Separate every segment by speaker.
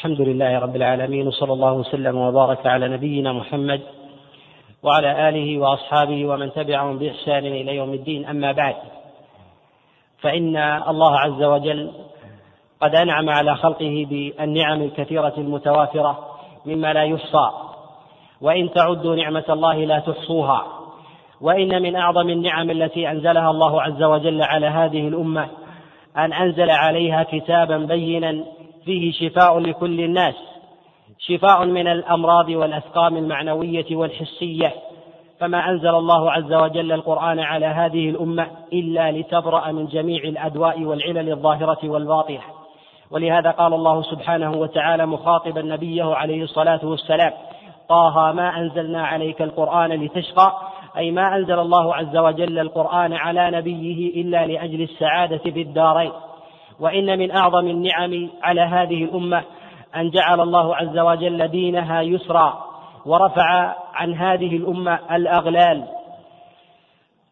Speaker 1: الحمد لله رب العالمين وصلى الله وسلم وبارك على نبينا محمد وعلى آله وأصحابه ومن تبعهم بإحسان إلى يوم الدين. أما بعد فإن الله عز وجل قد أنعم على خلقه بالنعم الكثيرة المتوافرة مما لا يحصى. وإن تعدوا نعمة الله لا تحصوها. وإن من أعظم النعم التي أنزلها الله عز وجل على هذه الأمة أن أنزل عليها كتابا بينا فيه شفاء لكل الناس شفاء من الأمراض والأسقام المعنوية والحسية. فما أنزل الله عز وجل القرآن على هذه الأمة إلا لتبرأ من جميع الأدواء والعلل الظاهرة والباطنة. ولهذا قال الله سبحانه وتعالى مخاطبا نبيه عليه الصلاة والسلام طه ما أنزلنا عليك القرآن لتشقى؟ أي ما أنزل الله عز وجل القرآن على نبيه إلا لأجل السعادة في الدارين. وإن من أعظم النعم على هذه الأمة أن جعل الله عز وجل دينها يسرا ورفع عن هذه الأمة الأغلال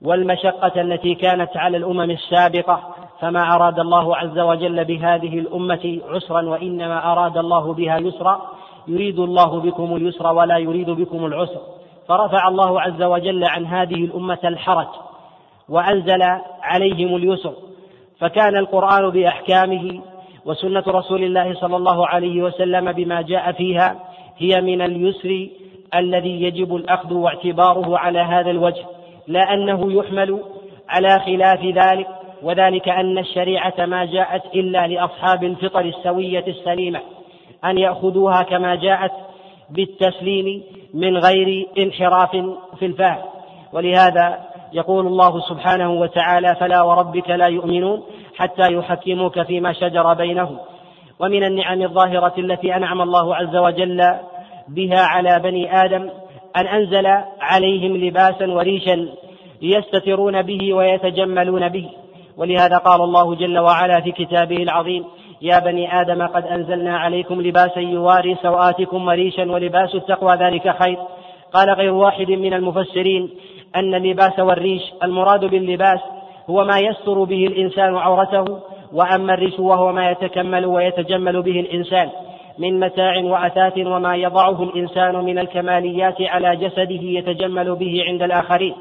Speaker 1: والمشقة التي كانت على الأمم السابقة فما أراد الله عز وجل بهذه الأمة عسرا وإنما أراد الله بها يسرا يريد الله بكم اليسر ولا يريد بكم العسر. فرفع الله عز وجل عن هذه الأمة الحرج وأنزل عليهم اليسر. فكان القرآن بأحكامه وسنة رسول الله صلى الله عليه وسلم بما جاء فيها هي من اليسر الذي يجب الأخذ واعتباره على هذا الوجه لا أنه يحمل على خلاف ذلك وذلك أن الشريعة ما جاءت إلا لأصحاب الفطر السوية السليمة أن يأخذوها كما جاءت بالتسليم من غير انحراف في الفهم ولهذا يقول الله سبحانه وتعالى فلا وربك لا يؤمنون حتى يحكموك فيما شجر بينهم. ومن النعم الظاهرة التي أنعم الله عز وجل بها على بني آدم أن أنزل عليهم لباسا وريشا يستترون به ويتجملون به. ولهذا قال الله جل وعلا في كتابه العظيم يا بني آدم قد أنزلنا عليكم لباسا يواري سوآتكم وريشا ولباس التقوى ذلك خير. قال غير واحد من المفسرين أن اللباس والريش المراد باللباس هو ما يستر به الإنسان عورته وأما الريش وهو ما يتكمل ويتجمل به الإنسان من متاع وأثاث وما يضعه الإنسان من الكماليات على جسده يتجمل به عند الآخرين.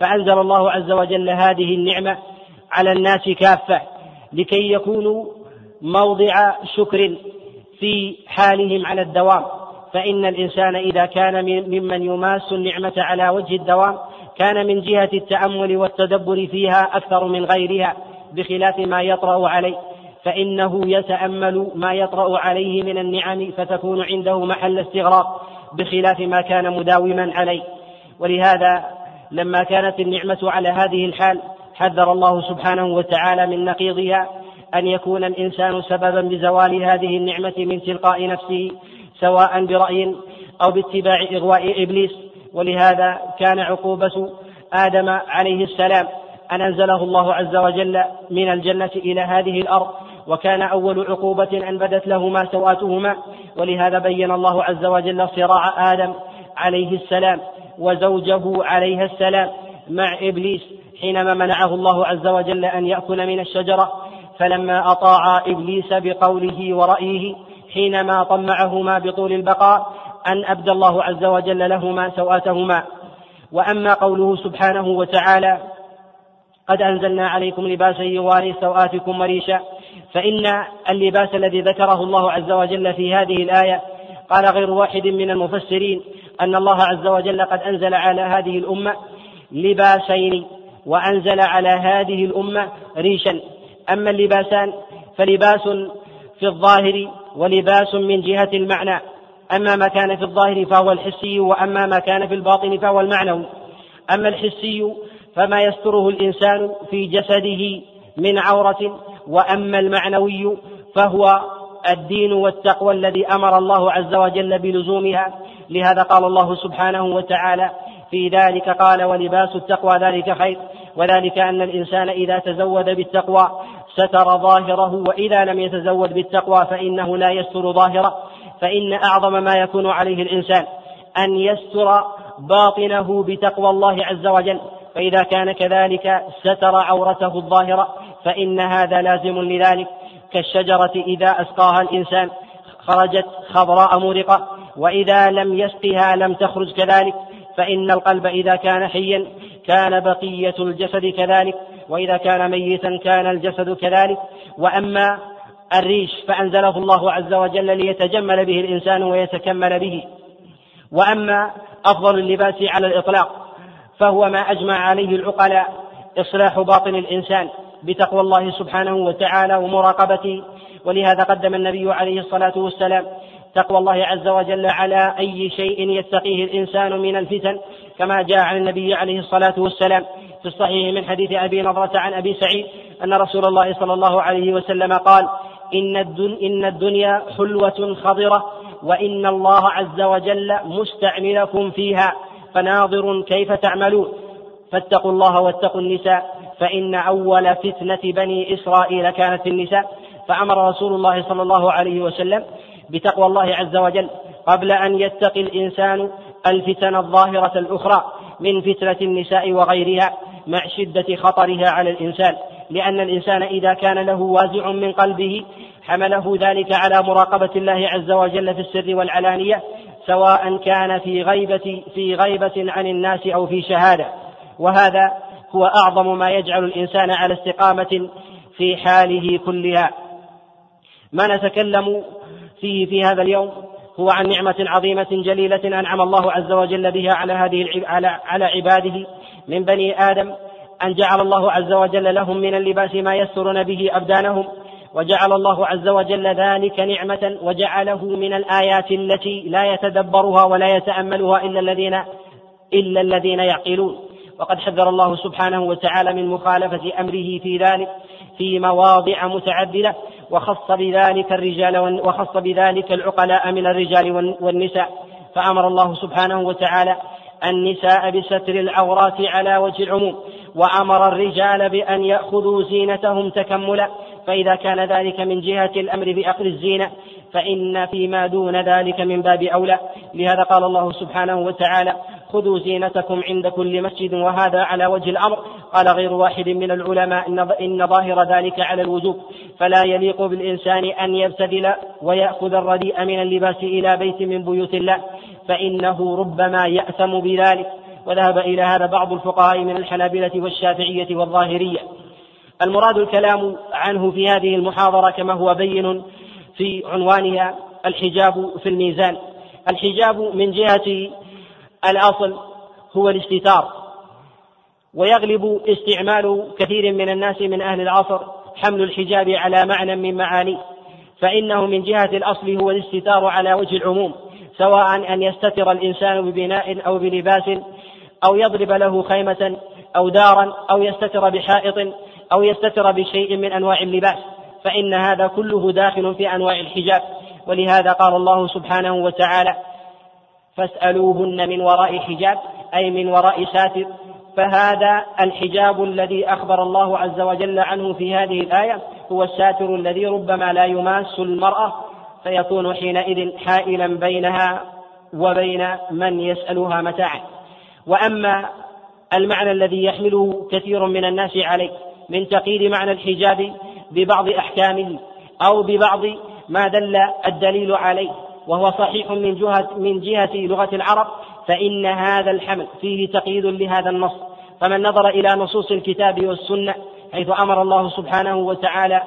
Speaker 1: فأنزل الله عز وجل هذه النعمة على الناس كافة لكي يكونوا موضع شكر في حالهم على الدوام. فإن الإنسان إذا كان ممن يماس النعمة على وجه الدوام كان من جهة التأمل والتدبر فيها أكثر من غيرها بخلاف ما يطرأ عليه فإنه يتأمل ما يطرأ عليه من النعم فتكون عنده محل استغراق بخلاف ما كان مداوما عليه. ولهذا لما كانت النعمة على هذه الحال حذر الله سبحانه وتعالى من نقيضها أن يكون الإنسان سببا بزوال هذه النعمة من تلقاء نفسه سواء برأي أو باتباع إغواء إبليس. ولهذا كان عقوبة آدم عليه السلام. أن أنزله الله عز وجل من الجنة إلى هذه الأرض وكان أول عقوبة أن بدت لهما سوآتهما. ولهذا بين الله عز وجل صراع آدم عليه السلام وزوجه عليه السلام مع إبليس حينما منعه الله عز وجل أن يأكل من الشجرة. فلما أطاع إبليس بقوله ورأيه حينما طمعهما بطول البقاء أن أبدى الله عز وجل لهما سوآتهما وأما قوله سبحانه وتعالى قد أنزلنا عليكم لباسا يواري سوآتكم وريشا فإن اللباس الذي ذكره الله عز وجل في هذه الآية قال غير واحد من المفسرين أن الله عز وجل قد أنزل على هذه الأمة لباسين وأنزل على هذه الأمة ريشا. أما اللباسان فلباس في الظاهر ولباس من جهة المعنى. أما ما كان في الظاهر فهو الحسي وأما ما كان في الباطن فهو المعنوي. أما الحسي فما يستره الإنسان في جسده من عورة وأما المعنوي فهو الدين والتقوى الذي أمر الله عز وجل بلزومها. لهذا قال الله سبحانه وتعالى في ذلك قال ولباس التقوى ذلك خير وذلك أن الإنسان إذا تزود بالتقوى ستر ظاهره وإذا لم يتزود بالتقوى فإنه لا يستر ظاهره. فإن أعظم ما يكون عليه الإنسان أن يستر باطنه بتقوى الله عز وجل. فإذا كان كذلك ستر عورته الظاهرة فإن هذا لازم لذلك. كالشجرة إذا أسقاها الإنسان خرجت خضراء مورقة وإذا لم يسقها لم تخرج كذلك. فإن القلب إذا كان حيا كان بقية الجسد كذلك وإذا كان ميتا كان الجسد كذلك. وأما الريش فأنزله الله عز وجل ليتجمل به الإنسان ويتكمل به. وأما أفضل اللباس على الإطلاق فهو ما أجمع عليه العقلاء إصلاح باطن الإنسان بتقوى الله سبحانه وتعالى ومراقبته. ولهذا قدم النبي عليه الصلاة والسلام تقوى الله عز وجل على أي شيء يتقيه الإنسان من الفتن كما جاء عن النبي عليه الصلاة والسلام في الصحيح من حديث أبي نضرة عن أبي سعيد أن رسول الله صلى الله عليه وسلم قال إن, الدن إن الدنيا حلوة خضرة وإن الله عز وجل مستعملكم فيها فناظر كيف تعملون. فاتقوا الله واتقوا النساء فإن أول فتنة بني إسرائيل كانت النساء. فأمر رسول الله صلى الله عليه وسلم بتقوى الله عز وجل قبل أن يتقي الإنسان الفتن الظاهرة الأخرى من فتنة النساء وغيرها مع شدة خطرها على الإنسان. لأن الإنسان إذا كان له وازع من قلبه حمله ذلك على مراقبة الله عز وجل في السر والعلانية سواء كان في غيبة في غيبة عن الناس أو في شهادة. وهذا هو أعظم ما يجعل الإنسان على استقامة في حاله كلها. ما نتكلم فيه في هذا اليوم هو عن نعمة عظيمة جليلة أنعم الله عز وجل بها على هذه على على عباده من بني آدم أن جعل الله عز وجل لهم من اللباس ما يسترون به أبدانهم وجعل الله عز وجل ذلك نعمة وجعله من الآيات التي لا يتدبرها ولا يتأملها إلا الذين إلا الذين يعقلون. وقد حذر الله سبحانه وتعالى من مخالفة أمره في ذلك في مواضع متعددة وخص بذلك الرجال وخص بذلك العقلاء من الرجال والنساء. فأمر الله سبحانه وتعالى النساء بستر العورات على وجه العموم وأمر الرجال بأن يأخذوا زينتهم تكملا فإذا كان ذلك من جهة الأمر بأخذ الزينة فإن فيما دون ذلك من باب أولى. لهذا قال الله سبحانه وتعالى خذوا زينتكم عند كل مسجد وهذا على وجه الأمر. قال غير واحد من العلماء إن ظاهر ذلك على الوجوب. فلا يليق بالإنسان أن يبتذل ويأخذ الرديء من اللباس إلى بيت من بيوت الله فإنه ربما يأثم بذلك. وذهب إلى هذا بعض الفقهاء من الحنابلة والشافعية والظاهرية. المراد الكلام عنه في هذه المحاضرة كما هو بين في عنوانها الحجاب في الميزان. الحجاب من جهة الأصل هو الاستتار ويغلب استعمال كثير من الناس من أهل العصر حمل الحجاب على معنى من معانيه فإنه من جهة الأصل هو الاستتار على وجه العموم سواء أن يستتر الإنسان ببناء أو بلباس أو يضرب له خيمة أو دارا أو يستتر بحائط أو يستتر بشيء من أنواع اللباس فإن هذا كله داخل في أنواع الحجاب. ولهذا قال الله سبحانه وتعالى فاسألوهن من وراء حجاب أي من وراء ساتر. فهذا الحجاب الذي أخبر الله عز وجل عنه في هذه الآية هو الساتر الذي ربما لا يماس المرأة فيكون حينئذ حائلا بينها وبين من يسألها متاعا. وأما المعنى الذي يحمله كثير من الناس عليه من تقييد معنى الحجاب ببعض أحكامه أو ببعض ما دل الدليل عليه وهو صحيح من جهة من جهة لغة العرب فإن هذا الحمل فيه تقييد لهذا النص. فمن نظر إلى نصوص الكتاب والسنة حيث أمر الله سبحانه وتعالى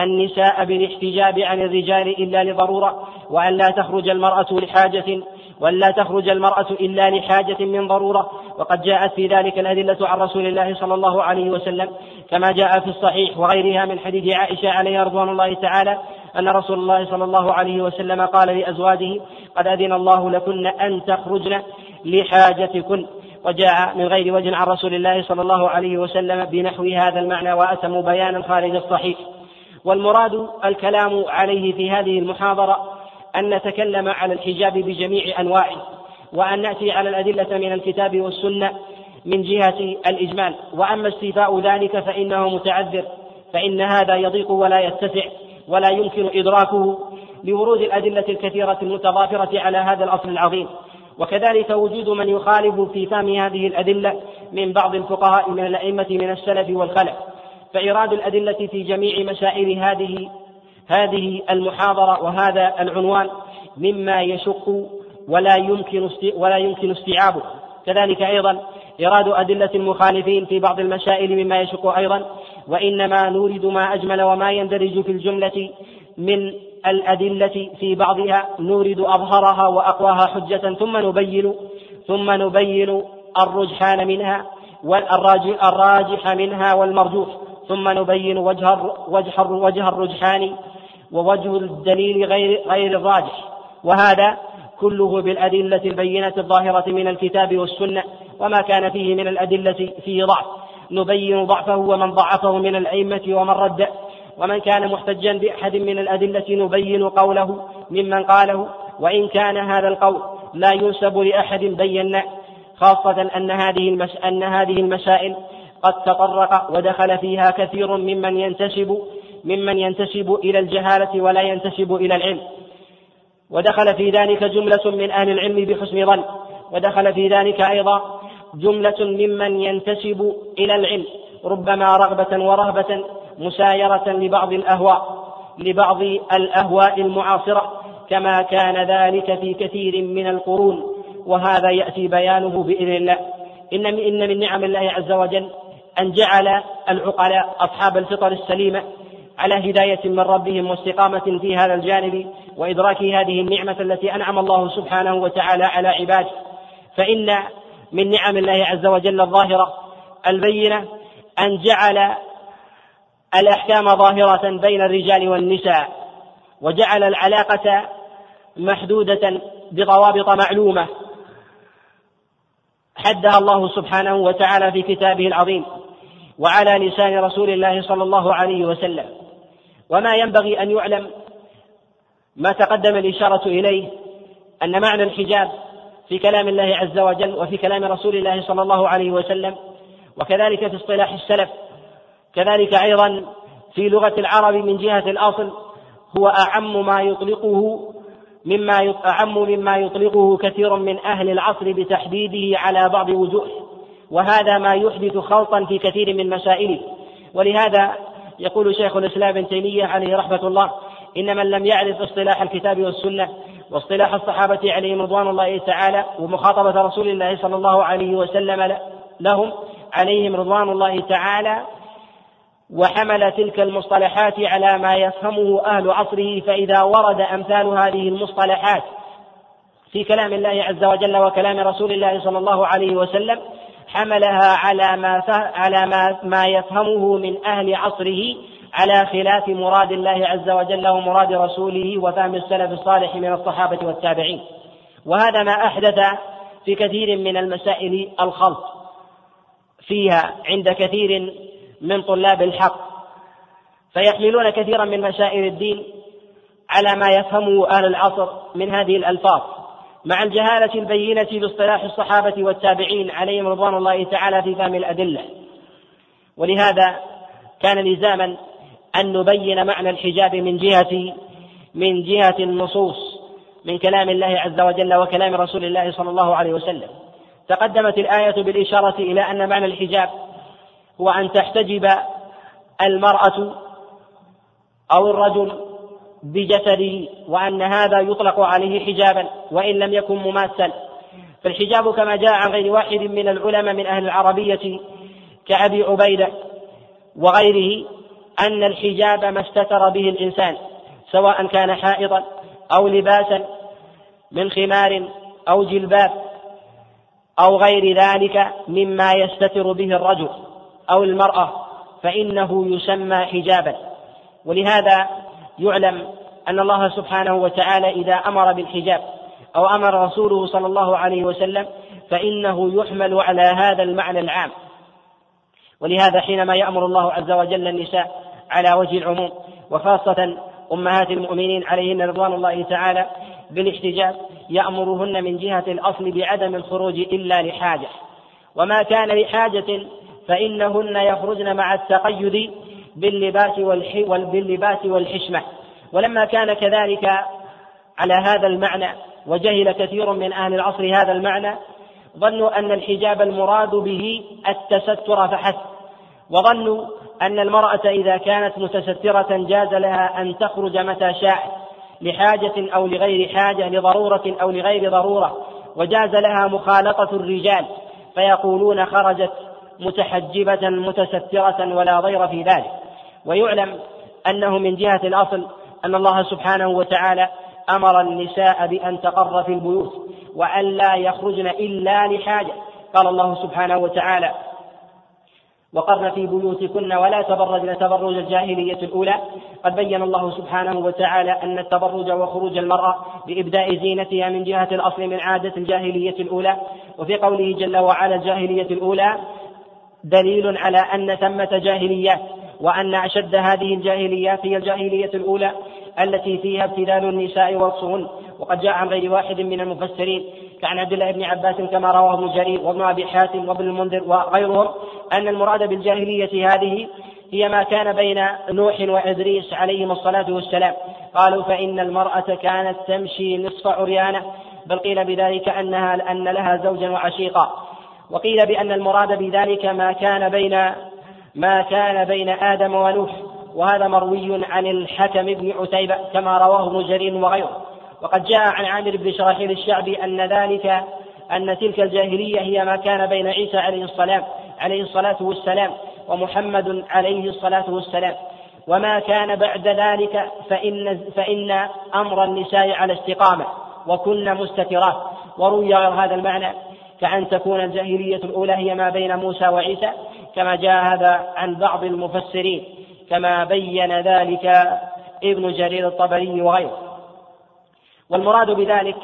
Speaker 1: النساء بالاحتجاب عن الرجال إلا لضرورة وأن لا تخرج المرأة لحاجة وأن لا تخرج المرأة إلا لحاجة من ضرورة. وقد جاءت في ذلك الأدلة عن رسول الله صلى الله عليه وسلم كما جاء في الصحيح وغيرها من حديث عائشة عليها رضوان الله تعالى أن رسول الله صلى الله عليه وسلم قال لأزواجه قد أذن الله لكن أن تخرجن لحاجتكن. وجاء من غير وجه عن رسول الله صلى الله عليه وسلم بنحو هذا المعنى وأتم بيانا خارج الصحيح. والمراد الكلام عليه في هذه المحاضرة أن نتكلم على الحجاب بجميع أنواعه وأن نأتي على الأدلة من الكتاب والسنة من جهة الإجمال. وأما استيفاء ذلك فإنه متعذر فإن هذا يضيق ولا يتسع ولا يمكن إدراكه لورود الأدلة الكثيرة المتضافرة على هذا الأصل العظيم. وكذلك وجود من يخالف في فهم هذه الأدلة من بعض الفقهاء من الأئمة من السلف والخلف. فإيراد الأدلة في جميع مسائل هذه هذه المحاضرة وهذا العنوان مما يشق ولا يمكن ولا يمكن استيعابه. كذلك أيضا إيراد أدلة المخالفين في بعض المسائل مما يشق أيضا وإنما نورد ما أجمل وما يندرج في الجملة من الأدلة في بعضها. نورد أظهرها وأقواها حجة ثم نبين ثم نبين الرجحان منها والراجح منها والمرجوح ثم نبين وجه وجه وجه الرجحان ووجه الدليل غير غير الراجح وهذا كله بالأدلة البينة الظاهرة من الكتاب والسنة وما كان فيه من الأدلة فيه ضعف. نبين ضعفه ومن ضعفه من الأئمة ومن رد. ومن كان محتجا بأحد من الأدلة نبين قوله ممن قاله وإن كان هذا القول لا ينسب لأحد بينا خاصة أن هذه المس... أن هذه المسائل قد تطرق ودخل فيها كثير ممن ينتسب ممن ينتسب إلى الجهالة ولا ينتسب إلى العلم. ودخل في ذلك جملة من أهل العلم بحسن ظن. ودخل في ذلك أيضا جملة ممن ينتسب إلى العلم. ربما رغبة ورهبة مسايرة لبعض الأهواء لبعض الأهواء المعاصرة. كما كان ذلك في كثير من القرون. وهذا يأتي بيانه بإذن الله. إن إن من نعم الله عز وجل أن جعل العقلاء أصحاب الفطر السليمة على هداية من ربهم واستقامة في هذا الجانب وإدراك هذه النعمة التي أنعم الله سبحانه وتعالى على عباده. فإن من نعم الله عز وجل الظاهرة البينة أن جعل الأحكام ظاهرة بين الرجال والنساء وجعل العلاقة محدودة بضوابط معلومة حدها الله سبحانه وتعالى في كتابه العظيم وعلى لسان رسول الله صلى الله عليه وسلم. وما ينبغي أن يعلم ما تقدم الإشارة إليه أن معنى الحجاب في كلام الله عز وجل وفي كلام رسول الله صلى الله عليه وسلم وكذلك في اصطلاح السلف كذلك أيضا في لغة العرب من جهة الأصل هو أعم ما يطلقه مما أعم مما يطلقه كثير من أهل العصر بتحديده على بعض وجوه وهذا ما يحدث خلطا في كثير من مسائله ولهذا يقول شيخ الإسلام ابن تيمية عليه رحمة الله إن من لم يعرف اصطلاح الكتاب والسنة واصطلاح الصحابة عليهم رضوان الله تعالى ومخاطبة رسول الله صلى الله عليه وسلم لهم عليهم رضوان الله تعالى وحمل تلك المصطلحات على ما يفهمه أهل عصره فإذا ورد أمثال هذه المصطلحات في كلام الله عز وجل وكلام رسول الله صلى الله عليه وسلم حملها على ما على ما, ما يفهمه من أهل عصره على خلاف مراد الله عز وجل ومراد رسوله وفهم السلف الصالح من الصحابة والتابعين. وهذا ما أحدث في كثير من المسائل الخلط فيها عند كثير من طلاب الحق. فيحملون كثيرا من مسائل الدين على ما يفهمه أهل العصر من هذه الألفاظ. مع الجهالة البينة باصطلاح الصحابة والتابعين عليهم رضوان الله تعالى في فهم الأدلة. ولهذا كان لزاما أن نبين معنى الحجاب من جهة من جهة النصوص من كلام الله عز وجل وكلام رسول الله صلى الله عليه وسلم. تقدمت الآية بالإشارة إلى أن معنى الحجاب هو أن تحتجب المرأة أو الرجل بجسده وأن هذا يطلق عليه حجابا وإن لم يكن مماثلا. فالحجاب كما جاء عن غير واحد من العلماء من أهل العربية كأبي عبيدة وغيره أن الحجاب ما استتر به الإنسان سواء كان حائضا أو لباسا من خمار أو جلباب أو غير ذلك مما يستتر به الرجل أو المرأة فإنه يسمى حجابا. ولهذا يعلم أن الله سبحانه وتعالى إذا أمر بالحجاب أو أمر رسوله صلى الله عليه وسلم فإنه يحمل على هذا المعنى العام. ولهذا حينما يأمر الله عز وجل النساء على وجه العموم وخاصة أمهات المؤمنين عليهن رضوان الله تعالى بالاحتجاب يأمرهن من جهة الأصل بعدم الخروج إلا لحاجة. وما كان لحاجة فإنهن يخرجن مع التقيد باللباس باللباس والحشمة. ولما كان كذلك على هذا المعنى وجهل كثير من أهل العصر هذا المعنى ظنوا أن الحجاب المراد به التستر فحسب. وظنوا أن المرأة إذا كانت متسترة جاز لها أن تخرج متى شاءت لحاجة أو لغير حاجة لضرورة أو لغير ضرورة وجاز لها مخالطة الرجال. فيقولون خرجت متحجبة متسترة ولا ضير في ذلك. ويعلم أنه من جهة الأصل أن الله سبحانه وتعالى أمر النساء بأن تقر في البيوت وأن لا يخرجن إلا لحاجة. قال الله سبحانه وتعالى وقرن في بيوتكن ولا تبرجن تبرج الجاهلية الأولى. قد بين الله سبحانه وتعالى أن التبرج وخروج المرأة بإبداء زينتها من جهة الأصل من عادة الجاهلية الأولى. وفي قوله جل وعلا الجاهلية الأولى دليل على أن ثمة جاهليات وأن أشد هذه الجاهليات هي الجاهلية الأولى التي فيها ابتلال النساء ووصفهن وقد جاء عن غير واحد من المفسرين كعن عبد الله بن عباس كما رواه ابن جرير وابن أبي حاتم وابن المنذر وغيرهم أن المراد بالجاهلية هذه هي ما كان بين نوح وإدريس عليهما الصلاة والسلام. قالوا فإن المرأة كانت تمشي نصف عريانة بل قيل بذلك أنها أن لها زوجا وعشيقا. وقيل بأن المراد بذلك ما كان بين ما كان بين آدم ونوح وهذا مروي عن الحكم بن عتيبة كما رواه ابن جرير وغيره. وقد جاء عن عامر بن شراحيل الشعبي أن ذلك أن تلك الجاهلية هي ما كان بين عيسى عليه السلام عليه الصلاة والسلام ومحمد عليه الصلاة والسلام. وما كان بعد ذلك فإن فإن أمر النساء على استقامة وكن مستترات. وروي هذا المعنى كأن تكون الجاهلية الأولى هي ما بين موسى وعيسى كما جاء هذا عن بعض المفسرين كما بين ذلك ابن جرير الطبري وغيره. والمراد بذلك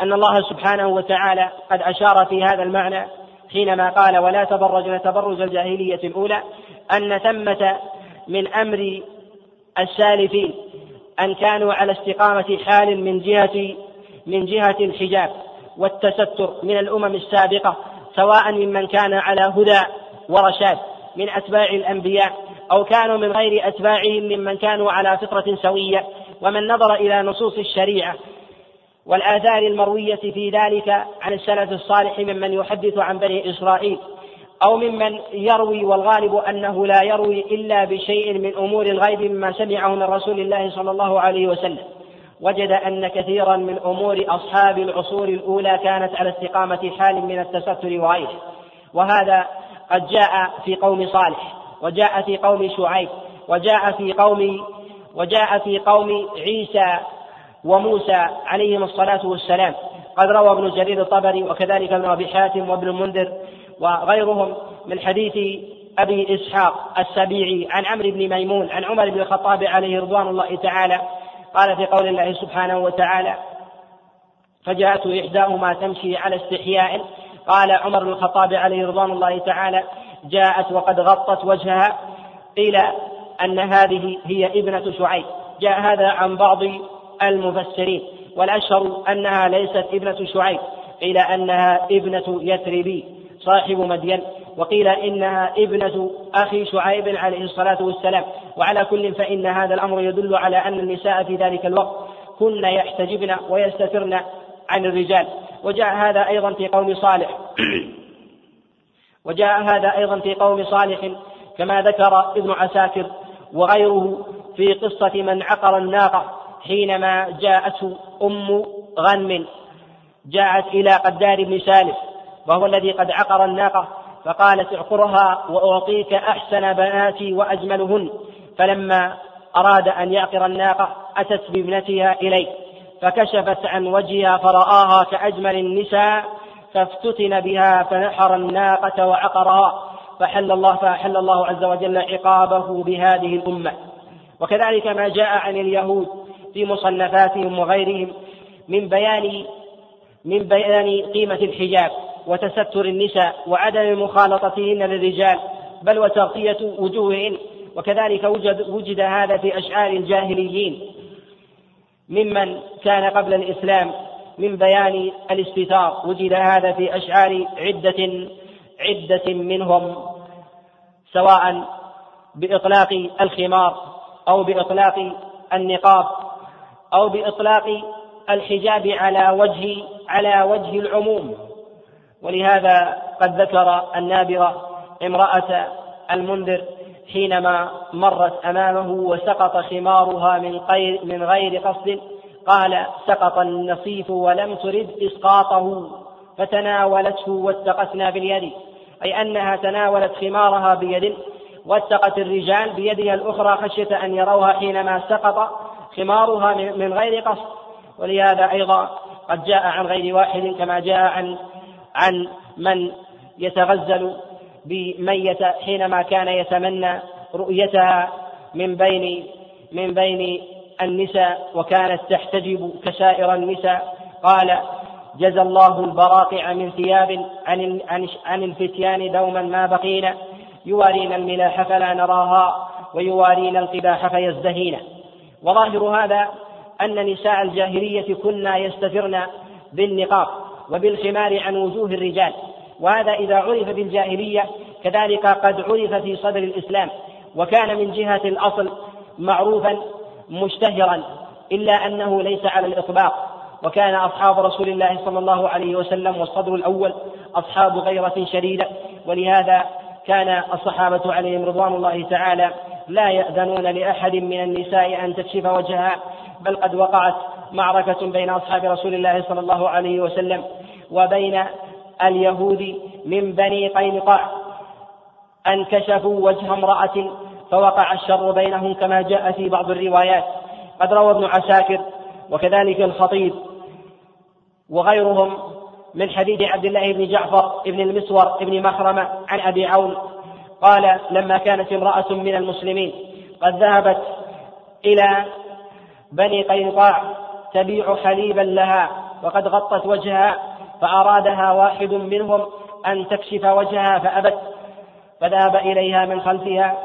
Speaker 1: أن الله سبحانه وتعالى قد أشار في هذا المعنى حينما قال ولا تبرجن تبرج الجاهلية الأولى أن ثمة من أمر السالفين أن كانوا على استقامة حال من جهة من جهة الحجاب والتستر من الأمم السابقة سواء ممن كان على هدى ورشاد من أتباع الأنبياء أو كانوا من غير أتباعهم ممن كانوا على فطرة سوية ومن نظر إلى نصوص الشريعة والآثار المروية في ذلك عن السلف الصالح ممن يحدث عن بني إسرائيل أو ممن يروي والغالب أنه لا يروي إلا بشيء من أمور الغيب مما سمعه من رسول الله صلى الله عليه وسلم. وجد أن كثيرا من أمور أصحاب العصور الأولى كانت على استقامة حال من التستر وغيره. وهذا قد جاء في قوم صالح وجاء في قوم شعيب وجاء في قوم وجاء في قوم عيسى وموسى عليهم الصلاة والسلام. قد روى ابن جرير الطبري وكذلك ابن أبي حاتم وابن المنذر وغيرهم من حديث أبي إسحاق السبيعي عن عمرو بن ميمون عن عمر بن الخطاب عليه رضوان الله تعالى. قال في قول الله سبحانه وتعالى فجاءت إحداهما تمشي على استحياء قال عمر بن الخطاب عليه رضوان الله تعالى جاءت وقد غطت وجهها قيل أن هذه هي ابنة شعيب. جاء هذا عن بعض المفسرين والأشهر أنها ليست ابنة شعيب. قيل أنها ابنة يثربي صاحب مدين. وقيل إنها ابنة أخي شعيب عليه الصلاة والسلام. وعلى كل فإن هذا الأمر يدل على أن النساء في ذلك الوقت كن يحتجبن ويستترن عن الرجال. وجاء هذا أيضا في قوم صالح. وجاء هذا أيضا في قوم صالح كما ذكر ابن عساكر وغيره في قصة من عقر الناقة حينما جاءته أم غنم جاءت إلى قدار بن سالف وهو الذي قد عقر الناقة فقالت اعقرها وأعطيك أحسن بناتي وأجملهن فلما أراد أن يعقر الناقة أتت بابنتها إليه. فكشفت عن وجهها فرآها كأجمل النساء فافتتن بها فنحر الناقة وعقرها فحل الله فأحل الله عز وجل عقابه بهذه الأمة. وكذلك ما جاء عن اليهود في مصنفاتهم وغيرهم من بيان من بيان قيمة الحجاب وتستر النساء وعدم مخالطتهن للرجال بل وتغطية وجوههن. وكذلك وجد, وجد هذا في أشعار الجاهليين. ممن كان قبل الإسلام من بيان الاستتار وجد هذا في أشعار عدة عدة منهم سواء بإطلاق الخمار أو بإطلاق النقاب أو بإطلاق الحجاب على وجه على وجه العموم. ولهذا قد ذكر النابغة امرأة المنذر حينما مرت أمامه وسقط خمارها من غير من غير قصد قال سقط النصيف ولم ترد إسقاطه فتناولته واتقتنا باليد. أي أنها تناولت خمارها بيد واتقت الرجال بيدها الأخرى خشية أن يروها حينما سقط خمارها من غير قصد. ولهذا أيضا قد جاء عن غير واحد كما جاء عن عن من يتغزل بميت حينما كان يتمنى رؤيتها من بين من بين النساء وكانت تحتجب كسائر النساء. قال جزى الله البراقع من ثياب عن عن الفتيان دوما ما بقينا. يوارينا الملاح فلا نراها ويوارينا القباح فيزدهينا. وظاهر هذا أن نساء الجاهلية كنا يستترن بالنقاب وبالخمار عن وجوه الرجال. وهذا إذا عرف بالجاهلية كذلك قد عرف في صدر الإسلام وكان من جهة الأصل معروفا مشتهرا إلا أنه ليس على الإطلاق وكان أصحاب رسول الله صلى الله عليه وسلم والصدر الأول أصحاب غيرة شديدة. ولهذا كان الصحابة عليهم رضوان الله تعالى لا يأذنون لأحد من النساء أن تكشف وجهها بل قد وقعت معركة بين أصحاب رسول الله صلى الله عليه وسلم وبين اليهود من بني قينقاع. أن كشفوا وجه امرأة فوقع الشر بينهم كما جاء في بعض الروايات. قد روى ابن عساكر وكذلك الخطيب وغيرهم من حديث عبد الله بن جعفر بن المسور بن مخرمة عن أبي عون. قال لما كانت امرأة من المسلمين قد ذهبت إلى بني قينقاع تبيع حليبا لها وقد غطت وجهها فأرادها واحد منهم أن تكشف وجهها فأبت فذهب إليها من خلفها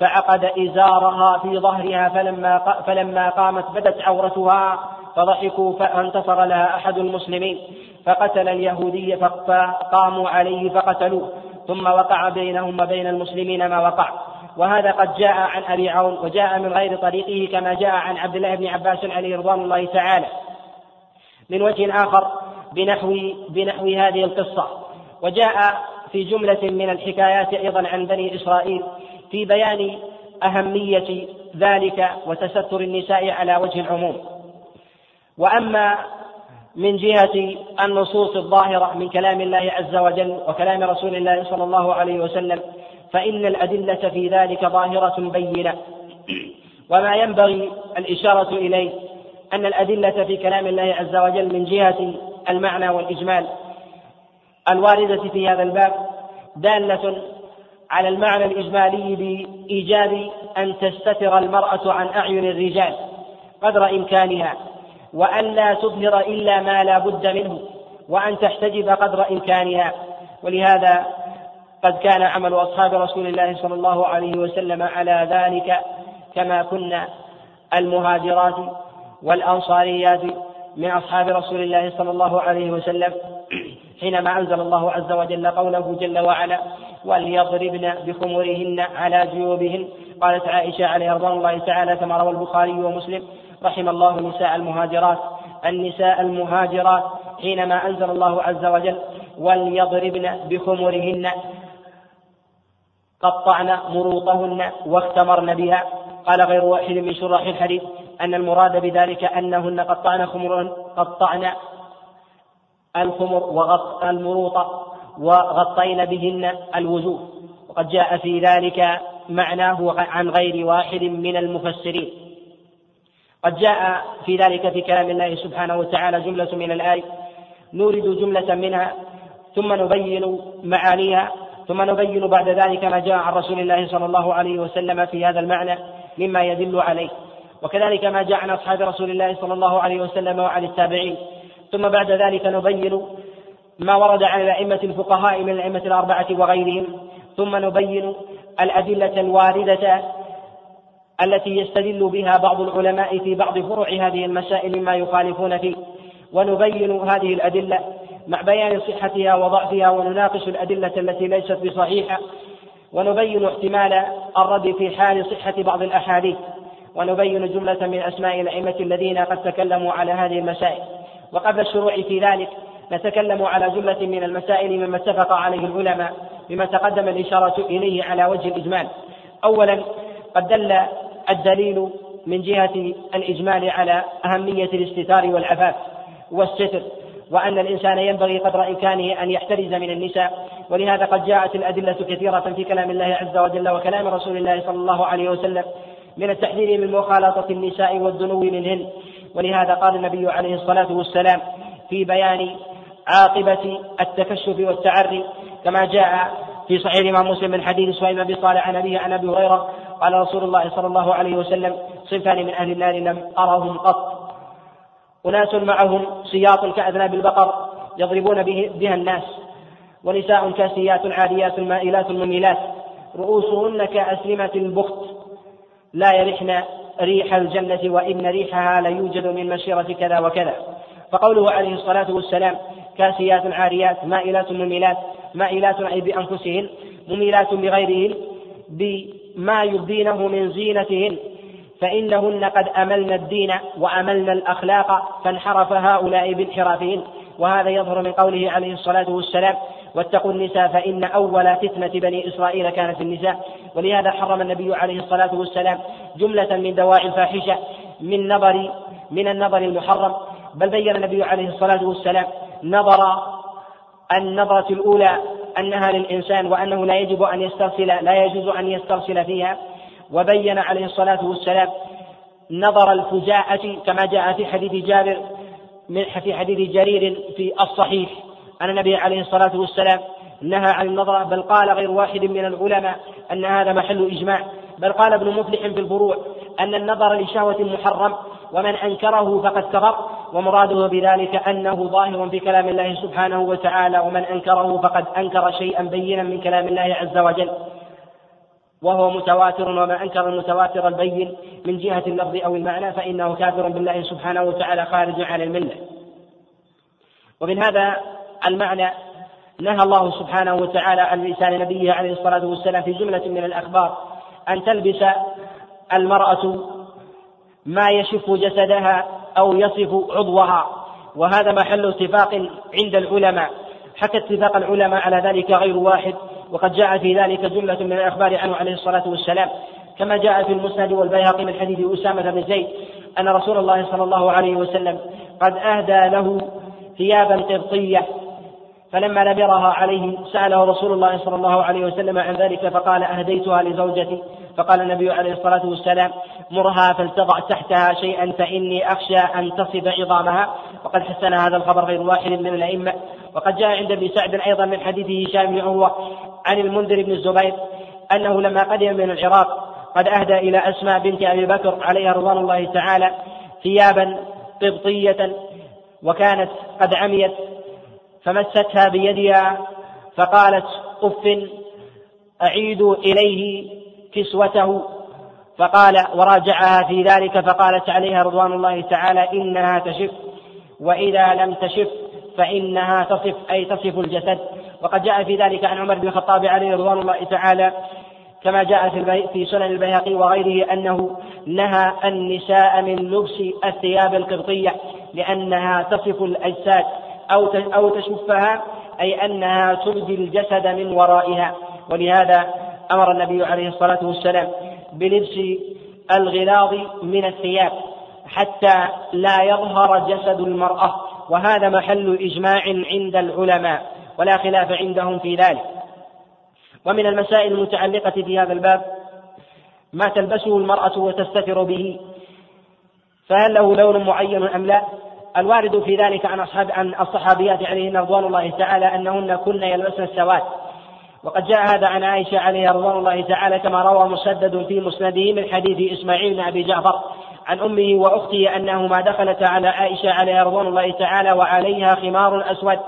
Speaker 1: فعقد إزارها في ظهرها فلما فلما قامت بدت عورتها فضحكوا فانتصر لها أحد المسلمين فقتل اليهودي فقاموا عليه فقتلوه ثم وقع بينهم وبين المسلمين ما وقع. وهذا قد جاء عن أبي عون وجاء من غير طريقه كما جاء عن عبد الله بن عباس عليه رضوان الله تعالى. من وجه آخر بنحو بنحو هذه القصة. وجاء في جملة من الحكايات أيضا عن بني إسرائيل في بيان أهمية ذلك وتستر النساء على وجه العموم. وأما من جهة النصوص الظاهرة من كلام الله عز وجل وكلام رسول الله صلى الله عليه وسلم فإن الأدلة في ذلك ظاهرة بينة. وما ينبغي الإشارة إليه أن الأدلة في كلام الله عز وجل من جهة المعنى والإجمال الواردة في هذا الباب دالة على المعنى الإجمالي بإيجاب أن تستتر المرأة عن أعين الرجال قدر إمكانها وأن لا تظهر إلا ما لا بد منه وأن تحتجب قدر إمكانها. ولهذا قد كان عمل أصحاب رسول الله صلى الله عليه وسلم على ذلك كما كنا المهاجرات والأنصاريات من أصحاب رسول الله صلى الله عليه وسلم حينما أنزل الله عز وجل قوله جل وعلا وليضربن بخمرهن على جيوبهن قالت عائشة عليه رضوان الله تعالى كما روى البخاري ومسلم رحم الله نساء المهاجرات النساء المهاجرات حينما أنزل الله عز وجل وليضربن بخمرهن قطعن مروطهن واختمرن بها. قال غير واحد من شراح الحديث أن المراد بذلك أنهن قطعن خمر قطعن الخمر وغط المروط وغطين بهن الوجوه. وقد جاء في ذلك معناه عن غير واحد من المفسرين. قد جاء في ذلك في كلام الله سبحانه وتعالى جملة من الآية نورد جملة منها ثم نبين معانيها ثم نبين بعد ذلك ما جاء عن رسول الله صلى الله عليه وسلم في هذا المعنى مما يدل عليه. وكذلك ما جاء عن أصحاب رسول الله صلى الله عليه وسلم وعن التابعين. ثم بعد ذلك نبين ما ورد عن الأئمة الفقهاء من الأئمة الأربعة وغيرهم. ثم نبين الأدلة الواردة التي يستدل بها بعض العلماء في بعض فروع هذه المسائل مما يخالفون فيه. ونبين هذه الأدلة مع بيان صحتها وضعفها ونناقش الأدلة التي ليست بصحيحة. ونبين احتمال الرد في حال صحة بعض الأحاديث. ونبين جملة من أسماء الأئمة الذين قد تكلموا على هذه المسائل. وقبل الشروع في ذلك نتكلم على جملة من المسائل مما اتفق عليه العلماء بما تقدم الإشارة إليه على وجه الإجمال. أولا قد دل الدليل من جهة الإجمال على أهمية الاستتار والعفاف والستر وأن الإنسان ينبغي قدر إمكانه أن يحترز من النساء. ولهذا قد جاءت الأدلة كثيرة في كلام الله عز وجل وكلام رسول الله صلى الله عليه وسلم من التحذير من مخالطة النساء والدنو منهن. ولهذا قال النبي عليه الصلاة والسلام في بيان عاقبة التكشف والتعري كما جاء في صحيح الإمام مسلم من حديث سهيل بن صالح عن أبيه عن أبي هريرة قال رسول الله صلى الله عليه وسلم صنفان من أهل النار لم أرهم قط. أناس معهم سياط كأذناب البقر يضربون به بها الناس ونساء كاسيات عاريات مائلات مميلات رؤوسهن كأسلمة البخت لا يرحن ريح الجنة وإن ريحها ليوجد من مشيرة كذا وكذا. فقوله عليه الصلاة والسلام كاسيات عاريات مائلات مميلات مائلات أي بأنفسهن مميلات لغيرهن بما يبدينه من زينتهن فإنهن قد أملن الدين وأملن الأخلاق فانحرف هؤلاء بانحرافهن. وهذا يظهر من قوله عليه الصلاة والسلام واتقوا النساء فإن أول فتنة بني إسرائيل كانت النساء ولهذا حرم النبي عليه الصلاة والسلام جملة من دواعي الفاحشة من نظر من النظر المحرم بل بين النبي عليه الصلاة والسلام نظر النظرة الأولى أنها للإنسان وأنه لا يجب أن يسترسل لا يجوز أن يسترسل فيها وبين عليه الصلاة والسلام نظر الفجاءة كما جاء في حديث جابر من في حديث جرير في الصحيح. أن النبي عليه الصلاة والسلام نهى عن النظرة بل قال غير واحد من العلماء أن هذا محل إجماع بل قال ابن مفلح في الفروع أن النظر لشهوة محرم ومن أنكره فقد كفر ومراده بذلك أنه ظاهر في كلام الله سبحانه وتعالى ومن أنكره فقد أنكر شيئا بينا من كلام الله عز وجل وهو متواتر ومن أنكر المتواتر البين من جهة اللفظ أو المعنى فإنه كافر بالله سبحانه وتعالى خارج عن الملة. ومن هذا المعنى نهى الله سبحانه وتعالى عن لسان نبيه عليه الصلاة والسلام في جملة من الأخبار أن تلبس المرأة ما يشف جسدها أو يصف عضوها وهذا محل اتفاق عند العلماء حكى اتفاق العلماء على ذلك غير واحد وقد جاء في ذلك جملة من الأخبار عنه عليه الصلاة والسلام كما جاء في المسند والبيهقي من حديث أسامة بن زيد أن رسول الله صلى الله عليه وسلم قد أهدى له ثيابا قبطية فلما نبرها عليه سأله رسول الله صلى الله عليه وسلم عن ذلك فقال أهديتها لزوجتي؟ فقال النبي عليه الصلاة والسلام مرها فلتضع تحتها شيئا فإني أخشى أن تصب عظامها. وقد حسن هذا الخبر غير واحد من الأئمة. وقد جاء عند ابن سعد أيضا من حديث هشام بن عروة عن المنذر بن الزبير أنه لما قدم من العراق قد أهدى إلى أسماء بنت أبي بكر عليها رضوان الله تعالى ثيابا قبطية وكانت قد عميت فمستها بيدها فقالت أف أعيد إليه كسوته. فقال وراجعها في ذلك فقالت عليها رضوان الله تعالى إنها تشف وإذا لم تشف فإنها تصف أي تصف الجسد. وقد جاء في ذلك عن عمر بن الخطاب عليه رضوان الله تعالى كما جاء في في سنن البيهقي وغيره أنه نهى النساء من لبس الثياب القبطية لأنها تصف الأجساد. أو أو تشفها أي أنها تبدي الجسد من ورائها. ولهذا أمر النبي عليه الصلاة والسلام بلبس الغلاظ من الثياب حتى لا يظهر جسد المرأة. وهذا محل إجماع عند العلماء ولا خلاف عندهم في ذلك. ومن المسائل المتعلقة في هذا الباب ما تلبسه المرأة وتستتر به فهل له لون معين أم لا؟ الوارد في ذلك عن أصحاب عن الصحابيات عليهن رضوان الله تعالى أنهن كن يلبسن السواد. وقد جاء هذا عن عائشة عليها رضوان الله تعالى كما روى مسدد في مسنده من حديث إسماعيل بن أبي جعفر عن أمه وأخته أنهما دخلتا على عائشة عليها رضوان الله تعالى وعليها خمار أسود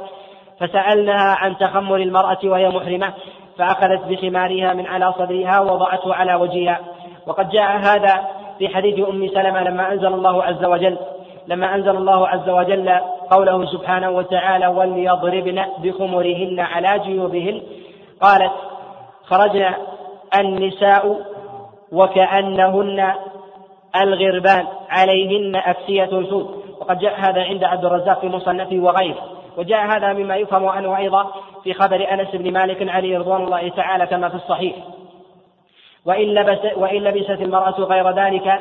Speaker 1: فسألناها عن تخمر المرأة وهي محرمة فأخذت بخمارها من على صدرها ووضعته على وجهها. وقد جاء هذا في حديث أم سلمة لما أنزل الله عز وجل لما أنزل الله عز وجل قوله سبحانه وتعالى وليضربن بخمرهن على جيوبهن قالت خرجنا النساء وكأنهن الغربان عليهن أكسية الفود وقد جاء هذا عند عبد الرزاق في مصنفه وغيره. وجاء هذا مما يفهم عنه أيضا في خبر أنس بن مالك عليه رضوان الله تعالى كما في الصحيح. وإن, لبس وإن لبست المرأة غير ذلك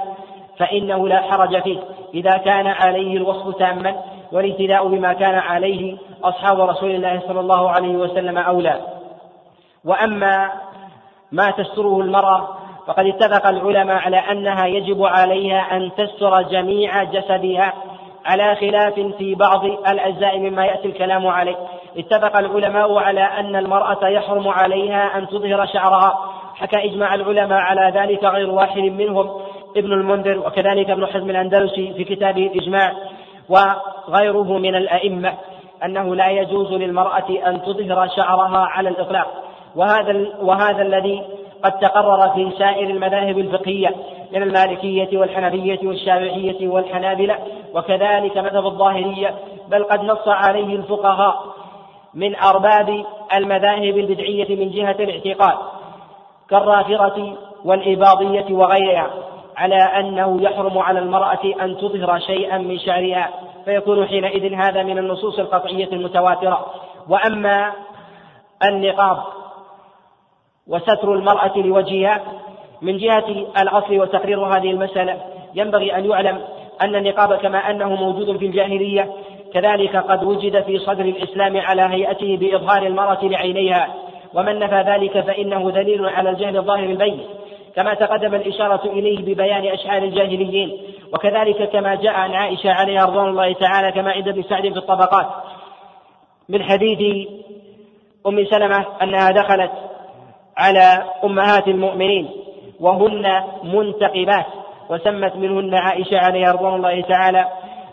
Speaker 1: فإنه لا حرج فيه. إذا كان عليه الوصف تاما والابتداء بما كان عليه أصحاب رسول الله صلى الله عليه وسلم أولى. وأما ما تستره المرأة فقد اتفق العلماء على أنها يجب عليها أن تستر جميع جسدها على خلاف في بعض الأجزاء مما يأتي الكلام عليه. اتفق العلماء على أن المرأة يحرم عليها أن تظهر شعرها حكى إجماع العلماء على ذلك غير واحد منهم. ابن المنذر وكذلك ابن حزم الأندلسي في كتابه الإجماع وغيره من الأئمة أنه لا يجوز للمرأة أن تظهر شعرها على الإطلاق. وهذا وهذا الذي قد تقرر في سائر المذاهب الفقهية من المالكية والحنفية والشافعية والحنابلة وكذلك مذهب الظاهرية بل قد نص عليه الفقهاء من أرباب المذاهب البدعية من جهة الاعتقاد كالرافضة والإباضية وغيرها. على أنه يحرم على المرأة أن تظهر شيئا من شعرها فيكون حينئذ هذا من النصوص القطعية المتواترة. وأما النقاب وستر المرأة لوجهها من جهة الأصل وتقرير هذه المسألة ينبغي أن يعلم أن النقاب كما أنه موجود في الجاهلية كذلك قد وجد في صدر الإسلام على هيئته بإظهار المرأة لعينيها. ومن نفى ذلك فإنه دليل على الجهل الظاهر البين كما تقدم الإشارة إليه ببيان أشعار الجاهليين. وكذلك كما جاء عن عائشة عليها رضوان الله تعالى كما عند ابن سعد في الطبقات. من حديث أم سلمة أنها دخلت على أمهات المؤمنين وهن منتقبات وسمت منهن عائشة عليها رضوان الله تعالى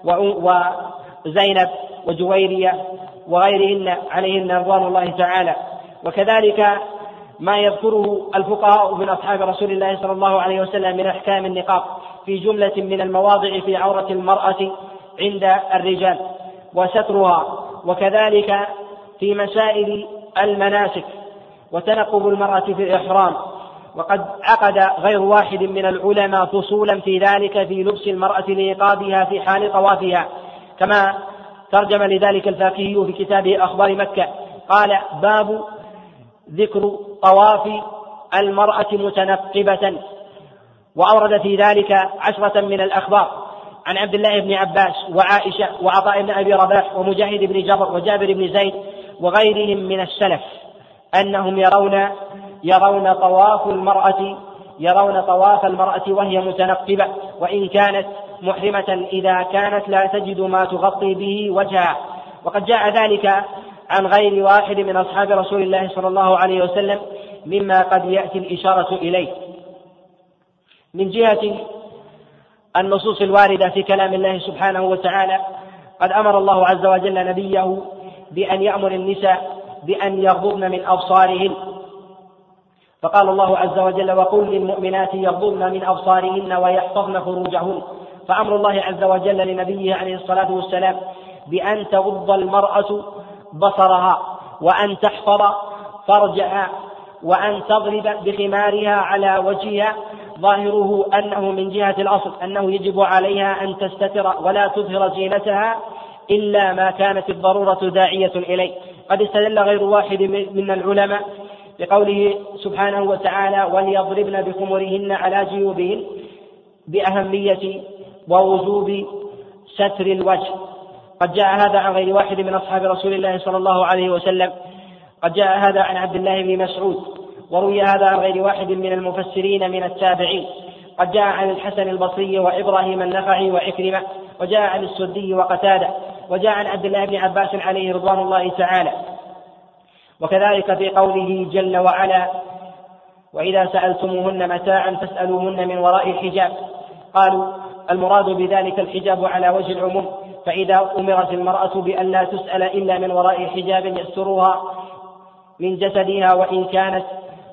Speaker 1: وزينب وجويرية وغيرهن عليهن رضوان الله تعالى. وكذلك ما يذكره الفقهاء من أصحاب رسول الله صلى الله عليه وسلم من أحكام النقاب في جملة من المواضع في عورة المرأة عند الرجال وسترها وكذلك في مسائل المناسك وتنقب المرأة في الإحرام. وقد عقد غير واحد من العلماء فصولا في ذلك في لبس المرأة لنقابها في حال طوافها. كما ترجم لذلك الفاكهي في كتابه أخبار مكة قال باب ذكر طواف المرأة متنقبة. وأورد في ذلك عشرة من الأخبار عن عبد الله بن عباس وعائشة وعطاء بن أبي رباح ومجاهد بن جبر وجابر بن زيد وغيرهم من السلف أنهم يرون يرون طواف المرأة يرون طواف المرأة وهي متنقبة. وإن كانت محرمة إذا كانت لا تجد ما تغطي به وجهها. وقد جاء ذلك عن غير واحد من أصحاب رسول الله صلى الله عليه وسلم مما قد يأتي الإشارة إليه. من جهة النصوص الواردة في كلام الله سبحانه وتعالى قد أمر الله عز وجل نبيه بأن يأمر النساء بأن يغضضن من أبصارهن. فقال الله عز وجل وقل للمؤمنات يغضضن من أبصارهن ويحفظن فروجهن. فأمر الله عز وجل لنبيه عليه الصلاة والسلام بأن تغض المرأة بصرها وأن تحفظ فرجها وأن تضرب بخمارها على وجهها. ظاهره أنه من جهة الأصل أنه يجب عليها أن تستتر ولا تظهر زينتها إلا ما كانت الضرورة داعية إليه. قد استدل غير واحد من العلماء بقوله سبحانه وتعالى وليضربن بخمرهن على جيوبهن بأهمية ووجوب ستر الوجه. قد جاء هذا عن غير واحد من أصحاب رسول الله صلى الله عليه وسلم. قد جاء هذا عن عبد الله بن مسعود وروي هذا عن غير واحد من المفسرين من التابعين. قد جاء عن الحسن البصري وإبراهيم النخعي وعكرمة وجاء عن السدي وقتادة وجاء عن عبد الله بن عباس عليه رضوان الله تعالى. وكذلك في قوله جل وعلا وإذا سألتموهن متاعا فاسألوهن من وراء حجاب قالوا المراد بذلك الحجاب على وجه العموم فإذا أمرت المرأة بأن لا تسأل إلا من وراء حجاب يسترها من جسدها وإن كانت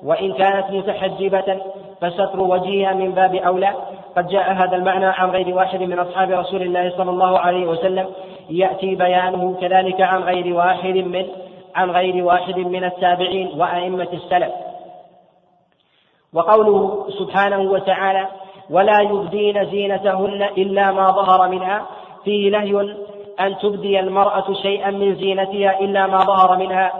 Speaker 1: وإن كانت متحجبة فستر وجهها من باب أولى. قد جاء هذا المعنى عن غير واحد من أصحاب رسول الله صلى الله عليه وسلم. يأتي بيانه كذلك عن غير واحد من عن غير واحد من التابعين وأئمة السلف. وقوله سبحانه وتعالى ولا يبدين زينتهن إلا ما ظهر منها فيه نهي أن تبدي المرأة شيئا من زينتها إلا ما ظهر منها.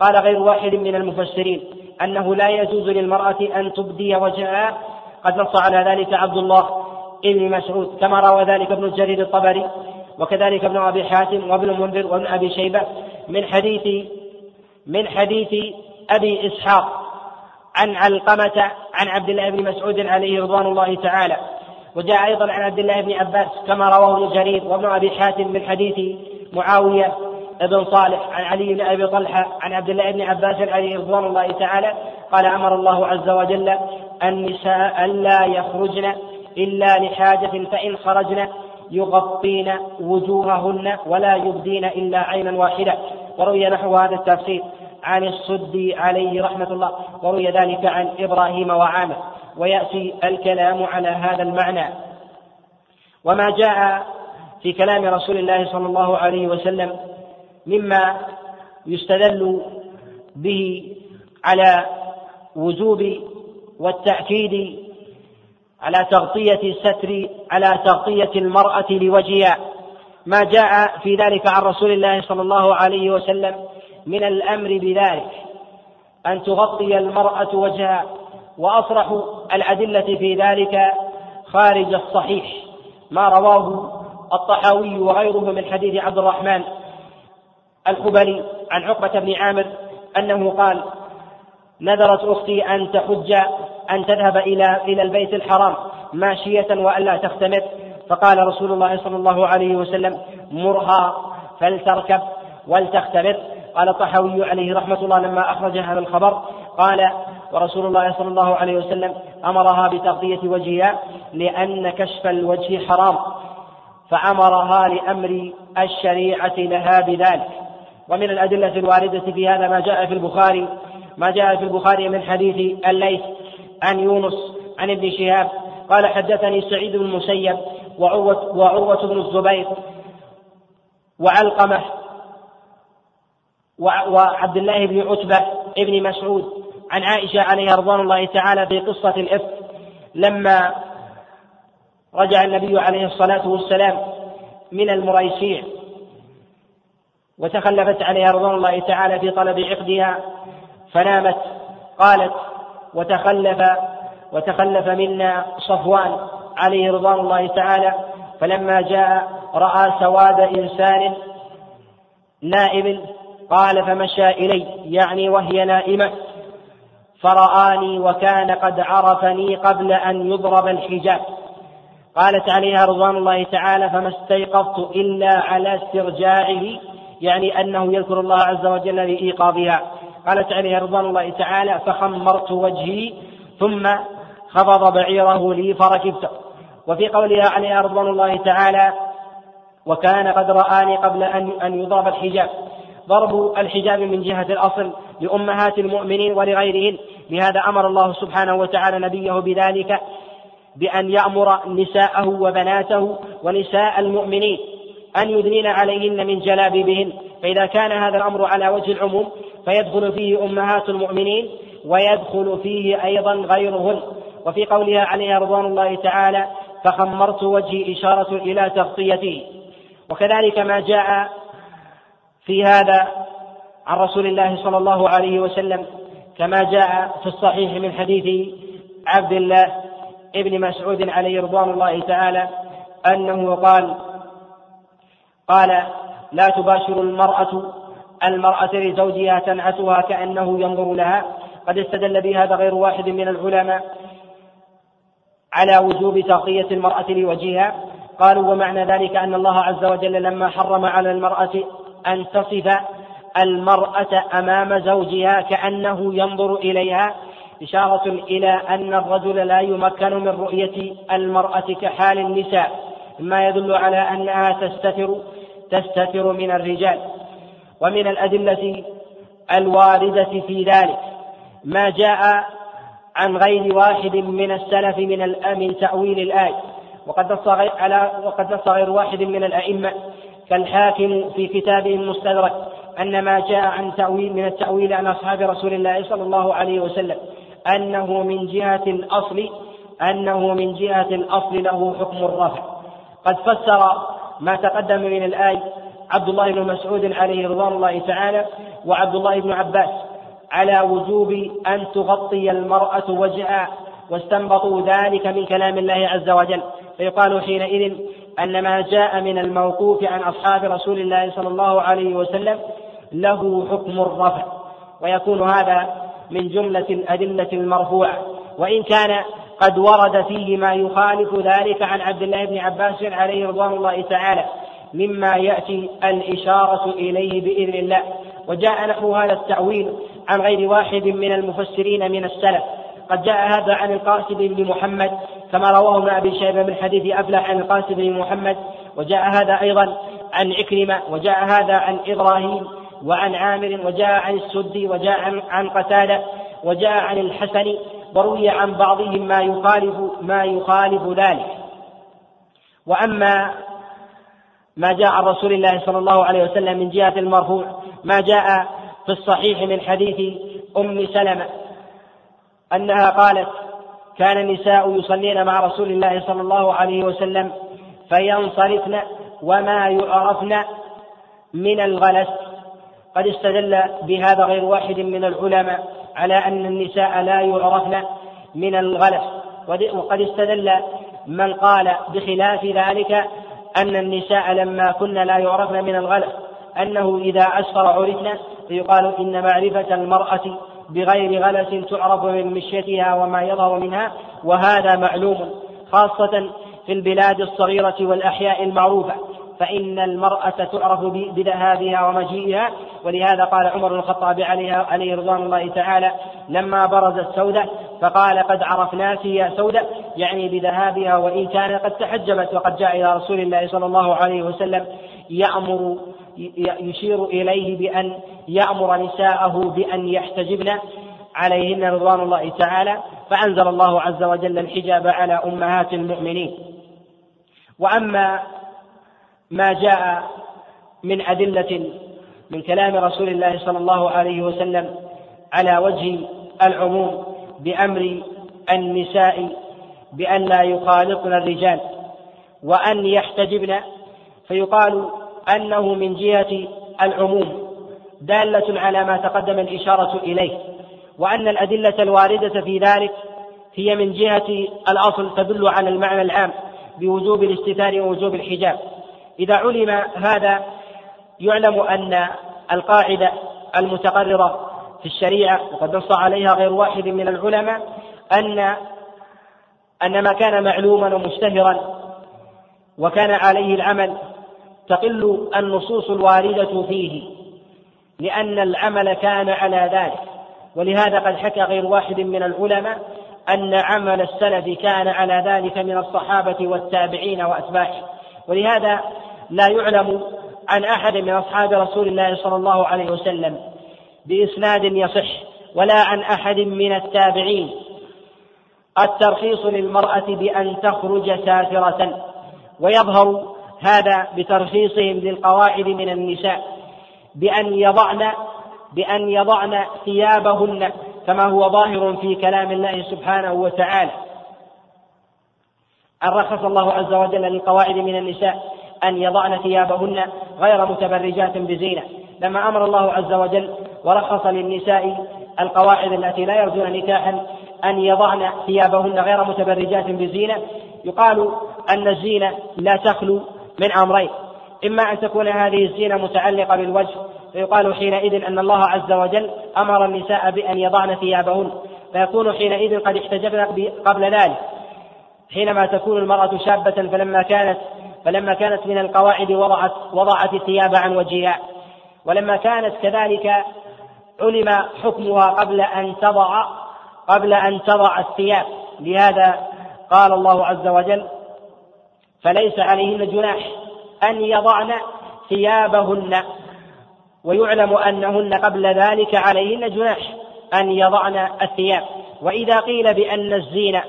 Speaker 1: قال غير واحد من المفسرين أنه لا يجوز للمرأة أن تبدي وجهها. قد نص على ذلك عبد الله ابن مسعود كما روى ذلك ابن الجرير الطبري وكذلك ابن أبي حاتم وابن المنذر وابن أبي شيبة من حديث من حديث أبي إسحاق عن علقمة عن عبد الله بن مسعود عليه رضوان الله تعالى. وجاء أيضا عن عبد الله بن عباس كما رواه ابن جرير وابن أبي حاتم من حديث معاوية بن صالح عن علي بن أبي طلحة عن عبد الله بن عباس عليه رضوان الله تعالى قال أمر الله عز وجل النساء ألا يخرجن إلا لحاجة فإن خرجن يغطين وجوههن ولا يبدين إلا عينا واحدة. وروي نحو هذا التفسير عن الصدي عليه رحمة الله وروي ذلك عن إبراهيم وعامر ويأتي الكلام على هذا المعنى. وما جاء في كلام رسول الله صلى الله عليه وسلم مما يستدل به على وجوب والتأكيد على تغطية الستر على تغطية المرأة لوجهها. ما جاء في ذلك عن رسول الله صلى الله عليه وسلم من الأمر بذلك أن تغطي المرأة وجهها وأصرح الأدلة في ذلك خارج الصحيح ما رواه الطحاوي وغيره من حديث عبد الرحمن الخبلي عن عقبة بن عامر أنه قال نذرت أختي أن تحج أن تذهب إلى إلى البيت الحرام ماشية وألا تختمر. فقال رسول الله صلى الله عليه وسلم مرها فلتركب ولتختمر. قال الطحاوي عليه رحمة الله لما أخرج هذا الخبر قال ورسول الله صلى الله عليه وسلم أمرها بتغطية وجهها لأن كشف الوجه حرام فأمرها لأمر الشريعة لها بذلك. ومن الأدلة الواردة في هذا ما جاء في البخاري ما جاء في البخاري من حديث الليث عن يونس عن ابن شهاب قال حدثني سعيد بن المسيب وعروة, وعروة بن الزبير وعلقمة وعبد الله بن عتبة ابن مسعود عن عائشة عليها رضوان الله تعالى في قصة الإفك لما رجع النبي عليه الصلاة والسلام من المريسيع وتخلفت عليها رضوان الله تعالى في طلب عقدها فنامت قالت وتخلف وتخلف منا صفوان عليه رضوان الله تعالى فلما جاء رأى سواد إنسان نائم قال فمشى إلي يعني وهي نائمة. فرآني وكان قد عرفني قبل أن يضرب الحجاب. قالت عليها رضوان الله تعالى فما استيقظت إلا على استرجاعه. يعني أنه يذكر الله عز وجل لإيقاظها. قالت عليها رضوان الله تعالى فخمرت وجهي ثم خفض بعيره لي فركبت. وفي قولها عليها رضوان الله تعالى وكان قد رآني قبل أن أن يضرب الحجاب. ضرب الحجاب من جهة الأصل لأمهات المؤمنين ولغيرهن. لهذا أمر الله سبحانه وتعالى نبيه بذلك بأن يأمر نساءه وبناته ونساء المؤمنين أن يدنين عليهن من جلابيبهن. فإذا كان هذا الأمر على وجه العموم فيدخل فيه أمهات المؤمنين ويدخل فيه أيضا غيرهن. وفي قولها عليها رضوان الله تعالى فخمرت وجهي إشارة إلى تغطيته وكذلك ما جاء في هذا عن رسول الله صلى الله عليه وسلم كما جاء في الصحيح من حديث عبد الله ابن مسعود عليه رضوان الله تعالى أنه قال قال لا تباشر المرأة المرأة لزوجها تنعتها كأنه ينظر لها قد استدل بهذا غير واحد من العلماء على وجوب تغطية المرأة لوجهها. قالوا ومعنى ذلك أن الله عز وجل لما حرم على المرأة أن تصف المرأة أمام زوجها كأنه ينظر إليها إشارة إلى أن الرجل لا يمكن من رؤية المرأة كحال النساء مما يدل على أنها تستتر تستتر من الرجال ومن الأدلة الواردة في ذلك. ما جاء عن غير واحد من السلف من من تأويل الآية وقد نص على وقد نص غير واحد من الأئمة كالحاكم في كتابه المستدرك أن ما جاء عن تأويل من التأويل عن أصحاب رسول الله صلى الله عليه وسلم أنه من جهة الأصل أنه من جهة الأصل له حكم الرفع. قد فسر ما تقدم من الآية عبد الله بن مسعود عليه رضوان الله تعالى وعبد الله بن عباس على وجوب أن تغطي المرأة وجهها واستنبطوا ذلك من كلام الله عز وجل. فيقال حينئذ أن ما جاء من الموقوف عن أصحاب رسول الله صلى الله عليه وسلم له حكم الرفع. ويكون هذا من جملة الأدلة المرفوعة. وإن كان قد ورد فيه ما يخالف ذلك عن عبد الله بن عباس عليه رضوان الله تعالى مما يأتي الإشارة إليه بإذن الله. وجاء نحو هذا التأويل عن غير واحد من المفسرين من السلف. قد جاء هذا عن القاسم بن محمد كما رواه ابن أبي شيبة من حديث أفلح عن القاسم بن محمد وجاء هذا أيضا عن عكرمه وجاء هذا عن إبراهيم وعن عامر وجاء عن السدي وجاء عن, عن قتادة وجاء عن الحسن وروي عن بعضهم ما يخالف ما يخالف ذلك. وأما ما جاء عن رسول الله صلى الله عليه وسلم من جهة المرفوع ما جاء في الصحيح من حديث أم سلمة أنها قالت كان النساء يصلين مع رسول الله صلى الله عليه وسلم فينصرفن وما يعرفن من الغلس. قد استدل بهذا غير واحد من العلماء على أن النساء لا يعرفن من الغلس. وقد استدل من قال بخلاف ذلك أن النساء لما كن لا يعرفن من الغلس أنه إذا أسفر عرفن فيقال إن معرفة المرأة بغير غلس تعرف من مشيتها وما يظهر منها وهذا معلوم خاصة في البلاد الصغيرة والأحياء المعروفة. فإن المرأة تعرف بذهابها ومجيئها ولهذا قال عمر بن الخطاب عليها عليه رضوان الله تعالى لما برزت سودة فقال قد عرفناك يا سودة يعني بذهابها وإن كان قد تحجبت وقد جاء إلى رسول الله صلى الله عليه وسلم يأمر يشير إليه بأن يأمر نساءه بأن يحتجبن عليهن رضوان الله تعالى فأنزل الله عز وجل الحجاب على أمهات المؤمنين. وأما ما جاء من أدلة من كلام رسول الله صلى الله عليه وسلم على وجه العموم بأمر النساء بأن لا يخالطن الرجال وأن يحتجبن فيقال أنه من جهة العموم. دالة على ما تقدم الإشارة إليه وأن الأدلة الواردة في ذلك هي من جهة الأصل تدل على المعنى العام بوجوب الاستتار ووجوب الحجاب. إذا علم هذا يعلم أن القاعدة المتقررة في الشريعة وقد نص عليها غير واحد من العلماء أن أن ما كان معلوما ومشتهرا وكان عليه العمل تقل النصوص الواردة فيه. لأن العمل كان على ذلك. ولهذا قد حكى غير واحد من العلماء أن عمل السلف كان على ذلك من الصحابة والتابعين وأتباعهم ولهذا لا يعلم عن أحد من أصحاب رسول الله صلى الله عليه وسلم بإسناد يصح ولا عن أحد من التابعين. الترخيص للمرأة بأن تخرج سافرة ويظهر هذا بترخيصهم للقواعد من النساء. بأن يضعن بأن يضعن ثيابهن كما هو ظاهر في كلام الله سبحانه وتعالى. أن رخص الله عز وجل للقواعد من النساء أن يضعن ثيابهن غير متبرجات بزينة. لما أمر الله عز وجل ورخص للنساء القواعد التي لا يرجون نكاحا أن يضعن ثيابهن غير متبرجات بزينة يقال أن الزينة لا تخلو من أمرين. إما أن تكون هذه الزينة متعلقة بالوجه فيقال حينئذ أن الله عز وجل أمر النساء بأن يضعن ثيابهن فيكون حينئذ قد احتجبن قبل ذلك. حينما تكون المرأة شابة فلما كانت فلما كانت من القواعد وضعت وضعت الثياب عن وجهها. ولما كانت كذلك علم حكمها قبل أن تضع قبل أن تضع الثياب. لهذا قال الله عز وجل فليس عليهن جناح أن يضعن ثيابهن ويعلم أنهن قبل ذلك عليهن جناح أن يضعن الثياب. وإذا قيل بأن الزينة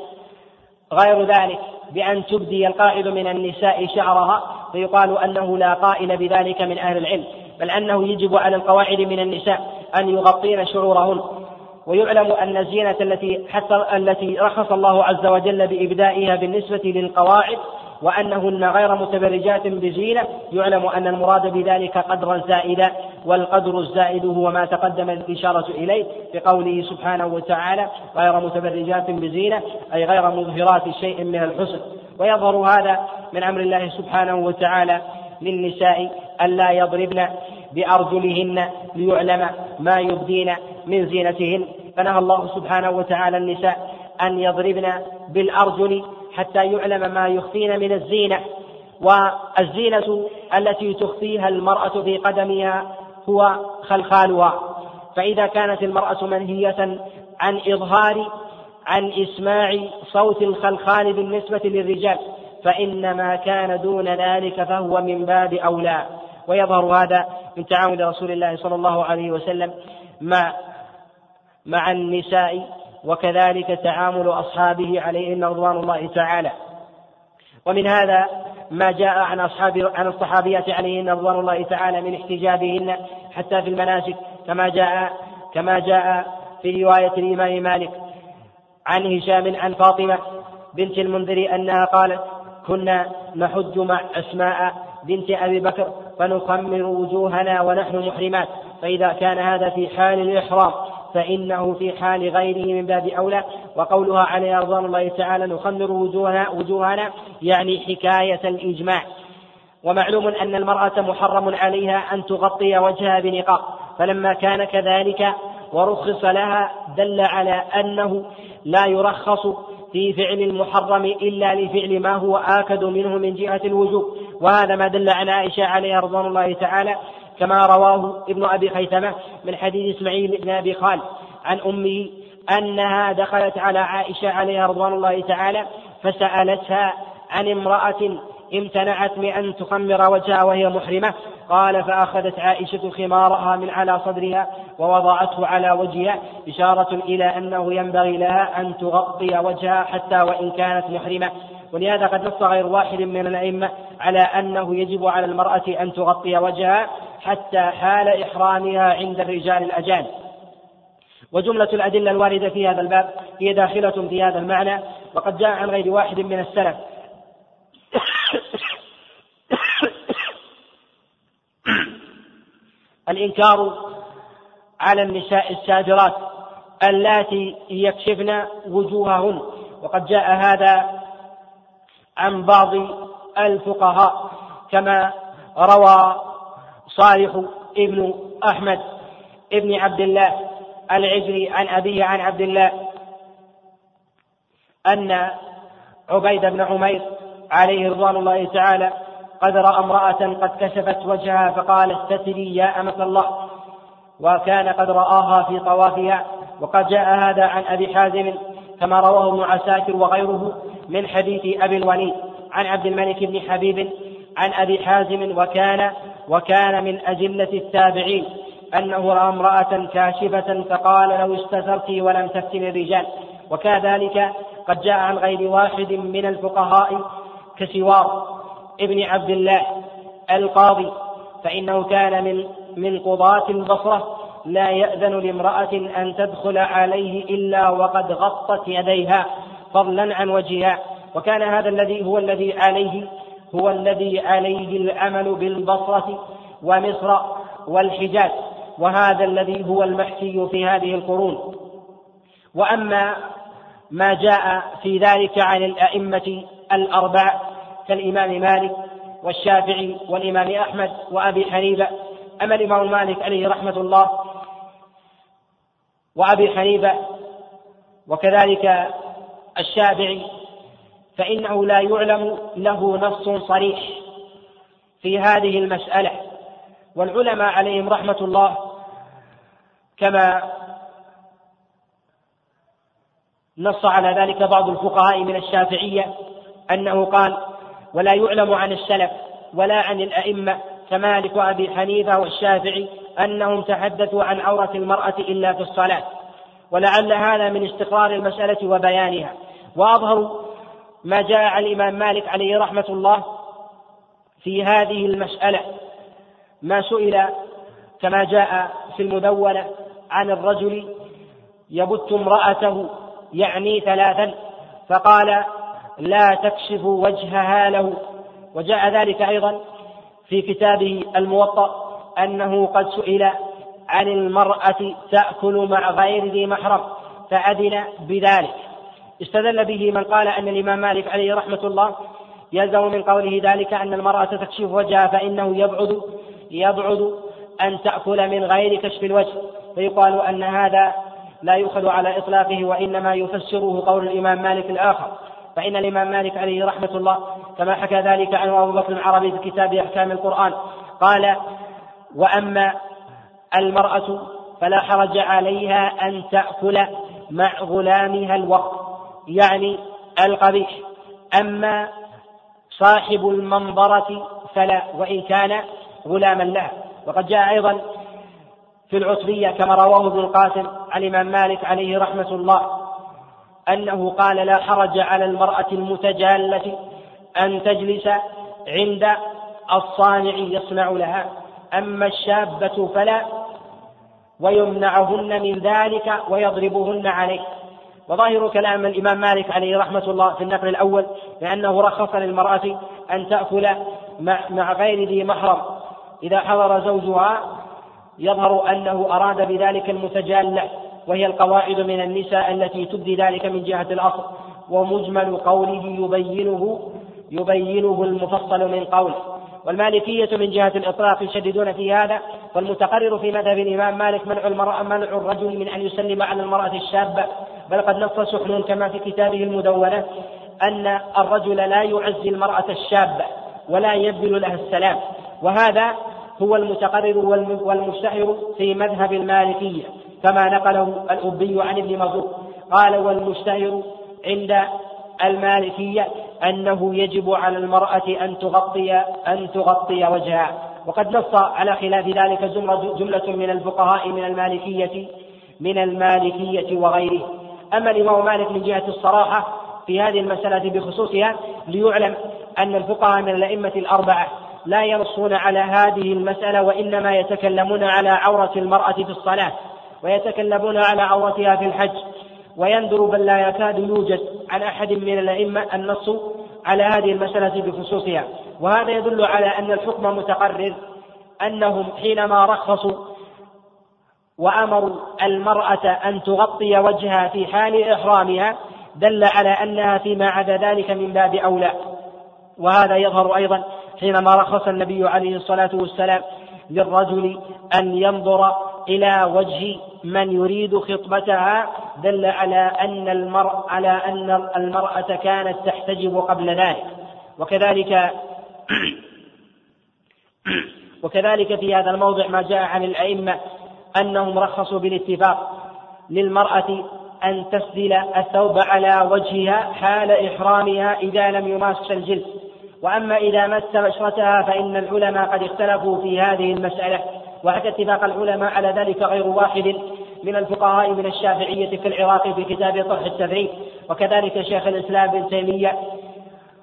Speaker 1: غير ذلك بأن تبدي القائد من النساء شعرها فيقال أنه لا قائل بذلك من أهل العلم بل أنه يجب على القواعد من النساء أن يغطين شعورهن. ويعلم أن الزينة التي حتى التي رخص الله عز وجل بإبدائها بالنسبة للقواعد وأنهن غير متبرجات بزينة. يعلم أن المراد بذلك قدرا زائدا والقدر الزائد هو ما تقدم الإشارة إليه بقوله سبحانه وتعالى غير متبرجات بزينة أي غير مظهرات شيء من الحسن. ويظهر هذا من أمر الله سبحانه وتعالى للنساء ألا يضربن بأرجلهن ليعلم ما يبدين من زينتهن. فنهى الله سبحانه وتعالى النساء أن يضربن بالأرجل حتى يعلم ما يخفين من الزينة. والزينة التي تخفيها المرأة في قدمها هو خلخالها. فإذا كانت المرأة منهية عن إظهار عن إسماع صوت الخلخال بالنسبة للرجال فإن ما كان دون ذلك فهو من باب أولى. ويظهر هذا من تعامل رسول الله صلى الله عليه وسلم مع مع النساء وكذلك تعامل أصحابه عليهن رضوان الله تعالى. ومن هذا ما جاء عن أصحاب عن الصحابيات عليهن رضوان الله تعالى من احتجابهن حتى في المناسك كما جاء كما جاء في رواية الإمام مالك عن هشام عن فاطمة بنت المنذر أنها قالت كنا نحج مع أسماء بنت أبي بكر فنخمر وجوهنا ونحن محرمات فإذا كان هذا في حال الإحرام فإنه في حال غيره من باب أولى. وقولها عليه رضوان الله تعالى نخمر وجوهنا, وجوهنا يعني حكاية الإجماع. ومعلوم أن المرأة محرم عليها أن تغطي وجهها بنقاب فلما كان كذلك ورخص لها دل على أنه لا يرخص في فعل المحرم إلا لفعل ما هو آكد منه من جهة الوجوب. وهذا ما دل على عائشة عليها رضوان الله تعالى كما رواه ابن أبي خيثمة من حديث إسماعيل بن أبي خالد عن أمه أنها دخلت على عائشة عليها رضوان الله تعالى فسألتها عن امرأة امتنعت من أن تخمر وجهها وهي محرمة. قال فأخذت عائشة خمارها من على صدرها ووضعته على وجهها إشارة إلى أنه ينبغي لها أن تغطي وجهها حتى وإن كانت محرمة. ولهذا قد نص غير واحد من الأئمة على أنه يجب على المرأة أن تغطي وجهها حتى حال إحرامها عند الرجال الأجانب. وجملة الأدلة الواردة في هذا الباب هي داخلة في هذا المعنى وقد جاء عن غير واحد من السلف. الإنكار على النساء الساجرات اللاتي يكشفن وجوههن. وقد جاء هذا عن بعض الفقهاء كما روى صالح ابن أحمد ابن عبد الله العجري عن أبيه عن عبد الله أن عبيد بن عمير عليه رضوان الله تعالى قد رأى امرأة قد كشفت وجهها فقال استتري يا أمة الله وكان قد رآها في طوافها وقد جاء هذا عن أبي حازم كما رواه ابن عساكر وغيره من حديث أبي الوليد عن عبد الملك بن حبيب عن أبي حازم وكان وكان من أجلة التابعين أنه رأى امرأة كاشفة فقال لو استثرت ولم تفتن الرجال. وكذلك قد جاء عن غير واحد من الفقهاء كسوار ابن عبد الله القاضي فإنه كان من من قضاة البصرة لا يأذن لامرأة أن تدخل عليه إلا وقد غطت يديها فضلا عن وجهها. وكان هذا الذي هو الذي عليه هو الذي عليه الأمل بالبصرة ومصر والحجاز وهذا الذي هو المحكي في هذه القرون. وأما ما جاء في ذلك عن الأئمة الأربعة كالإمام مالك والشافعي والإمام أحمد وأبي حنيفة أما الإمام مالك عليه رحمة الله وأبي حنيفة وكذلك الشافعي فإنه لا يعلم له نص صريح في هذه المسألة. والعلماء عليهم رحمة الله كما نص على ذلك بعض الفقهاء من الشافعية أنه قال ولا يعلم عن السلف ولا عن الأئمة كمالك وأبي حنيفة والشافعي أنهم تحدثوا عن عورة المرأة إلا في الصلاة. ولعل هذا من استقرار المسألة وبيانها. وأظهر ما جاء عن الإمام مالك عليه رحمة الله في هذه المسألة. ما سئل كما جاء في المدونة عن الرجل يبت امرأته يعني ثلاثا فقال لا تكشف وجهها له. وجاء ذلك أيضا في كتابه الموطأ أنه قد سئل عن المرأة تأكل مع غير ذي محرم فأذن بذلك. استدل به من قال أن الإمام مالك عليه رحمة الله يلزم من قوله ذلك أن المرأة تكشف وجهها فإنه يبعد يبعد أن تأكل من غير كشف الوجه. فيقال أن هذا لا يؤخذ على إطلاقه وإنما يفسره قول الإمام مالك الآخر. فإن الإمام مالك عليه رحمة الله كما حكى ذلك عنه أبو بكر العربي في كتاب أحكام القرآن قال وأما المرأة فلا حرج عليها أن تأكل مع غلامها الوقت. يعني القبيح. أما صاحب المنظرة فلا وإن كان غلاما لها. وقد جاء أيضا في العتبية كما رواه ابن القاسم عن الإمام مالك عليه رحمة الله أنه قال لا حرج على المرأة المتجالة أن تجلس عند الصانع يصنع لها. أما الشابة فلا ويمنعهن من ذلك ويضربهن عليه. وظاهر كلام الإمام مالك عليه رحمة الله في النقل الأول لأنه رخص للمرأة أن تأكل مع, غير ذي محرم. إذا حضر زوجها يظهر أنه أراد بذلك المتجالة وهي القواعد من النساء التي تبدي ذلك من جهة الأصل. ومجمل قوله يبينه يبينه المفصل من قوله. والمالكية من جهة الإطلاق يشددون في هذا والمتقرر في مذهب الإمام مالك منع المرأة منع الرجل من أن يسلم على المرأة الشابة بل قد نص سحنون كما في كتابه المدونة أن الرجل لا يعزي المرأة الشابة ولا يبذل لها السلام. وهذا هو المتقرر والمشتهر في مذهب المالكية كما نقله الأبي عن ابن مزور. قال والمشتهر عند المالكية أنه يجب على المرأة أن تغطي أن تغطي وجهها. وقد نص على خلاف ذلك جملة, من الفقهاء من المالكية من المالكية وغيره. أما الإمام مالك من جهة الصراحة في هذه المسألة بخصوصها ليعلم أن الفقهاء من الأئمة الأربعة لا ينصون على هذه المسألة وإنما يتكلمون على عورة المرأة في الصلاة ويتكلمون على عورتها في الحج. ويندر بل لا يكاد يوجد عن أحد من الأئمة النص على هذه المسألة بخصوصها. وهذا يدل على أن الحكم متقرر أنهم حينما رخصوا وأمروا المرأة أن تغطي وجهها في حال إحرامها دل على أنها فيما عدا ذلك من باب أولى. وهذا يظهر أيضا حينما رخص النبي عليه الصلاة والسلام للرجل أن ينظر إلى وجه من يريد خطبتها دل على أن المرء على أن المرأة كانت تحتجب قبل ذلك. وكذلك وكذلك في هذا الموضع ما جاء عن الأئمة أنهم رخصوا بالاتفاق للمرأة أن تسدل الثوب على وجهها حال إحرامها إذا لم يماس الجلد. وأما إذا مس بشرتها فإن العلماء قد اختلفوا في هذه المسألة. وحتى اتفاق العلماء على ذلك غير واحد من الفقهاء من الشافعية في العراق في كتاب طرح التفعيل وكذلك شيخ الإسلام ابن تيمية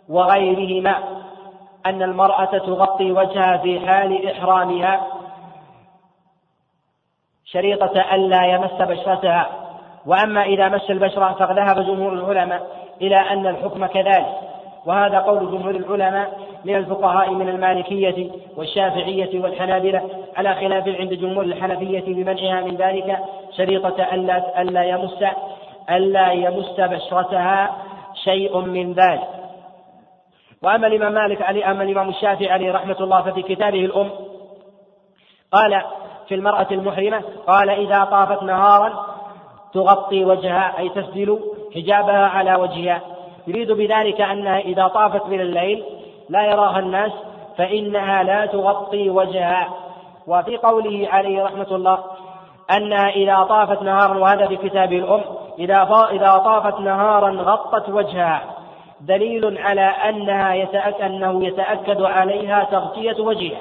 Speaker 1: وغيرهما أن المرأة تغطي وجهها في حال إحرامها شريطة ألا يمس بشرتها. وأما إذا مس البشرة فقد ذهب جمهور العلماء إلى أن الحكم كذلك. وهذا قول جمهور العلماء من الفقهاء من المالكية والشافعية والحنابلة على خلاف عند جمهور الحنفية بمنعها من ذلك شريطة ألا ألا يمس ألا يمس بشرتها شيء من ذلك. وأما الإمام مالك عليه أما الإمام الشافعي عليه رحمة الله ففي كتابه الأم قال في المرأة المحرمة قال إذا طافت نهارا تغطي وجهها أي تسدل حجابها على وجهها. يريد بذلك أنها إذا طافت من الليل لا يراها الناس فإنها لا تغطي وجهها. وفي قوله عليه رحمة الله أنها إذا طافت نهارا وهذا في كتاب الأم إذا إذا طافت نهارا غطت وجهها. دليل على أنها يتأكد أنه يتأكد عليها تغطية وجهها.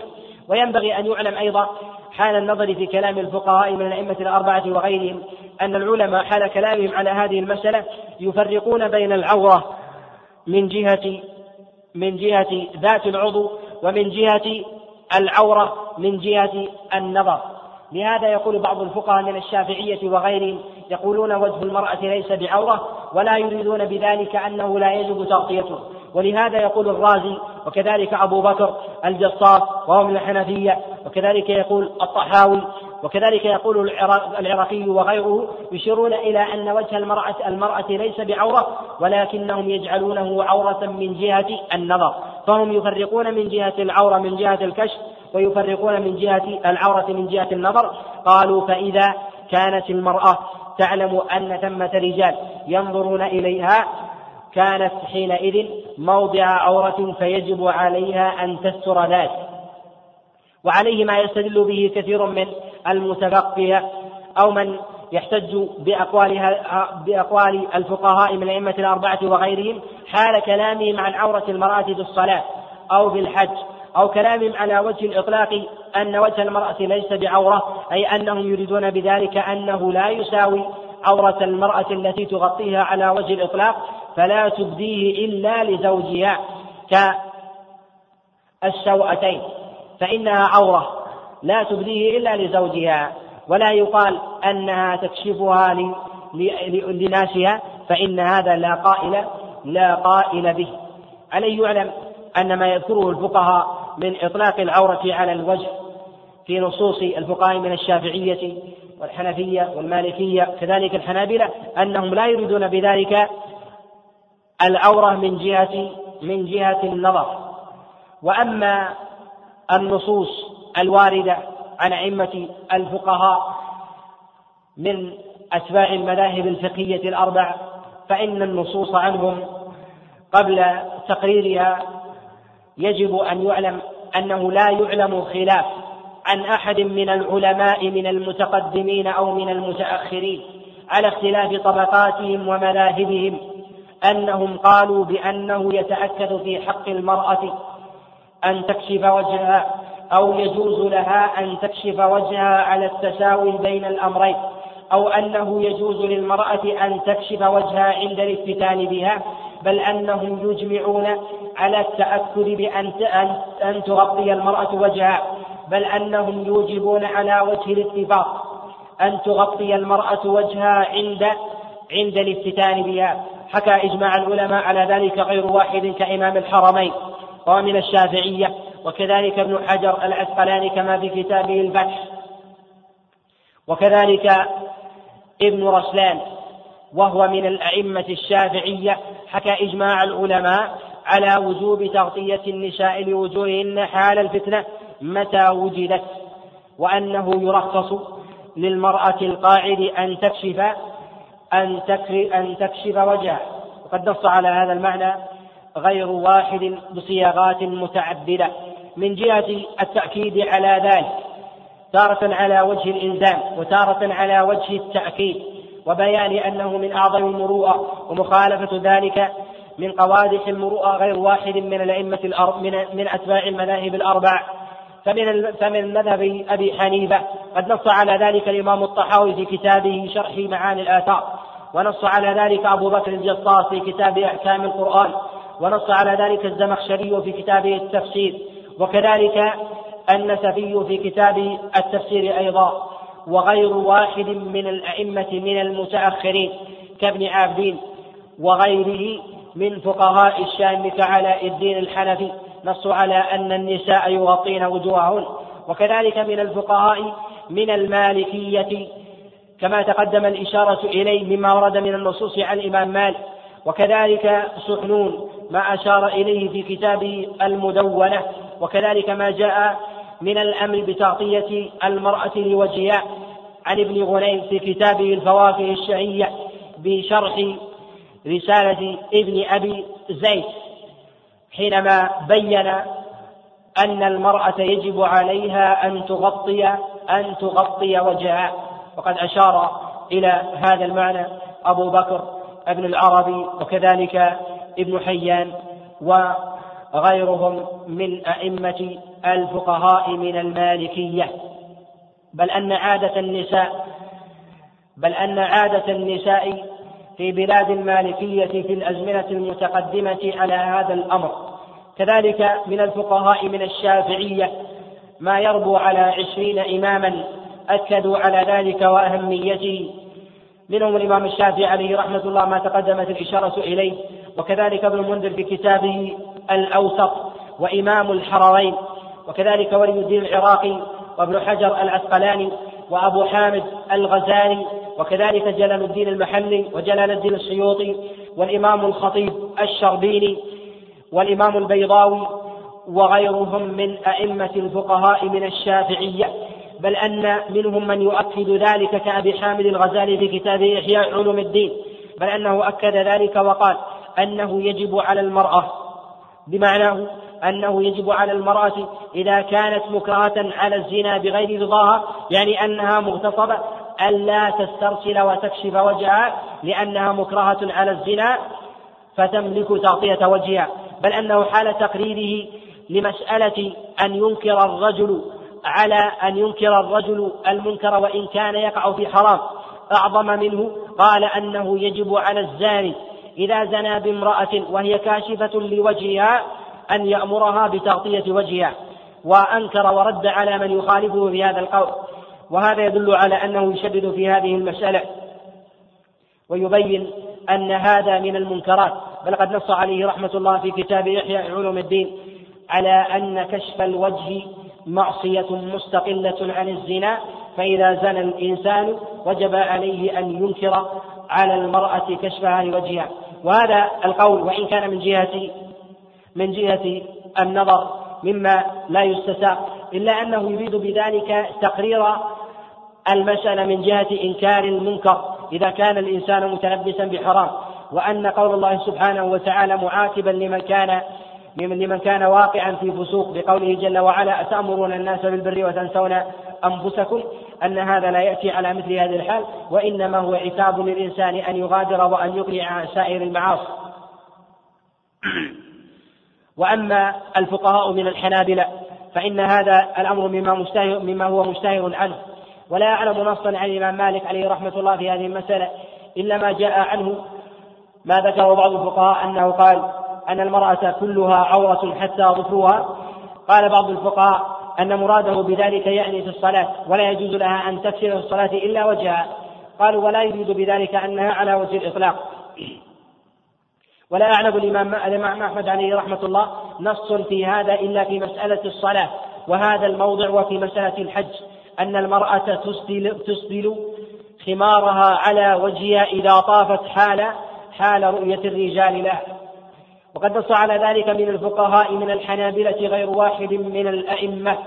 Speaker 1: وينبغي أن يعلم أيضا حال النظر في كلام الفقهاء من الأئمة الأربعة وغيرهم أن العلماء حال كلامهم على هذه المسألة يفرقون بين العورة من جهة من جهة ذات العضو ومن جهة العورة من جهة النظر. لهذا يقول بعض الفقهاء من الشافعية وغيرهم يقولون وجه المرأة ليس بعورة ولا يريدون بذلك أنه لا يجب تغطيته. ولهذا يقول الرازي وكذلك أبو بكر الجصاص وهو من الحنفية وكذلك يقول الطحاوي وكذلك يقول العراقي وغيره يشيرون إلى أن وجه المرأة المرأة ليس بعورة ولكنهم يجعلونه عورة من جهة النظر فهم يفرقون من جهة العورة من جهة الكشف ويفرقون من جهة العورة من جهة النظر. قالوا فإذا كانت المرأة تعلم أن ثمة رجال ينظرون إليها كانت حينئذ موضع عورة فيجب عليها أن تستر ذلك وعليه ما يستدل به كثير من المتفقه أو من يحتج بأقوالها بأقوال الفقهاء من الأئمة الأربعة وغيرهم حال كلامهم عن عورة المرأة في الصلاة أو في الحج أو كلامهم على وجه الإطلاق أن وجه المرأة ليس بعورة أي أنهم يريدون بذلك أنه لا يساوي عورة المرأة التي تغطيها على وجه الإطلاق فلا تبديه إلا لزوجها كالسوأتين فإنها عورة لا تبديه إلا لزوجها ولا يقال أنها تكشفها لناسها فإن هذا لا قائل لا قائل به. عليه يعلم أن ما يذكره الفقهاء من إطلاق العورة على الوجه في نصوص الفقهاء من الشافعية والحنفية والمالكية كذلك الحنابلة أنهم لا يريدون بذلك العورة من جهة من جهة النظر. وأما النصوص الواردة عن أئمة الفقهاء من أتباع المذاهب الفقهية الأربع فإن النصوص عنهم قبل تقريرها يجب أن يعلم أنه لا يعلم خلاف عن أحد من العلماء من المتقدمين أو من المتأخرين على اختلاف طبقاتهم ومذاهبهم. أنهم قالوا بأنه يتأكد في حق المرأة أن تكشف وجهها أو يجوز لها أن تكشف وجهها على التساوي بين الأمرين أو أنه يجوز للمرأة أن تكشف وجهها عند الافتتان بها بل أنهم يجمعون على التأكد بأن أن تغطي المرأة وجهها بل أنهم يوجبون على وجه الاتفاق أن تغطي المرأة وجهها عند عند الافتتان بها. حكى إجماع العلماء على ذلك غير واحد كإمام الحرمين ومن الشافعية وكذلك ابن حجر العسقلاني كما في كتابه الفتح وكذلك ابن رسلان وهو من الأئمة الشافعية حكى إجماع العلماء على وجوب تغطية النساء لوجوههن حال الفتنة متى وجدت وأنه يرخص للمرأة القاعد أن تكشف أن أن تكشف وجهها وقد نص على هذا المعنى غير واحد بصياغات متعددة. من جهة التأكيد على ذلك تارة على وجه الإلزام وتارة على وجه التأكيد. وبيان أنه من أعظم المروءة ومخالفة ذلك من قوادح المروءة غير واحد من الأئمة من من أتباع المذاهب الأربع. فمن فمن مذهب أبي حنيفة قد نص على ذلك الإمام الطحاوي في كتابه شرح معاني الآثار ونص على ذلك أبو بكر الجصاص في كتاب أحكام القرآن ونص على ذلك الزمخشري في كتابه التفسير وكذلك النسفي في كتاب التفسير أيضا وغير واحد من الأئمة من المتأخرين كابن عابدين وغيره من فقهاء الشام كعلاء الدين الحنفي. نصوا على أن النساء يغطين وجوههن. وكذلك من الفقهاء من المالكية كما تقدم الإشارة إليه مما ورد من النصوص عن الإمام مالك وكذلك سحنون ما أشار إليه في كتابه المدونة. وكذلك ما جاء من الأمر بتغطية المرأة لوجهها. عن ابن غنيم في كتابه الفواكه الشهية بشرح رسالة ابن أبي زيد. حينما بين أن المرأة يجب عليها أن تغطي أن تغطي وجهها. وقد أشار إلى هذا المعنى أبو بكر ابن العربي وكذلك ابن حيان وغيرهم من أئمة الفقهاء من المالكية. بل أن عادة النساء بل أن عادة النساء في بلاد المالكية في الأزمنة المتقدمة على هذا الأمر. كذلك من الفقهاء من الشافعية ما يربو على عشرين إماما أكدوا على ذلك وأهميته. منهم الإمام الشافعي عليه رحمة الله ما تقدمت الإشارة إليه وكذلك ابن المنذر في كتابه الأوسط وإمام الحرمين وكذلك ولي الدين العراقي وابن حجر العسقلاني وأبو حامد الغزالي وكذلك جلال الدين المحلي وجلال الدين السيوطي والإمام الخطيب الشربيني. والإمام البيضاوي وغيرهم من أئمة الفقهاء من الشافعية بل أن منهم من يؤكد ذلك كأبي حامد الغزالي في كتابه إحياء علوم الدين بل أنه أكد ذلك وقال أنه يجب على المرأة بمعناه أنه يجب على المرأة إذا كانت مكرهة على الزنا بغير رضاها يعني أنها مغتصبة ألا تسترسل وتكشف وجهها لأنها مكرهة على الزنا فتملك تغطية وجهها. بل أنه حال تقريره لمسألة أن ينكر الرجل على أن ينكر الرجل المنكر وإن كان يقع في حرام. أعظم منه قال أنه يجب على الزاني إذا زنى بامرأة وهي كاشفة لوجهها أن يأمرها بتغطية وجهها وأنكر ورد على من يخالفه في هذا القول. وهذا يدل على أنه يشدد في هذه المسألة ويبين أن هذا من المنكرات. بل قد نص عليه رحمة الله في كتاب إحياء علوم الدين على أن كشف الوجه معصية مستقلة عن الزنا فإذا زنى الإنسان وجب عليه أن ينكر على المرأة كشفها لوجهها وهذا القول وإن كان من جهة من جهة النظر مما لا يستساق إلا أنه يريد بذلك تقرير المسألة من جهة إنكار المنكر. إذا كان الإنسان متلبسا بحرام وأن قول الله سبحانه وتعالى معاتبا لمن كان لمن كان واقعا في فسوق بقوله جل وعلا أتأمرون الناس بالبر وتنسون أنفسكم؟ أن هذا لا يأتي على مثل هذه الحال وإنما هو عتاب للإنسان أن يغادر وأن يقلع سائر المعاصي. وأما الفقهاء من الحنابلة فإن هذا الأمر مما مشتهر مما هو مشتهر عنه. ولا أعلم نصا عن الإمام مالك عليه رحمة الله في هذه المسألة إلا ما جاء عنه ما ذكره بعض الفقهاء أنه قال أن المرأة كلها عورة حتى ظفرها. قال بعض الفقهاء أن مراده بذلك يعني في الصلاة ولا يجوز لها أن تكسر في الصلاة إلا وجهها. قالوا ولا يريد بذلك أنها على وجه الإطلاق. ولا أعلم الإمام الإمام أحمد عليه رحمة الله نص في هذا إلا في مسألة الصلاة وهذا الموضع وفي مسألة الحج أن المرأة تسدل, تسدل خمارها على وجهها إذا طافت حال حال رؤية الرجال لها وقد نص على ذلك من الفقهاء من الحنابلة غير واحد من الأئمة.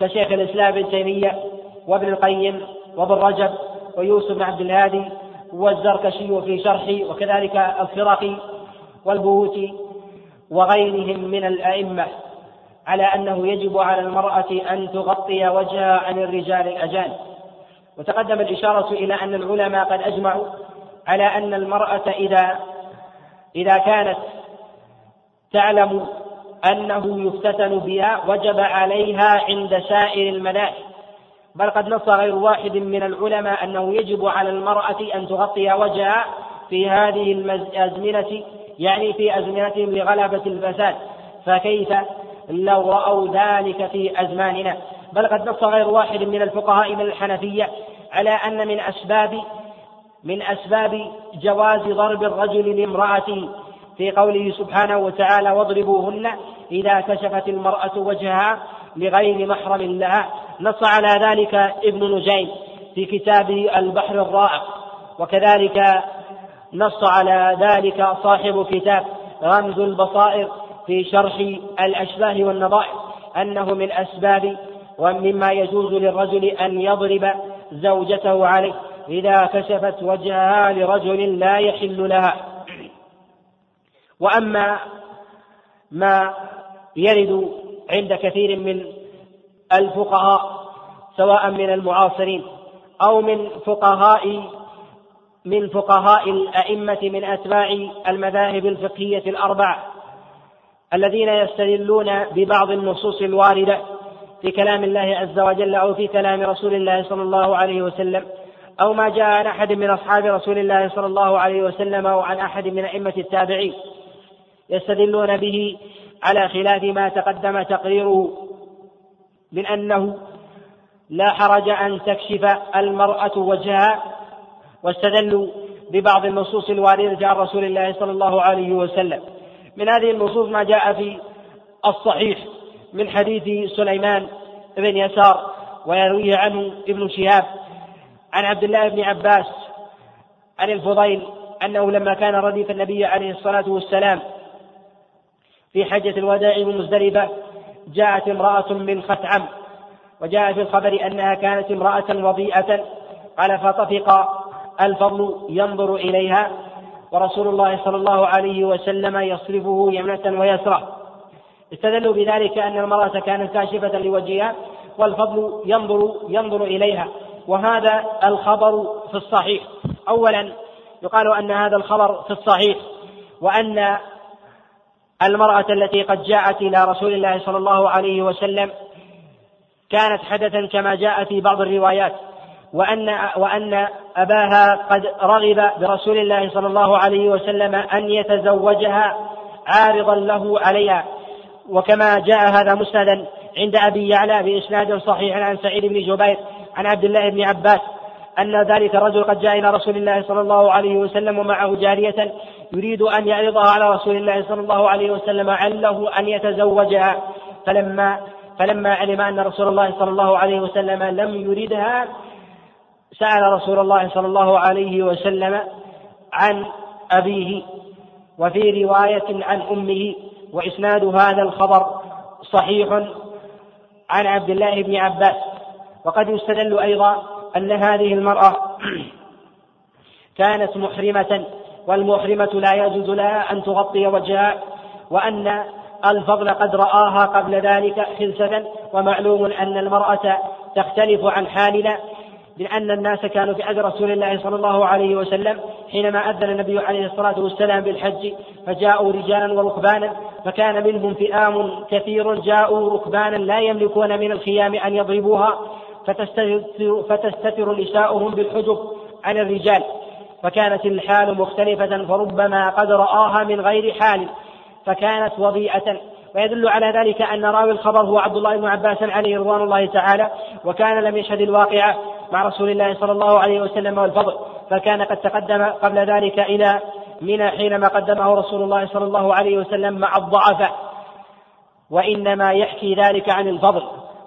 Speaker 1: كشيخ الإسلام ابن تيمية وابن القيم وابن رجب ويوسف بن عبد الهادي والزركشي في شرحه وكذلك الفرقي والبهوتي وغيرهم من الأئمة على أنه يجب على المرأة أن تغطي وجهها عن الرجال الأجانب وتقدم الإشارة إلى أن العلماء قد أجمعوا على أن المرأة إذا إذا كانت تعلم أنه يفتتن بها وجب عليها عند سائر المذاهب بل قد نص غير واحد من العلماء أنه يجب على المرأة أن تغطي وجهها في هذه الأزمنة يعني في أزمنتهم لغلبة الفساد. فكيف لو رأوا ذلك في أزماننا؟ بل قد نص غير واحد من الفقهاء من الحنفية على أن من أسباب من أسباب جواز ضرب الرجل لامرأته في قوله سبحانه وتعالى واضربوهن إذا كشفت المرأة وجهها لغير محرم لها. نص على ذلك ابن نجيم في كتابه البحر الرائق. وكذلك نص على ذلك صاحب كتاب رمز البصائر في شرح الأشباه والنظائر أنه من أسباب ومما يجوز للرجل أن يضرب زوجته عليه. إذا كشفت وجهها لرجل لا يحل لها. وأما ما يرد عند كثير من الفقهاء سواء من المعاصرين أو من فقهاء من فقهاء الأئمة من أتباع المذاهب الفقهية الأربعة الذين يستدلون ببعض النصوص الواردة في كلام الله عز وجل أو في كلام رسول الله صلى الله عليه وسلم. أو ما جاء عن أحد من أصحاب رسول الله صلى الله عليه وسلم أو عن أحد من أئمة التابعين يستدلون به على خلاف ما تقدم تقريره من أنه لا حرج أن تكشف المرأة وجهها واستدلوا ببعض النصوص الواردة عن رسول الله صلى الله عليه وسلم. من هذه النصوص ما جاء في الصحيح من حديث سليمان بن يسار ويرويه عنه ابن شهاب عن عبد الله بن عباس عن الفضيل أنه لما كان رديف النبي عليه الصلاة والسلام في حجة الوداع بمزدلفة جاءت امرأة من خثعم وجاء في الخبر أنها كانت امرأة وضيئة قال فطفق الفضل ينظر إليها ورسول الله صلى الله عليه وسلم يصرفه يمنة ويسرة. استدلوا بذلك أن المرأة كانت كاشفة لوجهها والفضل ينظر ينظر إليها. وهذا الخبر في الصحيح. أولا يقال أن هذا الخبر في الصحيح وأن المرأة التي قد جاءت إلى رسول الله صلى الله عليه وسلم كانت حدثا كما جاء في بعض الروايات وأن وأن أباها قد رغب برسول الله صلى الله عليه وسلم أن يتزوجها عارضا له عليها. وكما جاء هذا مسندا عند أبي يعلى بإسناد صحيح عن سعيد بن جبير عن عبد الله بن عباس أن ذلك الرجل قد جاء إلى رسول الله صلى الله عليه وسلم ومعه جارية يريد أن يعرضها على رسول الله صلى الله عليه وسلم عله أن يتزوجها. فلما فلما علم أن رسول الله صلى الله عليه وسلم لم يردها سأل رسول الله صلى الله عليه وسلم عن أبيه وفي رواية عن أمه وإسناد هذا الخبر صحيح عن عبد الله بن عباس. وقد يستدل أيضا أن هذه المرأة كانت محرمة والمحرمة لا يجوز لها أن تغطي وجهها وأن الفضل قد رآها قبل ذلك خلسة ومعلوم أن المرأة تختلف عن حالنا لأن الناس كانوا في عهد رسول الله صلى الله عليه وسلم حينما أذن النبي عليه الصلاة والسلام بالحج فجاءوا رجالا وركبانا فكان منهم فئام كثير جاءوا ركبانا لا يملكون من الخيام أن يضربوها فتستتر, فتستتر نساؤهم بالحجب عن الرجال فكانت الحال مختلفة فربما قد رآها من غير حال فكانت وضيئة. ويدل على ذلك أن راوي الخبر هو عبد الله بن عباس عليه رضوان الله تعالى وكان لم يشهد الواقعة مع رسول الله صلى الله عليه وسلم والفضل فكان قد تقدم قبل ذلك إلى منى حينما قدمه رسول الله صلى الله عليه وسلم مع الضعفاء وإنما يحكي ذلك عن الفضل.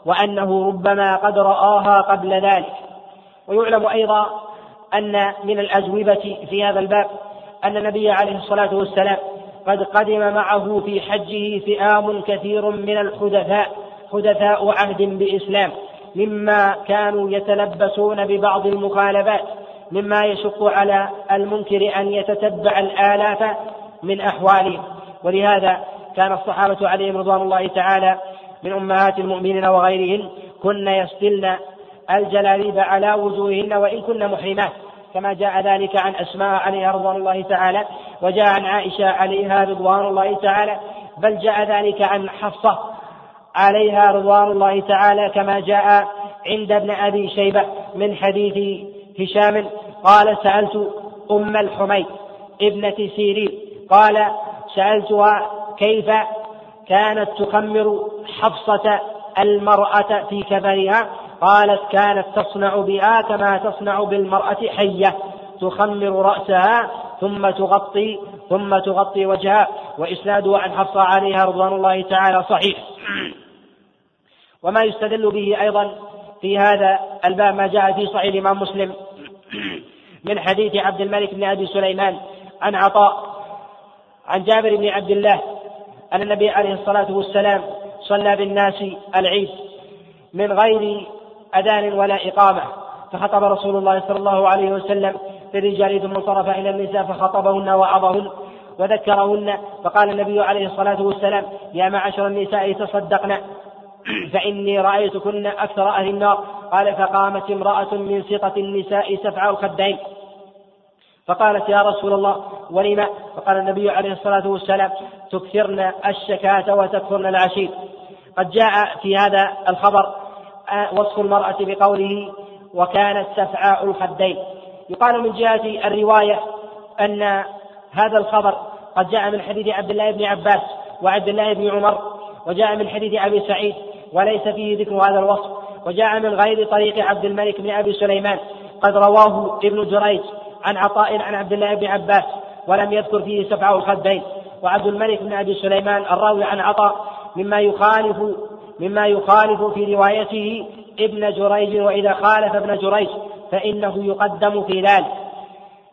Speaker 1: وأنه ربما قد رآها قبل ذلك. ويعلم أيضا أن من الأجوبة في هذا الباب أن النبي عليه الصلاة والسلام قد قدم معه في حجه فئام كثير من الحدثاء حدثاء عهد بإسلام مما كانوا يتلبسون ببعض المخالفات مما يشق على المنكر أن يتتبع الآلاف من أحوالهم. ولهذا كان الصحابة عليهم رضوان الله تعالى من أمهات المؤمنين وغيرهن كن يسدلن الجلاليب على وجوههن وإن كن محرمات كما جاء ذلك عن أسماء عليها رضوان الله تعالى وجاء عن عائشة عليها رضوان الله تعالى بل جاء ذلك عن حفصة عليها رضوان الله تعالى كما جاء عند ابن أبي شيبة من حديث هشام قال سألت أم الحميد ابنة سيرين قال سألتها كيف كانت تخمر حفصة المرأة في كفنها قالت كانت تصنع بها كما تصنع بالمرأة حية تخمر رأسها ثم تغطي ثم تغطي وجهها وإسناده عن حفصة عليها رضوان الله تعالى صحيح. وما يستدل به أيضا في هذا الباب ما جاء في صحيح الإمام مسلم من حديث عبد الملك بن أبي سليمان عن عطاء عن جابر بن عبد الله أن النبي عليه الصلاة والسلام صلى بالناس العيد من غير أذان ولا إقامة. فخطب رسول الله صلى الله عليه وسلم للرجال ثم انصرف إلى النساء فخطبهن وعظهن وذكرهن. فقال النبي عليه الصلاة والسلام يا معشر النساء تصدقن. فإني رأيتكن أكثر أهل النار. قال فقامت امرأة من سقة النساء سفع الخدين فقالت يا رسول الله ولم؟ فقال النبي عليه الصلاة والسلام تكثرن الشكاة وتكثرن العشير قد جاء في هذا الخبر آه، وصف المرأة بقوله وكانت سفعاء الخدين يقال من جهة الرواية أن هذا الخبر قد جاء من حديث عبد الله بن عباس وعبد الله بن عمر وجاء من حديث أبي سعيد وليس فيه ذكر هذا الوصف وجاء من غير طريق عبد الملك بن أبي سليمان. قد رواه ابن جريج عن عطاء عن عبد الله بن عباس ولم يذكر فيه سفعاء الخدين وعبد الملك بن أبي سليمان الراوي عن عطاء مما يخالف مما يخالف في روايته ابن جريج وإذا خالف ابن جريج فإنه يقدم في ذلك.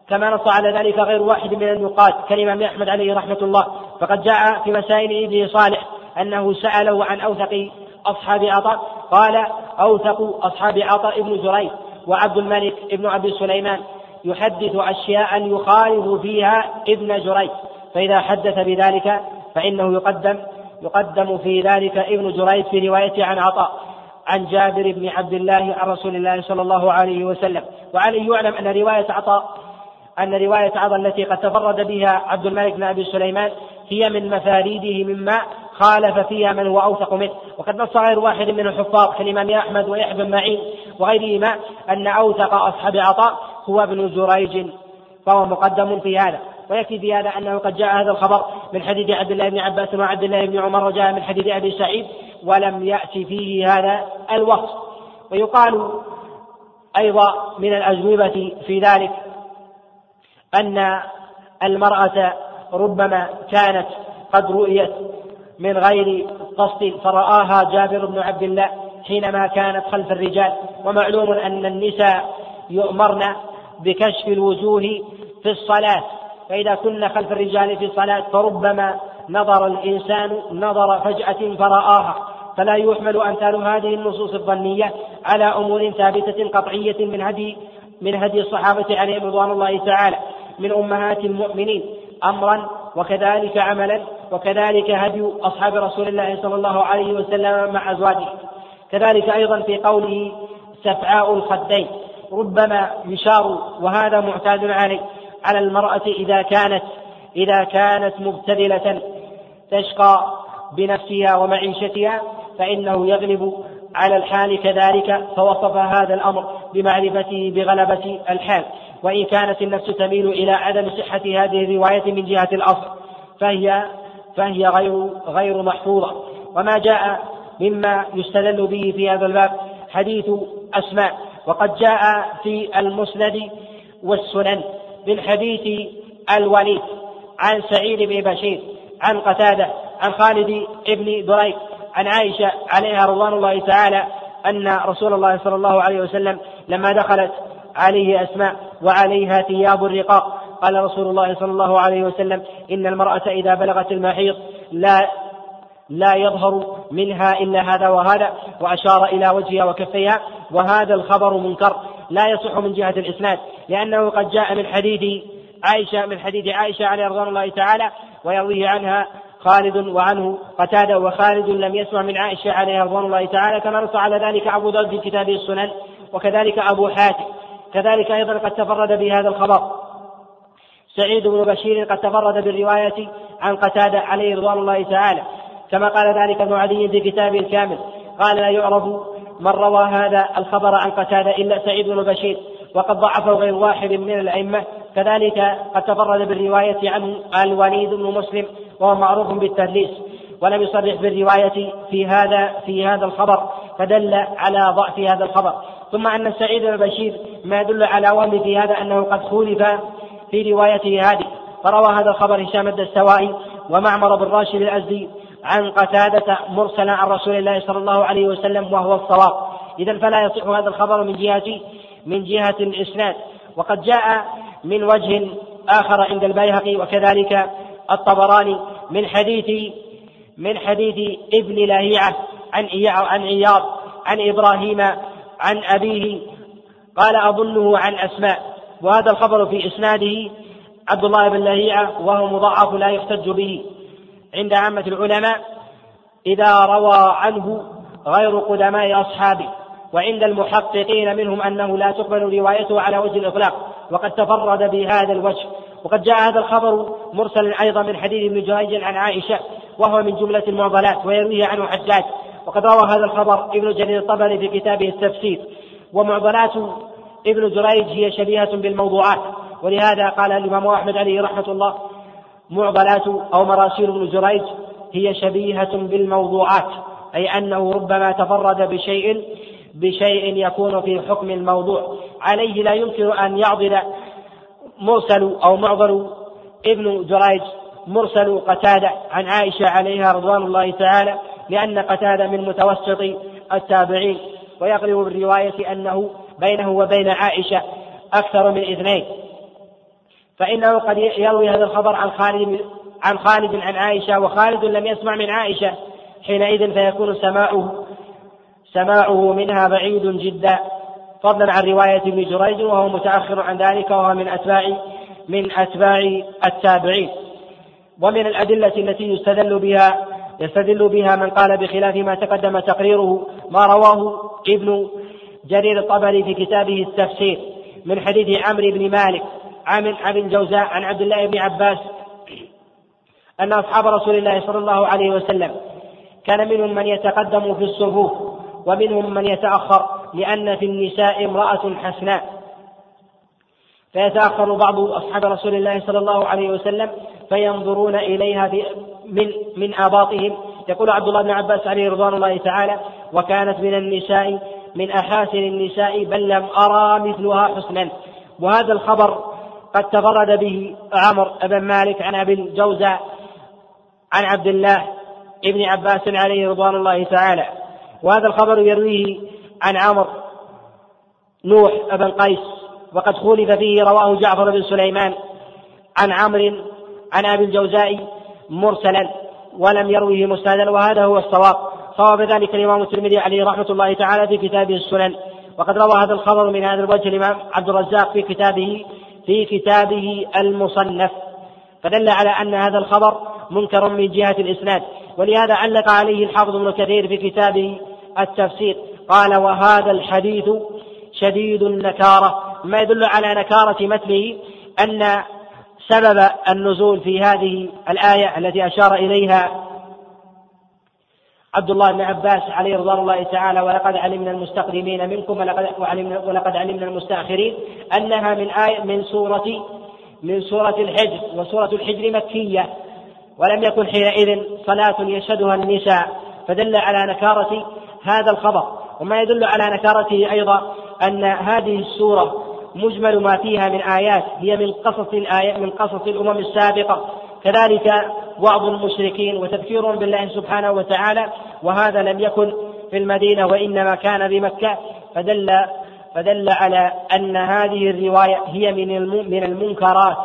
Speaker 1: كما نص على ذلك غير واحد من النقاد كالإمام أحمد عليه رحمة الله. فقد جاء في مسائل ابن صالح أنه سأله عن أوثق أصحاب عطاء قال أوثق أصحاب عطاء ابن جريج وعبد الملك ابن أبي سليمان يحدث أشياء يخالف فيها ابن جريج. فإذا حدث بذلك فإنه يقدم يقدم في ذلك ابن جريج في روايته عن عطاء عن جابر بن عبد الله عن رسول الله صلى الله عليه وسلم. وعليه يعلم أن رواية عطاء أن رواية عطاء التي قد تفرد بها عبد الملك بن أبي سليمان هي من مفاريده مما خالف فيها من هو أوثق منه. وقد نص غير واحد من الحفاظ كالإمام أحمد ويحيى بن معين وغيرهما أن أوثق أصحاب عطاء هو ابن جريج فهو مقدم في هذا. ويكفي في هذا أنه قد جاء هذا الخبر من حديث عبد الله بن عباس وعبد الله بن عمر وجاء من حديث أبي سعيد ولم يأتي فيه هذا الوقت ويقال أيضا من الأجوبة في ذلك أن المرأة ربما كانت قد رؤيت من غير قصد فرآها جابر بن عبد الله حينما كانت خلف الرجال. ومعلوم أن النساء يؤمرن بكشف الوجوه في الصلاة. فإذا كنا خلف الرجال في الصلاة فربما نظر الإنسان نظر فجأة فرآها. فلا يحمل أمثال هذه النصوص الظنية على أمور ثابتة قطعية من هدي من هدي الصحابة عليهم رضوان الله تعالى. من أمهات المؤمنين أمرا وكذلك عملا وكذلك هدي أصحاب رسول الله صلى الله عليه وسلم مع أزواجه. كذلك أيضا في قوله سفعاء الخدين. ربما يشار وهذا معتاد عليه. على المرأة إذا كانت إذا كانت مبتذلة تشقى بنفسها ومعيشتها فإنه يغلب على الحال كذلك فوصف هذا الأمر بمعرفته بغلبة الحال. وإن كانت النفس تميل إلى عدم صحة هذه الرواية من جهة الأصل فهي فهي غير غير محفوظة. وما جاء مما يستدل به في هذا الباب حديث أسماء. وقد جاء في المسند والسنن. من حديث الوليد عن سعيد بن بشير عن قتادة عن خالد بن دريك عن عائشة عليها رضوان الله تعالى أن رسول الله صلى الله عليه وسلم لما دخلت عليه أسماء وعليها ثياب الرقاق قال رسول الله صلى الله عليه وسلم إن المرأة إذا بلغت المحيض لا لا يظهر منها إلا هذا وهذا وأشار إلى وجهها وكفيها وهذا الخبر منكر لا يصح من جهة الإسناد لأنه قد جاء من حديث عائشة من حديث عائشة عليه رضوان الله تعالى ويرويه عنها خالد وعنه قتادة وخالد لم يسمع من عائشة عليها رضوان الله تعالى كما نص على ذلك أبو داود في كتابه السنن وكذلك أبو حاتم كذلك أيضا قد تفرد بهذا الخبر. سعيد بن بشير قد تفرد بالرواية عن قتادة عليه رضوان الله تعالى كما قال ذلك ابن عدي في كتابه الكامل قال لا يعرف من روى هذا الخبر عن قتادة إلا سعيد بن بشير وقد ضعفه غير واحد من الأئمة. كذلك قد تفرد بالرواية عنه الوليد بن مسلم وهو معروف بالتدليس ولم يصرح بالرواية في هذا في هذا الخبر فدل على ضعف هذا الخبر. ثم أن سعيد بن بشير ما يدل على وهم في هذا أنه قد خولف في روايته هذه. فروى هذا الخبر هشام الدستوائي ومعمر بن راشد الأزدي عن قتادة مرسلا عن رسول الله صلى الله عليه وسلم وهو الصواب. إذا فلا يصح هذا الخبر من جهة من جهة الإسناد. وقد جاء من وجه آخر عند البيهقي وكذلك الطبراني من حديث من حديث ابن لهيعة عن عن عياض عن إبراهيم عن أبيه قال أظنه عن أسماء. وهذا الخبر في إسناده عبد الله بن لهيعة وهو مضاعف لا يحتج به. عند عامة العلماء إذا روى عنه غير قدماء أصحابه وعند المحققين منهم أنه لا تقبل روايته على وجه الإطلاق وقد تفرد بهذا الوجه. وقد جاء هذا الخبر مرسلا أيضا من حديث ابن جريج عن عائشة وهو من جملة المعضلات ويرويه عنه حجاج. وقد روى هذا الخبر ابن جرير الطبري في كتابه التفسير. ومعضلات ابن جريج هي شبيهة بالموضوعات. ولهذا قال الإمام أحمد عليه رحمة الله معضلات أو مراسيل ابن جريج هي شبيهة بالموضوعات أي أنه ربما تفرد بشيء بشيء يكون في حكم الموضوع. عليه لا يمكن أن يعضل مرسل أو معضل ابن جريج مرسل قتادة عن عائشة عليها رضوان الله تعالى لأن قتادة من متوسط التابعين. ويغلب بالرواية أنه بينه وبين عائشة أكثر من اثنين. فإنه قد يروي هذا الخبر عن خالد عن خالد عن عائشة وخالد لم يسمع من عائشة. حينئذ فيكون سماعه سماعه منها بعيد جدا. فضلا عن رواية ابن جريج وهو متأخر عن ذلك وهو من أتباع من أتباع التابعين. ومن الأدلة التي يستدل بها يستدل بها من قال بخلاف ما تقدم تقريره ما رواه ابن جرير الطبري في كتابه التفسير من حديث عمرو بن مالك. عن عن الجوزاء عن عبد الله بن عباس أن أصحاب رسول الله صلى الله عليه وسلم كان منهم من يتقدم في الصفوف ومنهم من يتأخر لأن في النساء امرأة حسناء. فيتأخر بعض أصحاب رسول الله صلى الله عليه وسلم فينظرون إليها من من آباطهم. يقول عبد الله بن عباس عليه رضوان الله تعالى وكانت من النساء من أحاسن النساء بل لم أرى مثلها حسنا. وهذا الخبر قد تفرد به عمر بن مالك عن أبي الجوزاء عن عبد الله ابن عباس عليه رضوان الله تعالى. وهذا الخبر يرويه عن عمر نوح بن قيس وقد خولف فيه رواه جعفر بن سليمان عن عمرو عن أبي الجوزاء مرسلا ولم يروه مسندا وهذا هو الصواب. صواب ذلك الإمام الترمذي عليه رحمة الله تعالى في كتابه السنن. وقد روى هذا الخبر من هذا الوجه الإمام عبد الرزاق في كتابه في كتابه المصنف. فدل على أن هذا الخبر منكر من جهة الإسناد. ولهذا علق عليه الحافظ ابن كثير في كتابه التفسير. قال وهذا الحديث شديد النكارة. ما يدل على نكارة متنه أن سبب النزول في هذه الآية التي أشار إليها عبد الله بن عباس عليه رضوان الله تعالى ولقد علمنا المستقدمين منكم ولقد علمنا ولقد علمنا المستأخرين أنها من آية من سورة من سورة الحجر وسورة الحجر مكية. ولم يكن حينئذ صلاة يشهدها النساء فدل على نكارة هذا الخبر. وما يدل على نكارته أيضا أن هذه السورة مجمل ما فيها من آيات هي من قصص الآيات من قصص الأمم السابقة. كذلك وعظ المشركين وتذكيرهم بالله سبحانه وتعالى وهذا لم يكن في المدينة وإنما كان بمكة. فدل فدل على أن هذه الرواية هي من من المنكرات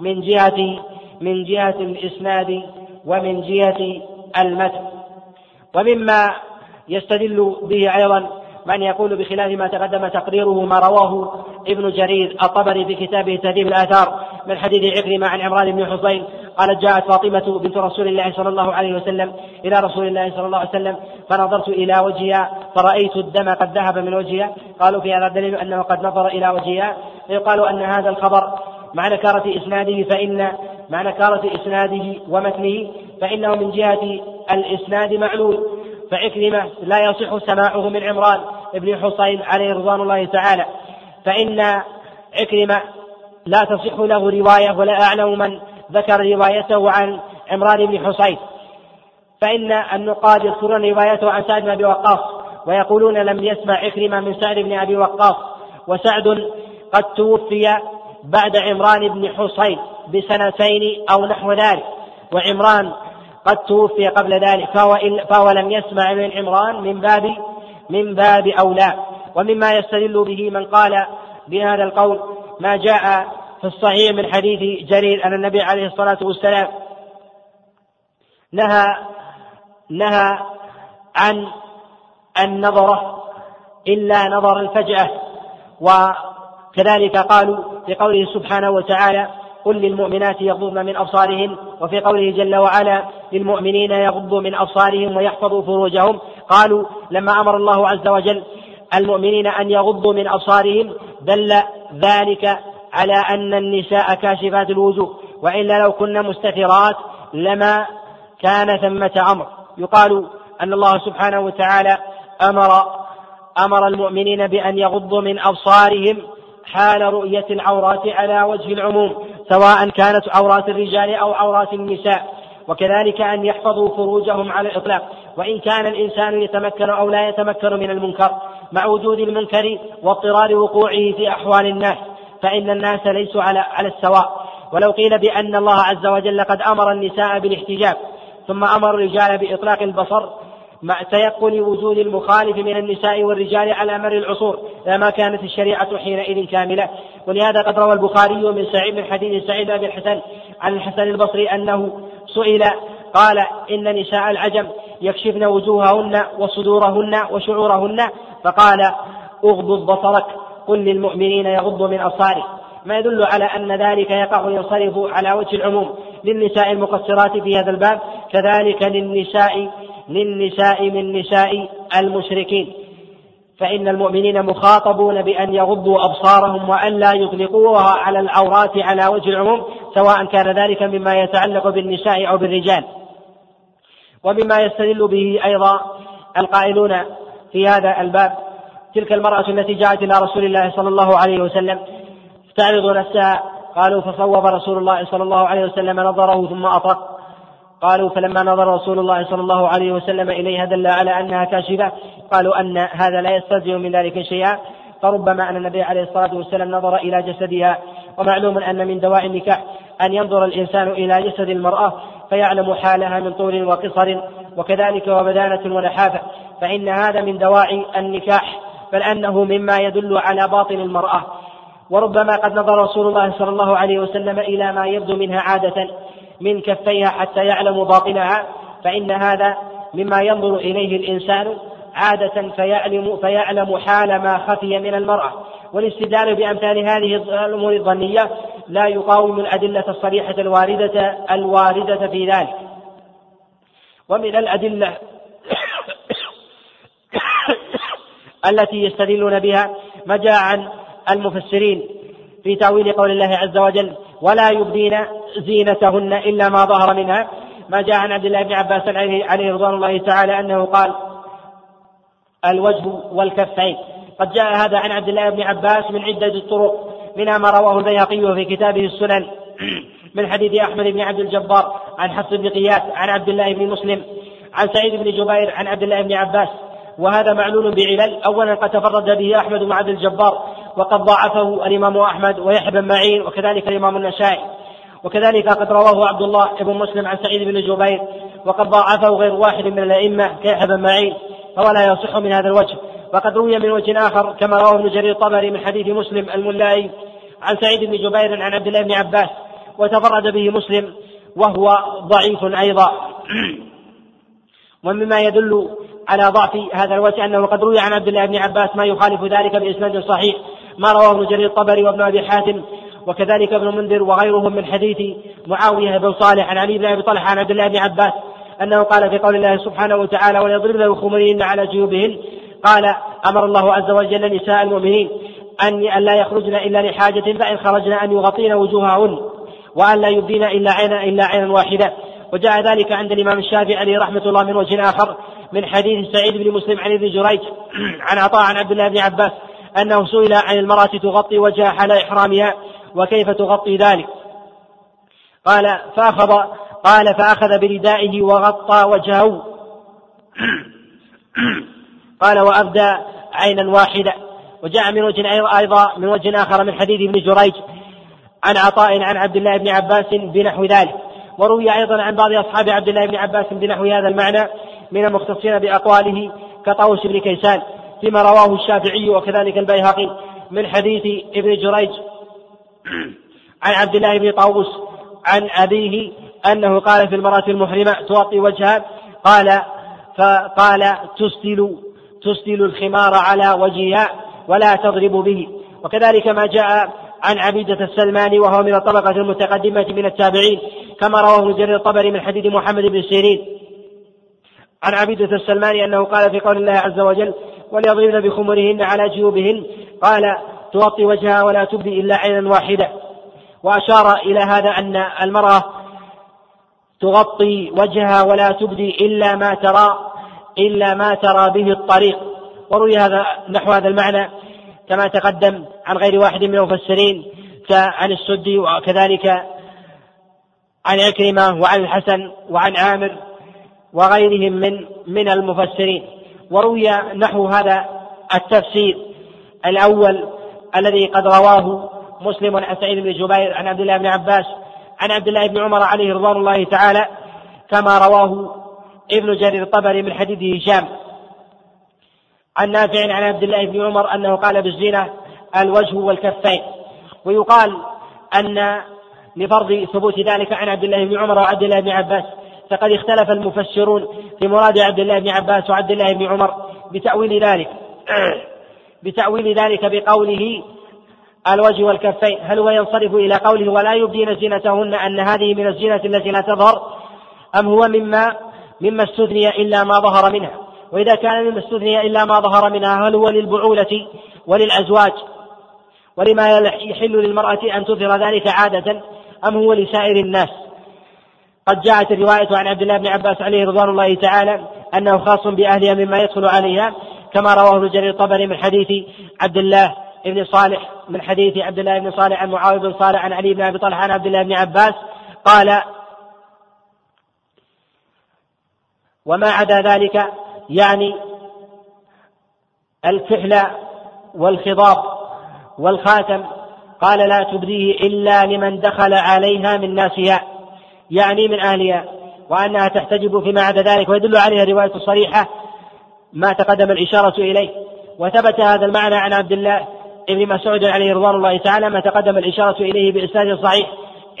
Speaker 1: من جهة من جهة الإسناد ومن جهة المتن. ومما يستدل به أيضا من يقول بخلاف ما تقدم تقريره ما رواه ابن جرير الطبري في كتابه تهذيب الآثار من حديث عكرمة عن عمران بن حصين قالت جاءت فاطمة بنت رسول الله صلى الله عليه وسلم إلى رسول الله صلى الله عليه وسلم فنظرت إلى وجهها فرأيت الدم قد ذهب من وجهها قالوا في هذا الدليل أنه قد نظر إلى وجهها فيقال أن هذا الخبر مع نكارة إسناده فإن مع نكارة إسناده ومتنه فإنه من جهة الإسناد معلول. فعكرمة لا يصح سماعه من عمران بن حصين عليه رضوان الله تعالى. فإن عكرمة لا تصح له رواية ولا أعلم من ذكر روايته عن عمران بن حصين. فإن النقاد يذكرون روايته عن سعد بن أبي وقاص ويقولون لم يسمع عكرمة من سعد بن أبي وقاص. وسعد قد توفي بعد عمران بن حصين بسنتين أو نحو ذلك وعمران قد توفي قبل ذلك فهو, فهو لم يسمع من عمران من باب من باب أولى. ومما يستدل به من قال بهذا القول ما جاء في الصحيح من حديث جرير أن النبي عليه الصلاة والسلام نهى نهى عن النظرة إلا نظر الفجأة وكذلك قالوا في قوله سبحانه وتعالى قل للمؤمنات يغضضن من أبصارهن وفي قوله جل وعلا للمؤمنين يغضوا من أبصارهم ويحفظوا فروجهم قالوا لما أمر الله عز وجل المؤمنين أن يغضوا من أبصارهم دل ذلك على أن النساء كاشفات الوجوه وإلا لو كن مستترات لما كان ثمة أمر يقال أن الله سبحانه وتعالى أمر أمر المؤمنين بأن يغضوا من أبصارهم حال رؤية العورات على وجه العموم سواء كانت عورات الرجال أو عورات النساء. وكذلك أن يحفظوا فروجهم على الإطلاق. وإن كان الإنسان يتمكن أو لا يتمكن من المنكر مع وجود المنكر واضطرار وقوعه في أحوال الناس. فإن الناس ليسوا على على السواء. ولو قيل بأن الله عز وجل قد أمر النساء بالاحتجاب ثم أمر الرجال بإطلاق البصر مع تيقن وجود المخالف من النساء والرجال على مر العصور لما كانت الشريعة حينئذ كاملة. ولهذا قد روى البخاري من سعيد من حديث سعيد بن الحسن عن الحسن البصري أنه سئل قال إن نساء العجم يكشفن وجوههن وصدورهن وشعورهن فقال اغضض بصرك قل للمؤمنين يغضوا من أبصارهم ما يدل على أن ذلك يقع ينصرف على وجه العموم. للنساء المقصرات في هذا الباب كذلك للنساء للنساء من نساء المشركين. فإن المؤمنين مخاطبون بأن يغضوا أبصارهم وأن لا يطلقوها على العورات على وجه العموم سواء كان ذلك مما يتعلق بالنساء أو بالرجال. ومما يستدل به أيضا القائلون في هذا الباب تلك المرأة التي جاءت إلى رسول الله صلى الله عليه وسلم تعرض نفسها قالوا فصوب رسول الله صلى الله عليه وسلم نظره ثم أطرق قالوا فلما نظر رسول الله صلى الله عليه وسلم إليها دل على أنها كاشفة قالوا أن هذا لا يستلزم من ذلك شيئا. فربما أن النبي عليه الصلاة والسلام نظر إلى جسدها ومعلوم أن من دواء النكاح أن ينظر الإنسان إلى جسد المرأة فيعلم حالها من طول وقصر وكذلك وبدانة ونحافة فإن هذا من دواعي النكاح. بل أنه مما يدل على باطن المرأة. وربما قد نظر رسول الله صلى الله عليه وسلم إلى ما يبدو منها عادة من كفيها حتى يعلم باطنها فإن هذا مما ينظر إليه الإنسان عادة فيعلم فيعلم حال ما خفي من المرأة. والاستدلال بأمثال هذه الأمور الظنية لا يقاوم الأدلة الصريحة الواردة الواردة في ذلك. ومن الأدلة التي يستدلون بها ما جاء عن المفسرين في تأويل قول الله عز وجل ولا يبدين زينتهن إلا ما ظهر منها ما جاء عن عبد الله بن عباس عليه رضوان الله تعالى أنه قال الوجه والكفين قد جاء هذا عن عبد الله بن عباس من عدة طرق منها ما رواه البيهقي في كتابه السنن من حديث أحمد بن عبد الجبار عن حفص بن قياس عن عبد الله بن مسلم عن سعيد بن جبير عن عبد الله بن عباس. وهذا معلول بعلل. أولا قد تفرد به أحمد بن عبد الجبار وقد ضاعفه الإمام أحمد ويحيى بن معين وكذلك الإمام النسائي. وكذلك قد رواه عبد الله بن مسلم عن سعيد بن جبير وقد ضاعفه غير واحد من الأئمة كيحيى بن معين فهو لا يصح من هذا الوجه. وقد روي من وجه آخر كما رواه ابن جرير الطبري من حديث مسلم الملائي عن سعيد بن جبير عن عبد الله بن عباس وتفرد به مسلم وهو ضعيف أيضا. ومما يدل على ضعف هذا الوجه أنه قد روي عن عبد الله بن عباس ما يخالف ذلك بإسناد صحيح. ما رواه ابن جرير الطبري وابن أبي حاتم وكذلك ابن منذر وغيرهم من حديث معاوية بن صالح عن علي بن أبي طلحة عن عبد الله بن عباس أنه قال في قول الله سبحانه وتعالى وليضربن بخمرهن على جيوبهن قال أمر الله عز وجل نساء المؤمنين أن لا يخرجن إلا لحاجة فإن خرجن أن يغطين وجوههن وأن لا يبدين إلا عينا إلا عينا واحدة وجاء ذلك عند الإمام الشافعي عليه رحمة الله من وجه آخر. من حديث سعيد بن مسلم عن ابن جريج عن عطاء عن عبد الله بن عباس أنه سئل عن المرأة تغطي وجهها حال إحرامها وكيف تغطي ذلك. قال فأخذ قال فأخذ بردائه وغطى وجهه. قال وأبدى عينا واحدة وجاء من وجه أيضا من وجه آخر من حديث ابن جريج عن عطاء عن عبد الله بن عباس بنحو ذلك. وروي أيضا عن بعض أصحاب عبد الله بن عباس بنحو هذا المعنى من المختصين بأقواله كطاووس بن كيسان فيما رواه الشافعي وكذلك البيهقي من حديث ابن جريج عن عبد الله بن طاووس عن أبيه أنه قال في المرأة المحرمة تغطي وجهها قال فقال تسدل تسدل الخمار على وجهها ولا تضرب به وكذلك ما جاء عن عبيدة السلماني وهو من الطبقة المتقدمة من التابعين كما رواه ابن جرير الطبري من حديث محمد بن سيرين. عن عبيدة السلماني أنه قال في قول الله عز وجل وليضربن بخمرهن على جيوبهن قال تغطي وجهها ولا تبدي إلا عينا واحدة وأشار إلى هذا أن المرأة تغطي وجهها ولا تبدي إلا ما ترى إلا ما ترى به الطريق. وروي هذا نحو هذا المعنى كما تقدم عن غير واحد من المفسرين كعن السدي وكذلك عن عكرمة وعن الحسن وعن عامر. وغيرهم من من المفسرين. وروي نحو هذا التفسير. الأول الذي قد رواه مسلم عن سعيد بن جبير عن عبد الله بن عباس عن عبد الله بن عمر عليه رضوان الله تعالى كما رواه ابن جرير الطبري من حديث هشام. عن نافع عن عبد الله بن عمر أنه قال بالزنا الوجه والكفين. ويقال أن لفرض ثبوت ذلك عن عبد الله بن عمر وعبد الله بن عباس. فقد اختلف المفسرون في مراد عبد الله بن عباس وعبد الله بن عمر بتأويل ذلك. بتأويل ذلك بقوله الوجه والكفين. هل هو ينصرف إلى قوله ولا يبدين زينتهن أن هذه من الزينة التي لا تظهر؟ أم هو مما مما استثني إلا ما ظهر منها؟ وإذا كان مما استثني إلا ما ظهر منها هل هو للبعولة وللأزواج؟ ولما يحل للمرأة أن تظهر ذلك عادة أم هو لسائر الناس؟ قد جاءت الرواية عن عبد الله بن عباس عليه رضوان الله تعالى أنه خاص بأهلها مما يدخل عليها كما رواه ابن جرير الطبري من حديث عبد الله بن صالح من حديث عبد الله بن صالح عن معاوية بن صالح عن علي بن أبي طلحة عن عبد الله بن عباس قال وما عدا ذلك يعني الكحل والخضاب والخاتم قال لا تبديه إلا لمن دخل عليها من ناسها. يعني من أهلها وأنها تحتجب فيما عدا ذلك ويدل عليها الرواية الصريحة ما تقدم الإشارة إليه. وثبت هذا المعنى عن عبد الله ابن مسعود عليه رضوان الله تعالى ما تقدم الإشارة إليه بإسناد صحيح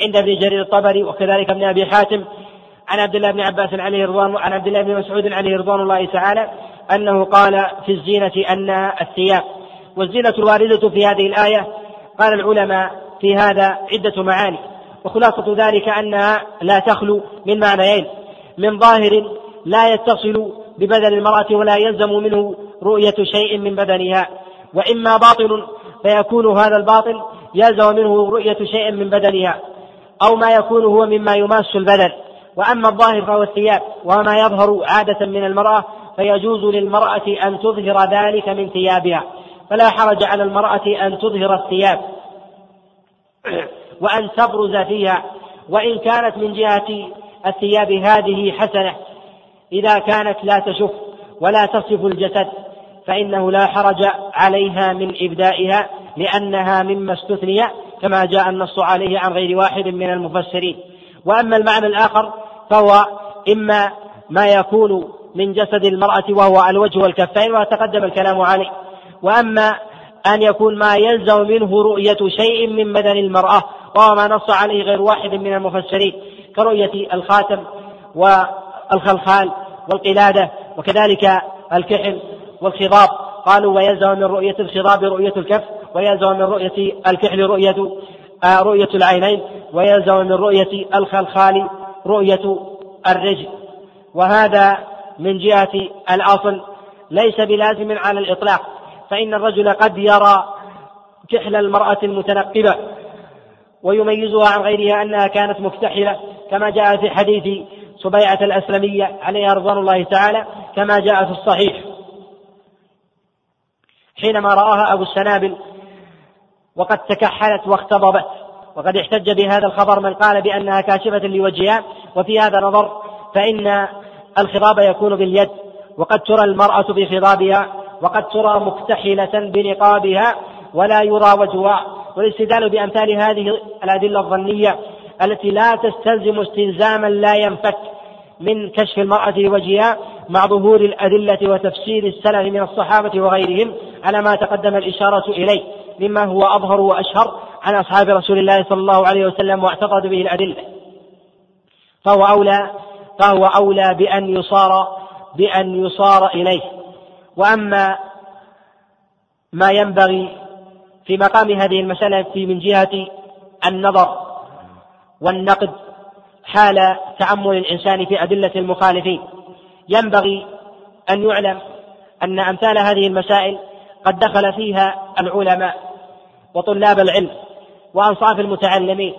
Speaker 1: عند ابن جرير الطبري وكذلك ابن أبي حاتم عن عبد الله بن عباس عليه رضوان عن عبد الله بن مسعود عليه رضوان الله تعالى أنه قال في الزينة أن الثياب والزينة الواردة في هذه الآية قال العلماء في هذا عدة معاني. وخلاصة ذلك أنها لا تخلو من معنيين. من ظاهر لا يتصل ببدن المرأة ولا يلزم منه رؤية شيء من بدنها. وإما باطل فيكون هذا الباطل يلزم منه رؤية شيء من بدنها. أو ما يكون هو مما يماس البدن. وأما الظاهر فهو الثياب. وما يظهر عادة من المرأة فيجوز للمرأة أن تظهر ذلك من ثيابها. فلا حرج على المرأة أن تظهر الثياب. وأن تبرز فيها وإن كانت من جهة الثياب هذه حسنة إذا كانت لا تشف ولا تصف الجسد فإنه لا حرج عليها من إبدائها لأنها مما استثني كما جاء النص عليه عن غير واحد من المفسرين. وأما المعنى الآخر فهو إما ما يكون من جسد المرأة وهو الوجه والكفين وتقدم الكلام عليه. وأما أن يكون ما يلزم منه رؤية شيء من بدن المرأة وهو ما نص عليه غير واحد من المفسرين كرؤية الخاتم والخلخال والقلادة وكذلك الكحل والخضاب. قالوا ويلزم من رؤية الخضاب رؤية الكف ويلزم من رؤية الكحل رؤية آه رؤية العينين ويلزم من رؤية الخلخال رؤية الرجل. وهذا من جهة الأصل. ليس بلازم على الإطلاق فإن الرجل قد يرى كحل المرأة المتنقبة. ويميزها عن غيرها أنها كانت مكتحلة كما جاء في حديث سبيعة الأسلمية عليها رضوان الله تعالى كما جاء في الصحيح. حينما رآها أبو السنابل وقد تكحلت واختضبت وقد احتج بهذا الخبر من قال بأنها كاشفة لوجهها وفي هذا نظر فإن الخضاب يكون باليد وقد ترى المرأة بخضابها وقد ترى مكتحلة بنقابها ولا يرى وجهها والاستدلال بأمثال هذه الأدلة الظنية التي لا تستلزم استلزاما لا ينفك من كشف المرأة لوجهها مع ظهور الأدلة وتفسير السلف من الصحابة وغيرهم على ما تقدم الإشارة إليه مما هو أظهر وأشهر عن أصحاب رسول الله صلى الله عليه وسلم واعتقد به الأدلة. فهو أولى فهو أولى بأن يصار بأن يصار إليه. وأما ما ينبغي في مقام هذه المسألة في من جهة النظر والنقد حال تأمل الإنسان في أدلة المخالفين. ينبغي أن يعلم أن أمثال هذه المسائل قد دخل فيها العلماء وطلاب العلم وأنصاف المتعلمين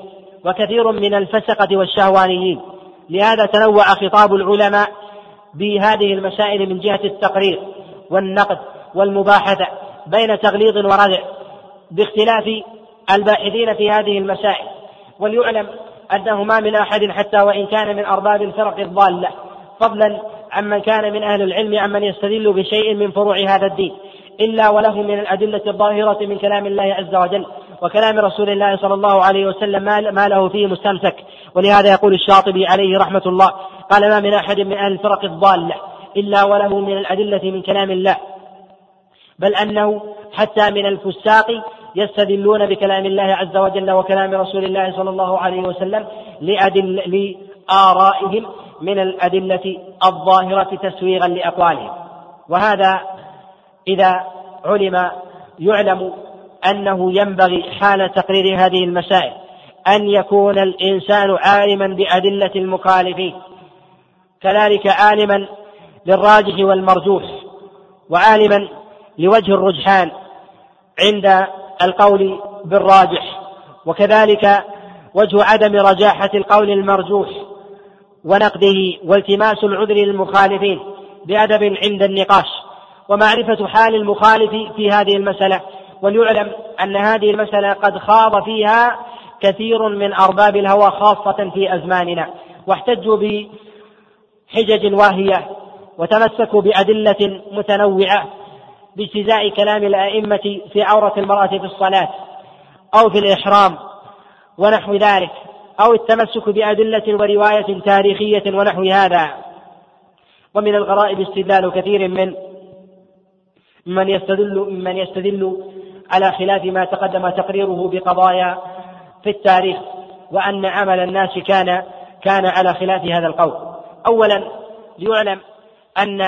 Speaker 1: وكثير من الفسقة والشهوانيين. لهذا تنوع خطاب العلماء بهذه المسائل من جهة التقرير والنقد والمباحثة بين تغليظ وردع باختلاف الباحثين في هذه المسائل. وليعلم أنه ما من أحد حتى وإن كان من أرباب الفرق الضالة. فضلا عمن كان من أهل العلم عمن يستدل بشيء من فروع هذا الدين. إلا وله من الأدلة الظاهرة من كلام الله عز وجل وكلام رسول الله صلى الله عليه وسلم ما له فيه مستمسك. ولهذا يقول الشاطبي عليه رحمة الله قال ما من أحد من أهل الفرق الضالة إلا وله من الأدلة من كلام الله. بل أنه حتى من الفساق يستدلون بكلام الله عز وجل وكلام رسول الله صلى الله عليه وسلم لأدل لآرائهم من الأدلة الظاهرة تسويغا لأقوالهم. وهذا إذا علم يعلم أنه ينبغي حال تقرير هذه المسائل أن يكون الإنسان عالما بأدلة المخالفين كذلك عالما للراجح والمرجوح وعالما لوجه الرجحان عند القول بالراجح وكذلك وجه عدم رجاحة القول المرجوح ونقده والتماس العذر للمخالفين بأدب عند النقاش ومعرفة حال المخالف في هذه المسألة وليعلم أن هذه المسألة قد خاض فيها كثير من أرباب الهوى خاصة في أزماننا واحتجوا بحجج واهية وتمسكوا بأدلة متنوعة باجتزاء كلام الأئمة في عورة المرأة في الصلاة أو في الإحرام ونحو ذلك أو التمسك بأدلة ورواية تاريخية ونحو هذا ومن الغرائب استدلال كثير من من يستدل ممن يستدل على خلاف ما تقدم تقريره بقضايا في التاريخ وأن عمل الناس كان كان على خلاف هذا القول. أولا ليعلم أن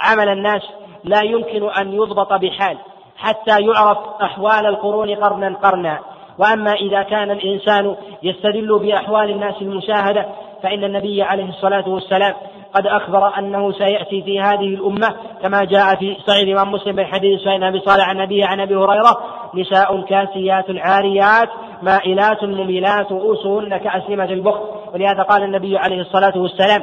Speaker 1: عمل الناس لا يمكن أن يضبط بحال حتى يعرف أحوال القرون قرنا قرنا. وأما إذا كان الإنسان يستدل بأحوال الناس المشاهدة فإن النبي عليه الصلاة والسلام قد أخبر أنه سيأتي في هذه الأمة كما جاء في صحيح الإمام مسلم من حديث سعيد أبي صالح عن النبي عن أبي هريرة نساء كاسيات عاريات مائلات مميلات رؤوسهن كأسلمة البخت ولهذا قال النبي عليه الصلاة والسلام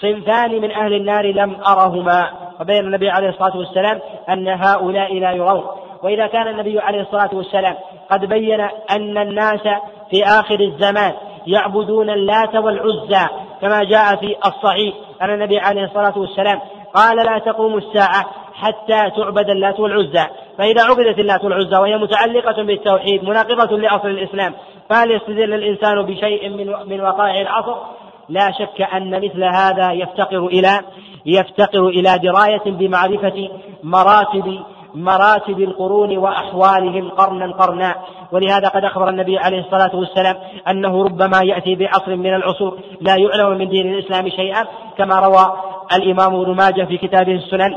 Speaker 1: صنفان من أهل النار لم أرهما وبين النبي عليه الصلاة والسلام أن هؤلاء لا يرون وإذا كان النبي عليه الصلاة والسلام قد بين أن الناس في آخر الزمان يعبدون اللات والعزى كما جاء في الصحيح أن النبي عليه الصلاة والسلام قال لا تقوم الساعة حتى تعبد اللات والعزى. فإذا عبدت اللات والعزى وهي متعلقة بالتوحيد مناقضة لأصل الإسلام فهل يستدل الإنسان بشيء من من وقائع العصر؟ لا شك أن مثل هذا يفتقر إلى يفتقر إلى دراية بمعرفة مراتب مراتب القرون وأحوالهم قرنا قرنا. ولهذا قد أخبر النبي عليه الصلاة والسلام أنه ربما يأتي بعصر من العصور لا يعلم من دين الإسلام شيئا كما روى الإمام ابن ماجه في كتابه السنن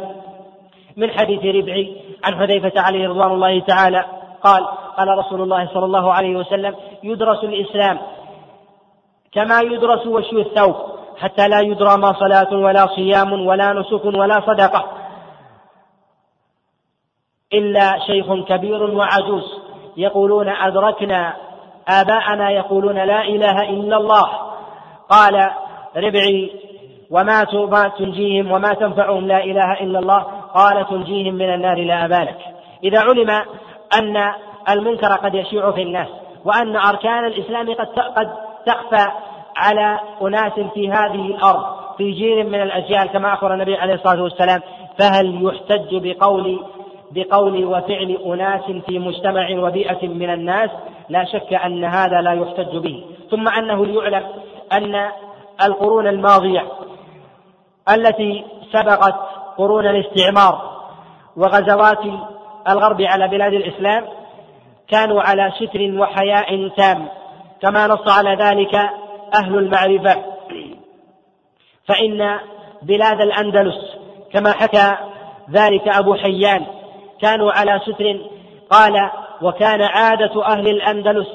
Speaker 1: من حديث ربعي عن حذيفة عليه رضوان الله تعالى. قال قال رسول الله صلى الله عليه وسلم يدرس الإسلام كما يدرس وشي الثوب حتى لا يدرى ما صلاة ولا صيام ولا نسك ولا صدقة. إلا شيخ كبير وعجوز يقولون أدركنا آباءنا يقولون لا إله إلا الله. قال ربعي وما ما تنجيهم وما تنفعهم لا إله إلا الله. قال تنجيهم من النار لا أبالك إذا علم أن المنكر قد يشيع في الناس وأن أركان الإسلام قد قد تخفى على أناس في هذه الأرض في جيل من الأجيال كما أخبر النبي عليه الصلاة والسلام فهل يحتج بقول بقول وفعل أناس في مجتمع وبيئة من الناس؟ لا شك أن هذا لا يحتج به. ثم أنه ليعلم أن القرون الماضية التي سبقت قرون الاستعمار وغزوات الغرب على بلاد الإسلام كانوا على ستر وحياء تام. كما نص على ذلك أهل المعرفة. فإن بلاد الأندلس كما حكى ذلك أبو حيان كانوا على ستر قال وكان عادة أهل الأندلس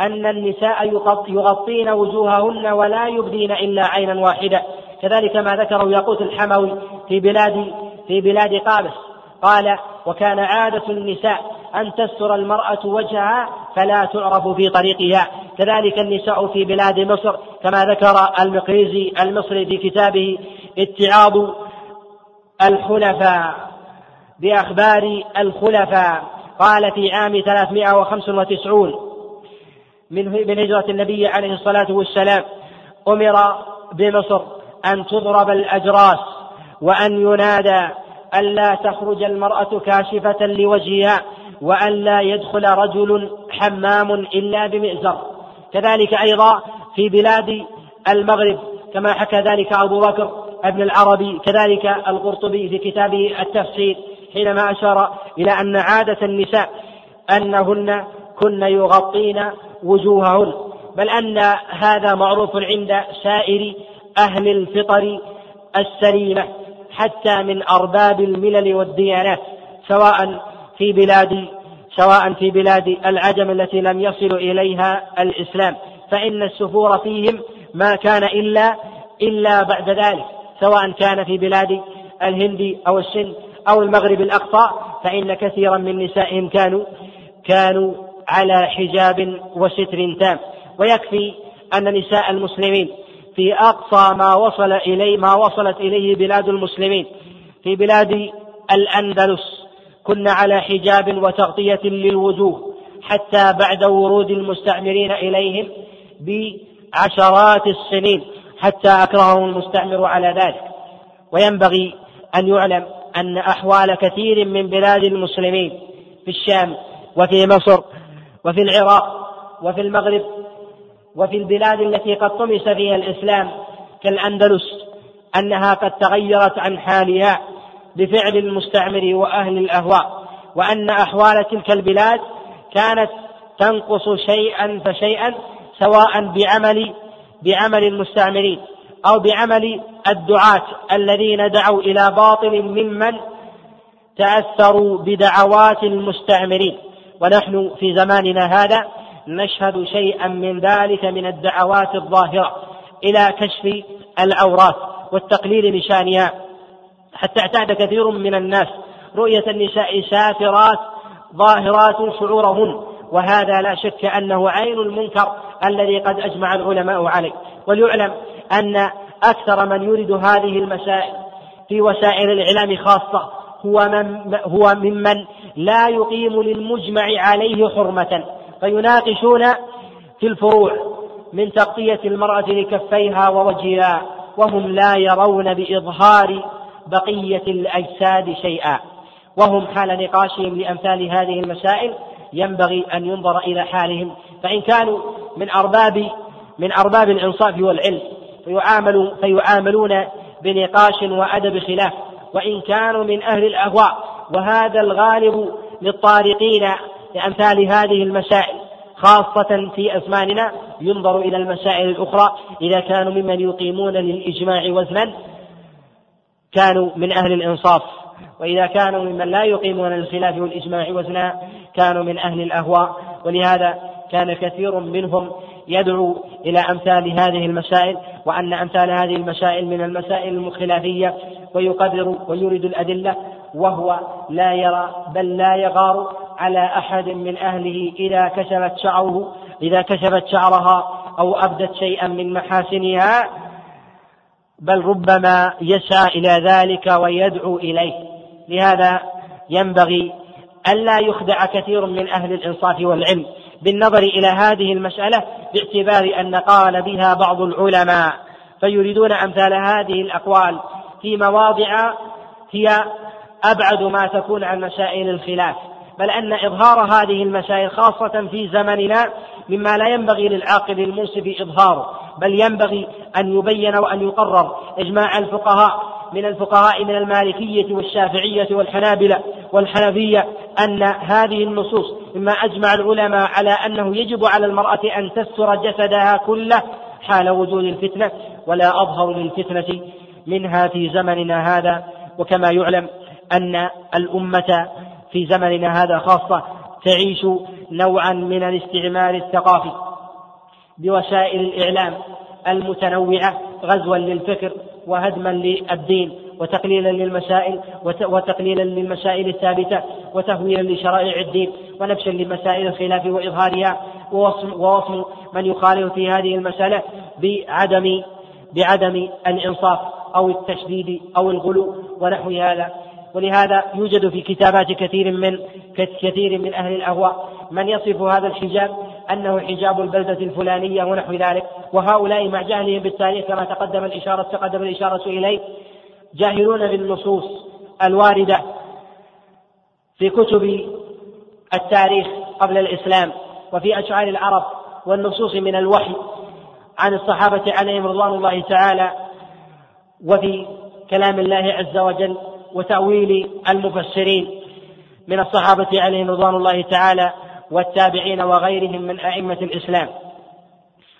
Speaker 1: أن النساء يغطين وجوههن ولا يبدين إلا عينا واحدة. كذلك ما ذكره ياقوت الحموي في بلاد في بلاد قابس. قال وكان عادة النساء أن تستر المرأة وجهها فلا تعرف في طريقها. كذلك النساء في بلاد مصر كما ذكر المقريزي المصري في كتابه اتعاض الخلفاء. بأخبار الخلفاء قال في عام 395 من من هجرة النبي عليه الصلاة والسلام أمر بمصر أن تضرب الأجراس وأن ينادى ألا تخرج المرأة كاشفة لوجهها. وأن لا يدخل رجل حمام إلا بمئزر. كذلك أيضا في بلاد المغرب كما حكى ذلك أبو بكر ابن العربي كذلك القرطبي في كتابه التفسير حينما أشار إلى أن عادة النساء أنهن كن يغطين وجوههن بل أن هذا معروف عند سائر أهل الفطر السليمة حتى من أرباب الملل والديانات سواء في بلاد سواء في بلاد العجم التي لم يصل إليها الإسلام. فإن السفور فيهم ما كان إلا إلا بعد ذلك. سواء كان في بلاد الهند أو السند أو المغرب الأقصى فإن كثيرا من نسائهم كانوا كانوا على حجاب وستر تام. ويكفي أن نساء المسلمين في أقصى ما وصل إليه ما وصلت إليه بلاد المسلمين. في بلاد الأندلس كن على حجاب وتغطية للوجوه حتى بعد ورود المستعمرين إليهم بعشرات السنين حتى أكرههم المستعمر على ذلك. وينبغي أن يعلم أن أحوال كثير من بلاد المسلمين في الشام وفي مصر وفي العراق وفي المغرب وفي البلاد التي قد طمس فيها الإسلام كالأندلس أنها قد تغيرت عن حالها بفعل المستعمر وأهل الأهواء وأن أحوال تلك البلاد كانت تنقص شيئا فشيئا سواء بعمل بعمل المستعمرين أو بعمل الدعاة الذين دعوا إلى باطل ممن تأثروا بدعوات المستعمرين. ونحن في زماننا هذا نشهد شيئا من ذلك من الدعوات الظاهرة إلى كشف العورات والتقليل لشانها. حتى اعتاد كثير من الناس. رؤية النساء سافرات ظاهرات شعورهن وهذا لا شك أنه عين المنكر الذي قد أجمع العلماء عليه. وليعلم أن أكثر من يرد هذه المسائل في وسائل الإعلام خاصة هو من هو ممن لا يقيم للمجمع عليه حرمة. فيناقشون في الفروع من تغطية المرأة لكفيها ووجهها وهم لا يرون بإظهار بقية الأجساد شيئا. وهم حال نقاشهم لأمثال هذه المسائل ينبغي أن ينظر إلى حالهم. فإن كانوا من أرباب من أرباب الإنصاف والعلم فيعاملوا فيعاملون بنقاش وأدب خلاف. وإن كانوا من أهل الأهواء وهذا الغالب للطارقين لأمثال هذه المسائل خاصة في أزماننا ينظر إلى المسائل الأخرى. إذا كانوا ممن يقيمون للإجماع وزنا كانوا من أهل الإنصاف وإذا كانوا ممن لا يقيمون للخلاف والإجماع وزنا كانوا من أهل الأهواء ولهذا كان كثير منهم يدعو إلى أمثال هذه المسائل وأن أمثال هذه المسائل من المسائل الخلافية ويقدر ويريد الأدلة وهو لا يرى بل لا يغار على أحد من أهله إذا كشفت شعره إذا كشفت شعرها أو أبدت شيئا من محاسنها بل ربما يسعى إلى ذلك ويدعو إليه. لهذا ينبغي ألا يخدع كثير من أهل الإنصاف والعلم بالنظر إلى هذه المسألة باعتبار أن قال بها بعض العلماء فيريدون أمثال هذه الأقوال في مواضع هي أبعد ما تكون عن مسائل الخلاف. بل أن إظهار هذه المسائل خاصة في زمننا مما لا ينبغي للعاقل المنصف إظهاره. بل ينبغي أن يبين وأن يقرر إجماع الفقهاء من الفقهاء من المالكية والشافعية والحنابلة والحنفية أن هذه النصوص مما أجمع العلماء على أنه يجب على المرأة أن تستر جسدها كله حال وجود الفتنة ولا أظهر للفتنة منها في زمننا هذا. وكما يعلم أن الأمة في زمننا هذا خاصة تعيش نوعا من الاستعمار الثقافي. بوسائل الإعلام المتنوعة غزوا للفكر وهدما للدين وتقليلا للمسائل وتقليلا للمسائل الثابتة وتهويلا لشرائع الدين ونبشا لمسائل الخلاف وإظهارها ووصم من يخالف في هذه المسألة بعدم بعدم الإنصاف أو التشديد أو الغلو ونحو هذا. ولهذا يوجد في كتابات كثير من كثير من أهل الأهواء من يصف هذا الحجاب أنه حجاب البلدة الفلانية ونحو ذلك. وهؤلاء مع جهلهم بالتاريخ كما تقدم الإشارة تقدم الإشارة إليه جاهلون بالنصوص الواردة في كتب التاريخ قبل الإسلام وفي أشعار العرب والنصوص من الوحي عن الصحابة عليهم رضوان الله تعالى وفي كلام الله عز وجل وتأويل المفسرين من الصحابة عليهم رضوان الله تعالى. والتابعين وغيرهم من أئمة الإسلام.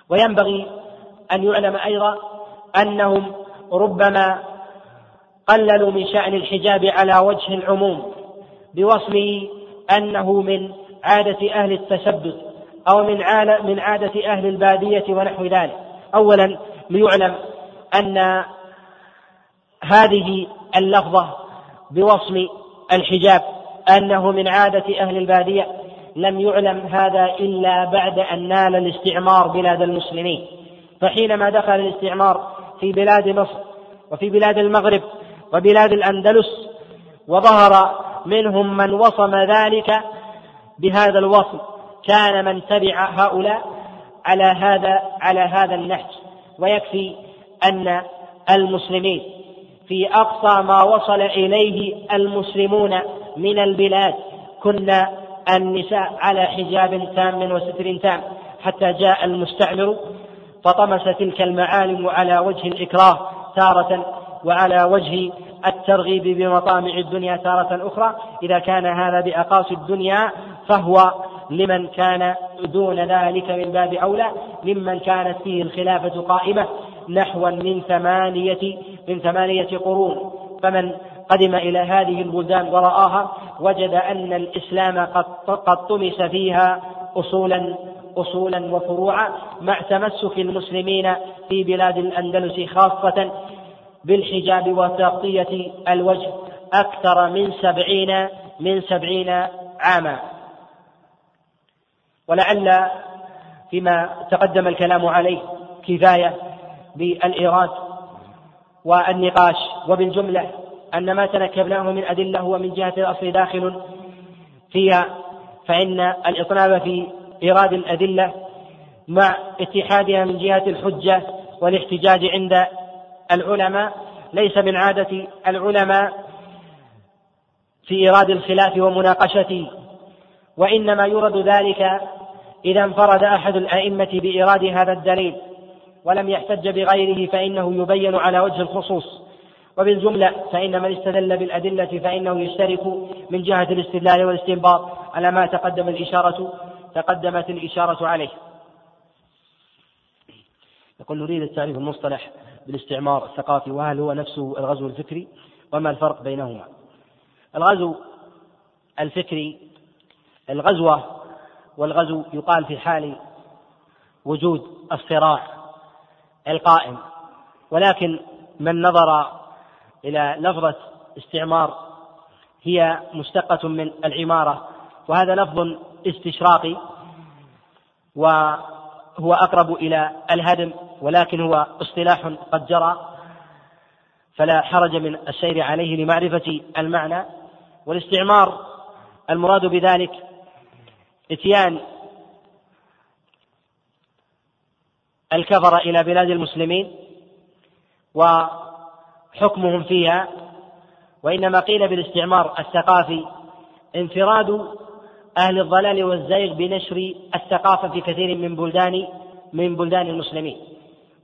Speaker 1: وينبغي أن يعلم أيضا أنهم ربما قللوا من شأن الحجاب على وجه العموم بوصفه أنه من عادة أهل التشبث أو من من عادة أهل البادية ونحو ذلك. أولا ليعلم أن هذه اللفظة بوصف الحجاب أنه من عادة أهل البادية لم يعلم هذا إلا بعد أن نال الاستعمار بلاد المسلمين. فحينما دخل الاستعمار في بلاد مصر وفي بلاد المغرب وبلاد الأندلس وظهر منهم من وصم ذلك بهذا الوصم. كان من تبع هؤلاء على هذا على هذا النهج. ويكفي أن المسلمين في أقصى ما وصل إليه المسلمون من البلاد. كنا النساء على حجاب تام وستر تام حتى جاء المستعمر فطمس تلك المعالم على وجه الإكراه تارة وعلى وجه الترغيب بمطامع الدنيا تارة أخرى. إذا كان هذا بأقاصي الدنيا فهو لمن كان دون ذلك من باب أولى ممن كانت فيه الخلافة قائمة نحوا من ثمانية من ثمانية قرون. فمن قدم إلى هذه البلدان ورآها وجد أن الإسلام قد قد طمس فيها أصولا أصولا وفروعا مع تمسك المسلمين في بلاد الأندلس خاصة بالحجاب وتغطية الوجه أكثر من سبعين من سبعين عاما. ولعل فيما تقدم الكلام عليه كفاية بالإيراد والنقاش وبالجملة أن ما تنكبناه من أدلة هو من جهة الأصل داخل فيها فإن الإطناب في إيراد الأدلة مع اتحادها من جهة الحجة والاحتجاج عند العلماء ليس من عادة العلماء في إيراد الخلاف ومناقشته وإنما يرد ذلك إذا انفرد أحد الأئمة بإيراد هذا الدليل ولم يحتج بغيره فإنه يبين على وجه الخصوص. وبالجملة فإن من استدل بالأدلة فإنه يشترك من جهة الاستدلال والاستنباط على ما تقدم الإشارة تقدمت الإشارة عليه. يقول نريد التعريف المصطلح بالاستعمار الثقافي وهل هو نفسه الغزو الفكري؟ وما الفرق بينهما؟ الغزو الفكري الغزوة والغزو يقال في حال وجود الصراع القائم ولكن من نظر إلى لفظة استعمار هي مشتقة من العمارة وهذا لفظ استشراقي وهو أقرب إلى الهدم ولكن هو اصطلاح قد جرى فلا حرج من السير عليه لمعرفة المعنى. والاستعمار المراد بذلك إتيان الكفر إلى بلاد المسلمين وحكمهم فيها وإنما قيل بالاستعمار الثقافي انفراد أهل الضلال والزيغ بنشر الثقافة في كثير من بلدان من بلدان المسلمين.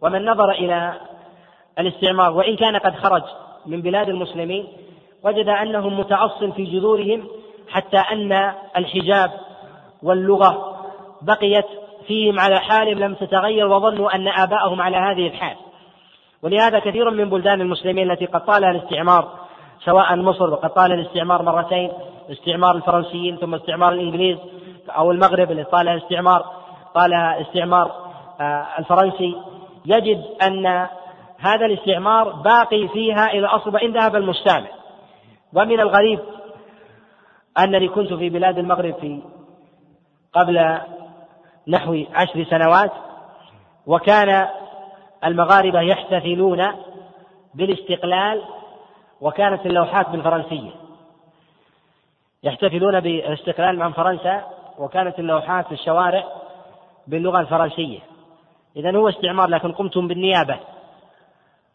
Speaker 1: ومن نظر إلى الاستعمار وإن كان قد خرج من بلاد المسلمين وجد أنهم متأصل في جذورهم حتى أن الحجاب واللغة بقيت فيهم على حال لم تتغير وظنوا أن آباءهم على هذه الحال. ولهذا كثير من بلدان المسلمين التي قد طالها الاستعمار سواء مصر وقد طال الاستعمار مرتين استعمار الفرنسيين ثم استعمار الإنجليز أو المغرب اللي طالها استعمار طالها استعمار آه، الفرنسي يجد أن هذا الاستعمار باقي فيها إلى اصل وان ذهب المستعمر ومن الغريب انني كنت في بلاد المغرب في قبل نحو عشر سنوات وكان المغاربة يحتفلون بالاستقلال وكانت اللوحات بالفرنسية. يحتفلون بالاستقلال مع فرنسا وكانت اللوحات في الشوارع باللغة الفرنسية. إذا هو استعمار لكن قمتم بالنيابة.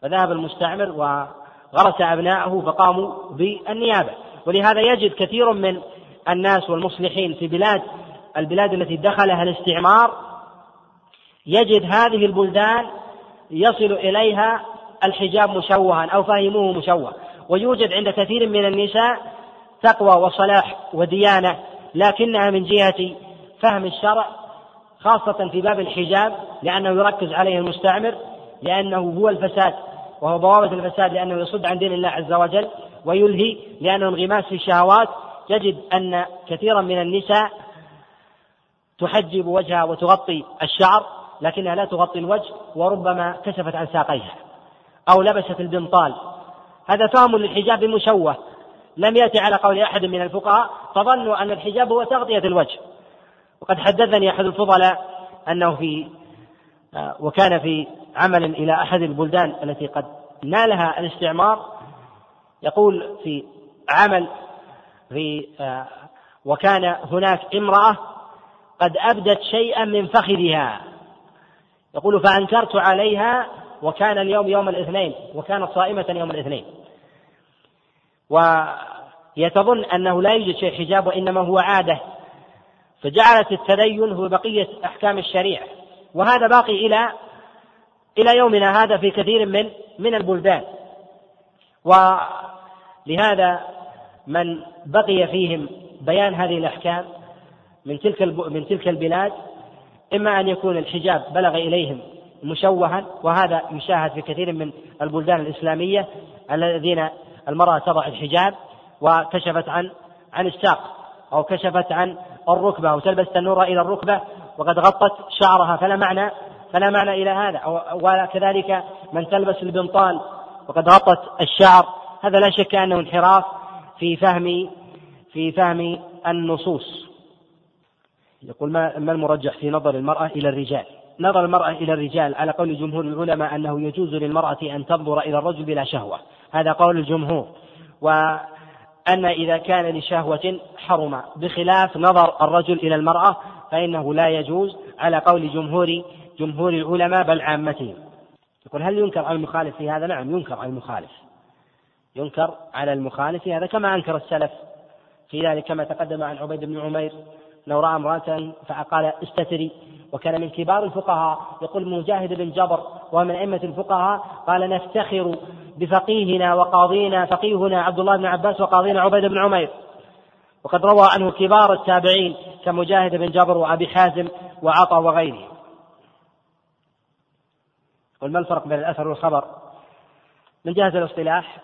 Speaker 1: فذهب المستعمر وغرس أبناءه فقاموا بالنيابة. ولهذا يجد كثير من الناس والمصلحين في بلاد البلاد التي دخلها الاستعمار يجد هذه البلدان يصل إليها الحجاب مشوها أو فهموه مشوه. ويوجد عند كثير من النساء تقوى وصلاح وديانة لكنها من جهة فهم الشرع خاصة في باب الحجاب لأنه يركز عليه المستعمر لأنه هو الفساد وهو ضوابط الفساد لأنه يصد عن دين الله عز وجل ويلهي لأنه انغماس في الشهوات. تجد أن كثيرا من النساء تحجب وجهها وتغطي الشعر لكنها لا تغطي الوجه وربما كشفت عن ساقيها أو لبست البنطال. هذا فهم للحجاب مشوه. لم يأتي على قول أحد من الفقهاء فظنوا أن الحجاب هو تغطية الوجه. وقد حدثني أحد الفضلاء أنه في آه، وكان في عمل إلى أحد البلدان التي قد نالها الاستعمار. يقول في عمل في آه، وكان هناك امرأة قد أبدت شيئا من فخذها. يقول فأنكرت عليها وكان اليوم يوم الاثنين وكانت صائمة يوم الاثنين. ويتظن أنه لا يوجد شيء حجاب وإنما هو عادة. فجعلت التدين هو بقية أحكام الشريعة. وهذا باقي إلى إلى يومنا هذا في كثير من من البلدان. ولهذا من بقي فيهم بيان هذه الأحكام من تلك من تلك البلاد إما أن يكون الحجاب بلغ إليهم مشوها وهذا يشاهد في كثير من البلدان الإسلامية الذين المرأة تضع الحجاب وكشفت عن عن الساق أو كشفت عن الركبة أو تلبس التنورة إلى الركبة وقد غطت شعرها فلا معنى فلا معنى إلى هذا. وكذلك من تلبس البنطال وقد غطت الشعر هذا لا شك أنه انحراف في فهم في فهم النصوص. يقول ما المرجح في نظر المرأة إلى الرجال؟ نظر المرأة إلى الرجال على قول جمهور العلماء أنه يجوز للمرأة أن تنظر إلى الرجل بلا شهوة. هذا قول الجمهور. وأن إذا كان لشهوة حرم. بخلاف نظر الرجل إلى المرأة فإنه لا يجوز على قول جمهور جمهور العلماء بل عامتهم. يقول هل ينكر على المخالف في هذا؟ نعم ينكر على المخالف. ينكر على المخالف في هذا كما أنكر السلف. في ذلك كما تقدم عن عبيد بن عمير. لو رأى امرأة فقال استتري. وكان من كبار الفقهاء يقول مجاهد بن جبر وهو من أئمة الفقهاء قال نفتخر بفقيهنا وقاضينا فقيهنا عبد الله بن عباس وقاضينا عبيد بن عمير. وقد روى عنه كبار التابعين كمجاهد بن جبر وأبي حازم وعطا وغيره. قل ما الفرق بين الأثر والخبر؟ من جهة الاصطلاح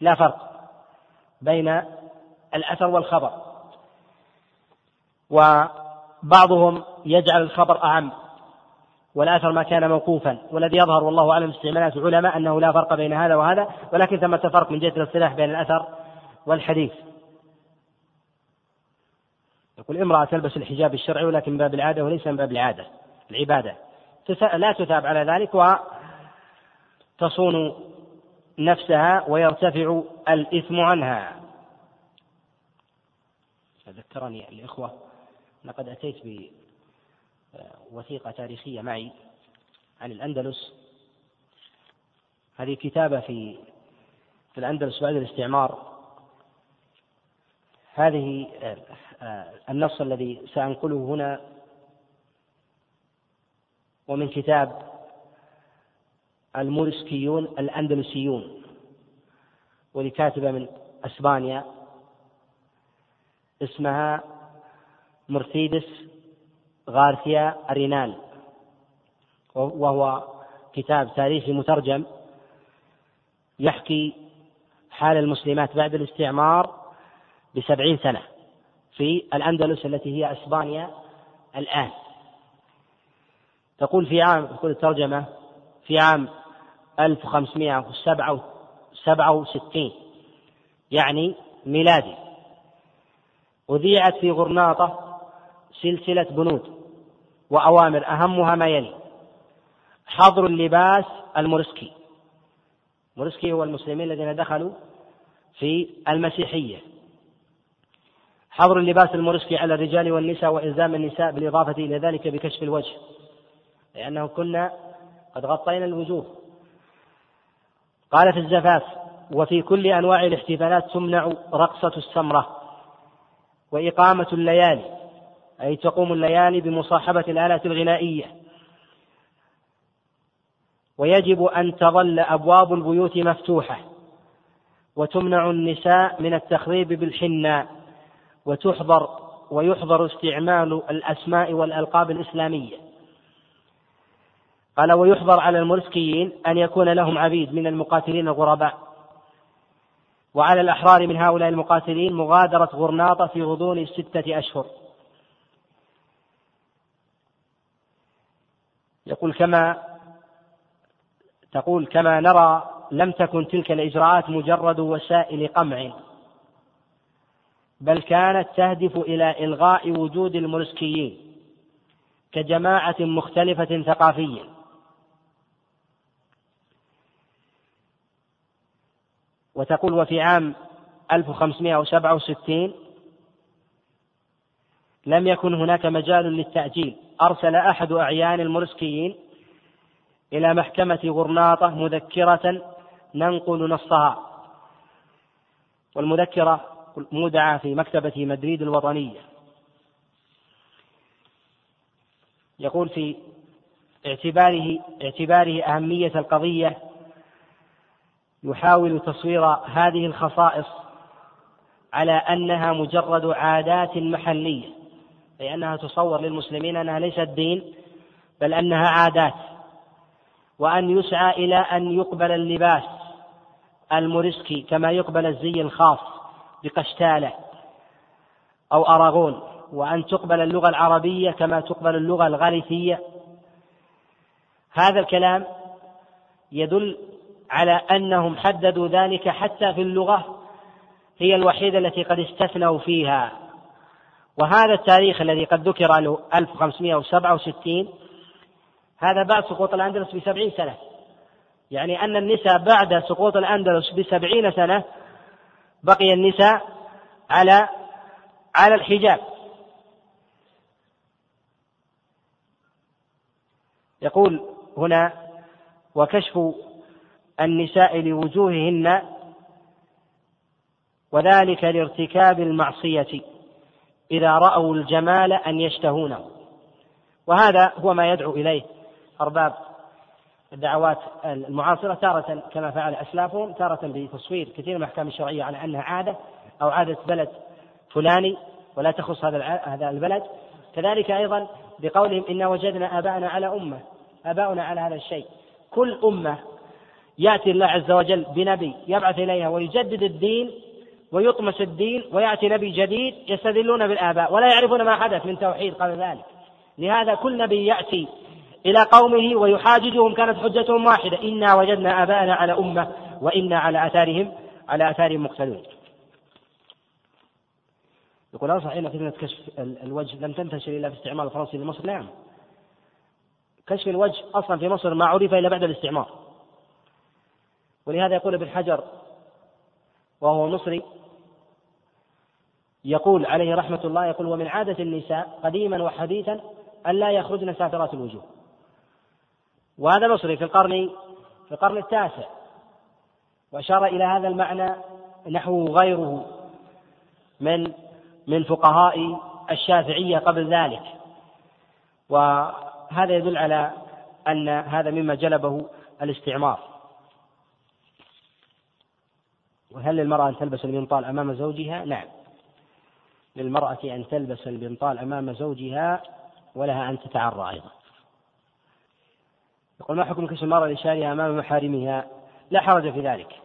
Speaker 1: لا فرق بين الأثر والخبر. وبعضهم يجعل الخبر أعم والأثر ما كان موقوفا والذي يظهر والله أعلم استعمالات العلماء أنه لا فرق بين هذا وهذا ولكن ثمة فرق من جهة الاصطلاح بين الأثر والحديث. يقول امرأة تلبس الحجاب الشرعي ولكن من باب العادة وليس من باب العادة العبادة. لا تثاب على ذلك وتصون نفسها ويرتفع الإثم عنها. ذكرني الإخوة لقد أتيت بوثيقة تاريخية معي عن الأندلس. هذه كتابة في في الأندلس بعد الاستعمار. هذه النص الذي سأنقله هنا. ومن كتاب المورسكيون الأندلسيون ولكاتبة من أسبانيا. اسمها مرسيدس غارثيا أرينال وهو كتاب تاريخي مترجم يحكي حال المسلمات بعد الاستعمار بسبعين سنة في الأندلس التي هي أسبانيا الآن. تقول في عام تقول الترجمة في عام 1567 يعني ميلادي أذيعت في غرناطة سلسلة بنود وأوامر أهمها ما يلي. حظر اللباس المورسكي. مورسكي هو المسلمين الذين دخلوا في المسيحية. حظر اللباس المورسكي على الرجال والنساء وإلزام النساء بالإضافة إلى ذلك بكشف الوجه لأنه كنا قد غطينا الوجوه. قال في الزفاف وفي كل أنواع الاحتفالات تمنع رقصة السمرة وإقامة الليالي. أي تقوم الليالي بمصاحبة الآلات الغنائية. ويجب أن تظل أبواب البيوت مفتوحة وتمنع النساء من التخريب بالحناء وتحضر ويحضر استعمال الأسماء والألقاب الإسلامية. قال ويحضر على المرسكيين أن يكون لهم عبيد من المقاتلين الغرباء. وعلى الأحرار من هؤلاء المقاتلين مغادرة غرناطة في غضون ستة أشهر. يقول كما تقول كما نرى لم تكن تلك الإجراءات مجرد وسائل قمع بل كانت تهدف إلى إلغاء وجود الملسكيين كجماعة مختلفة ثقافيا وتقول وفي عام 1567 لم يكن هناك مجال للتأجيل. أرسل أحد أعيان المرسكيين إلى محكمة غرناطة مذكرة ننقل نصها. والمذكرة مودعة في مكتبة مدريد الوطنية. يقول في اعتباره اعتباره أهمية القضية يحاول تصوير هذه الخصائص على أنها مجرد عادات محلية. أي أنها تصور للمسلمين أنها ليست دين بل أنها عادات. وأن يسعى إلى أن يقبل اللباس الموريسكي كما يقبل الزي الخاص بقشتالة أو أراغون. وأن تقبل اللغة العربية كما تقبل اللغة الغاليثية هذا الكلام يدل على أنهم حددوا ذلك حتى في اللغة هي الوحيدة التي قد استثنوا فيها. وهذا التاريخ الذي قد ذكر له 1567 هذا بعد سقوط الأندلس بسبعين سنة. يعني أن النساء بعد سقوط الأندلس بسبعين سنة بقي النساء على على الحجاب. يقول هنا وكشف النساء لوجوههن وذلك لارتكاب المعصية. إذا رأوا الجمال أن يشتهونه. وهذا هو ما يدعو إليه أرباب الدعوات المعاصرة تارة كما فعل أسلافهم تارة بتصوير كثير من الأحكام الشرعية على أنها عادة أو عادة بلد فلاني ولا تخص هذا هذا البلد. كذلك أيضا بقولهم إنا وجدنا آباءنا على أمة آباؤنا على هذا الشيء. كل أمة يأتي الله عز وجل بنبي يبعث إليها ويجدد الدين ويطمس الدين ويأتي نبي جديد يستدلون بالآباء ولا يعرفون ما حدث من توحيد قبل ذلك لهذا كل نبي يأتي إلى قومه ويحاججهم كانت حجتهم واحدة إنا وجدنا آباءنا على أمة وإنا على آثارهم على آثارهم مقتدون يقول هل صحيح أن فتنة كشف الوجه لم تنتشر إلا في استعمار الفرنسي لمصر؟ نعم. كشف الوجه أصلا في مصر ما عرف إلا بعد الاستعمار. ولهذا يقول ابن حجر وهو مصري يقول عليه رحمة الله يقول ومن عادة النساء قديما وحديثا أن لا يخرجن سافرات الوجوه. وهذا مصري في القرن في القرن التاسع. وأشار إلى هذا المعنى نحو غيره من من فقهاء الشافعية قبل ذلك. وهذا يدل على أن هذا مما جلبه الاستعمار. وهل للمرأة أن تلبس البنطال أمام زوجها؟ نعم. للمرأة أن تلبس البنطال أمام زوجها ولها أن تتعرى أيضا. يقول ما حكم كشف المرأة لشارها أمام محارمها؟ لا حرج في ذلك.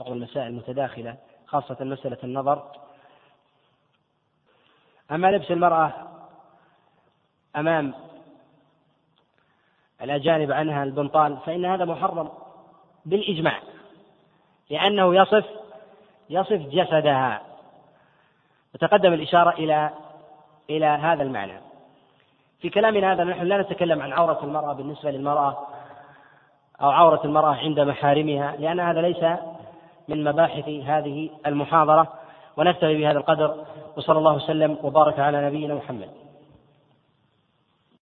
Speaker 1: بعض المسائل المتداخلة خاصة مسألة النظر. أما لبس المرأة أمام الأجانب عنها البنطال فإن هذا محرم بالإجماع لأنه يصف يصف جسدها. وتقدم الإشارة إلى إلى هذا المعنى. في كلامنا هذا نحن لا نتكلم عن عورة المرأة بالنسبة للمرأة أو عورة المرأة عند محارمها لأن هذا ليس من مباحث هذه المحاضرة ونكتفي بهذا القدر وصلى الله وسلم وبارك على نبينا محمد.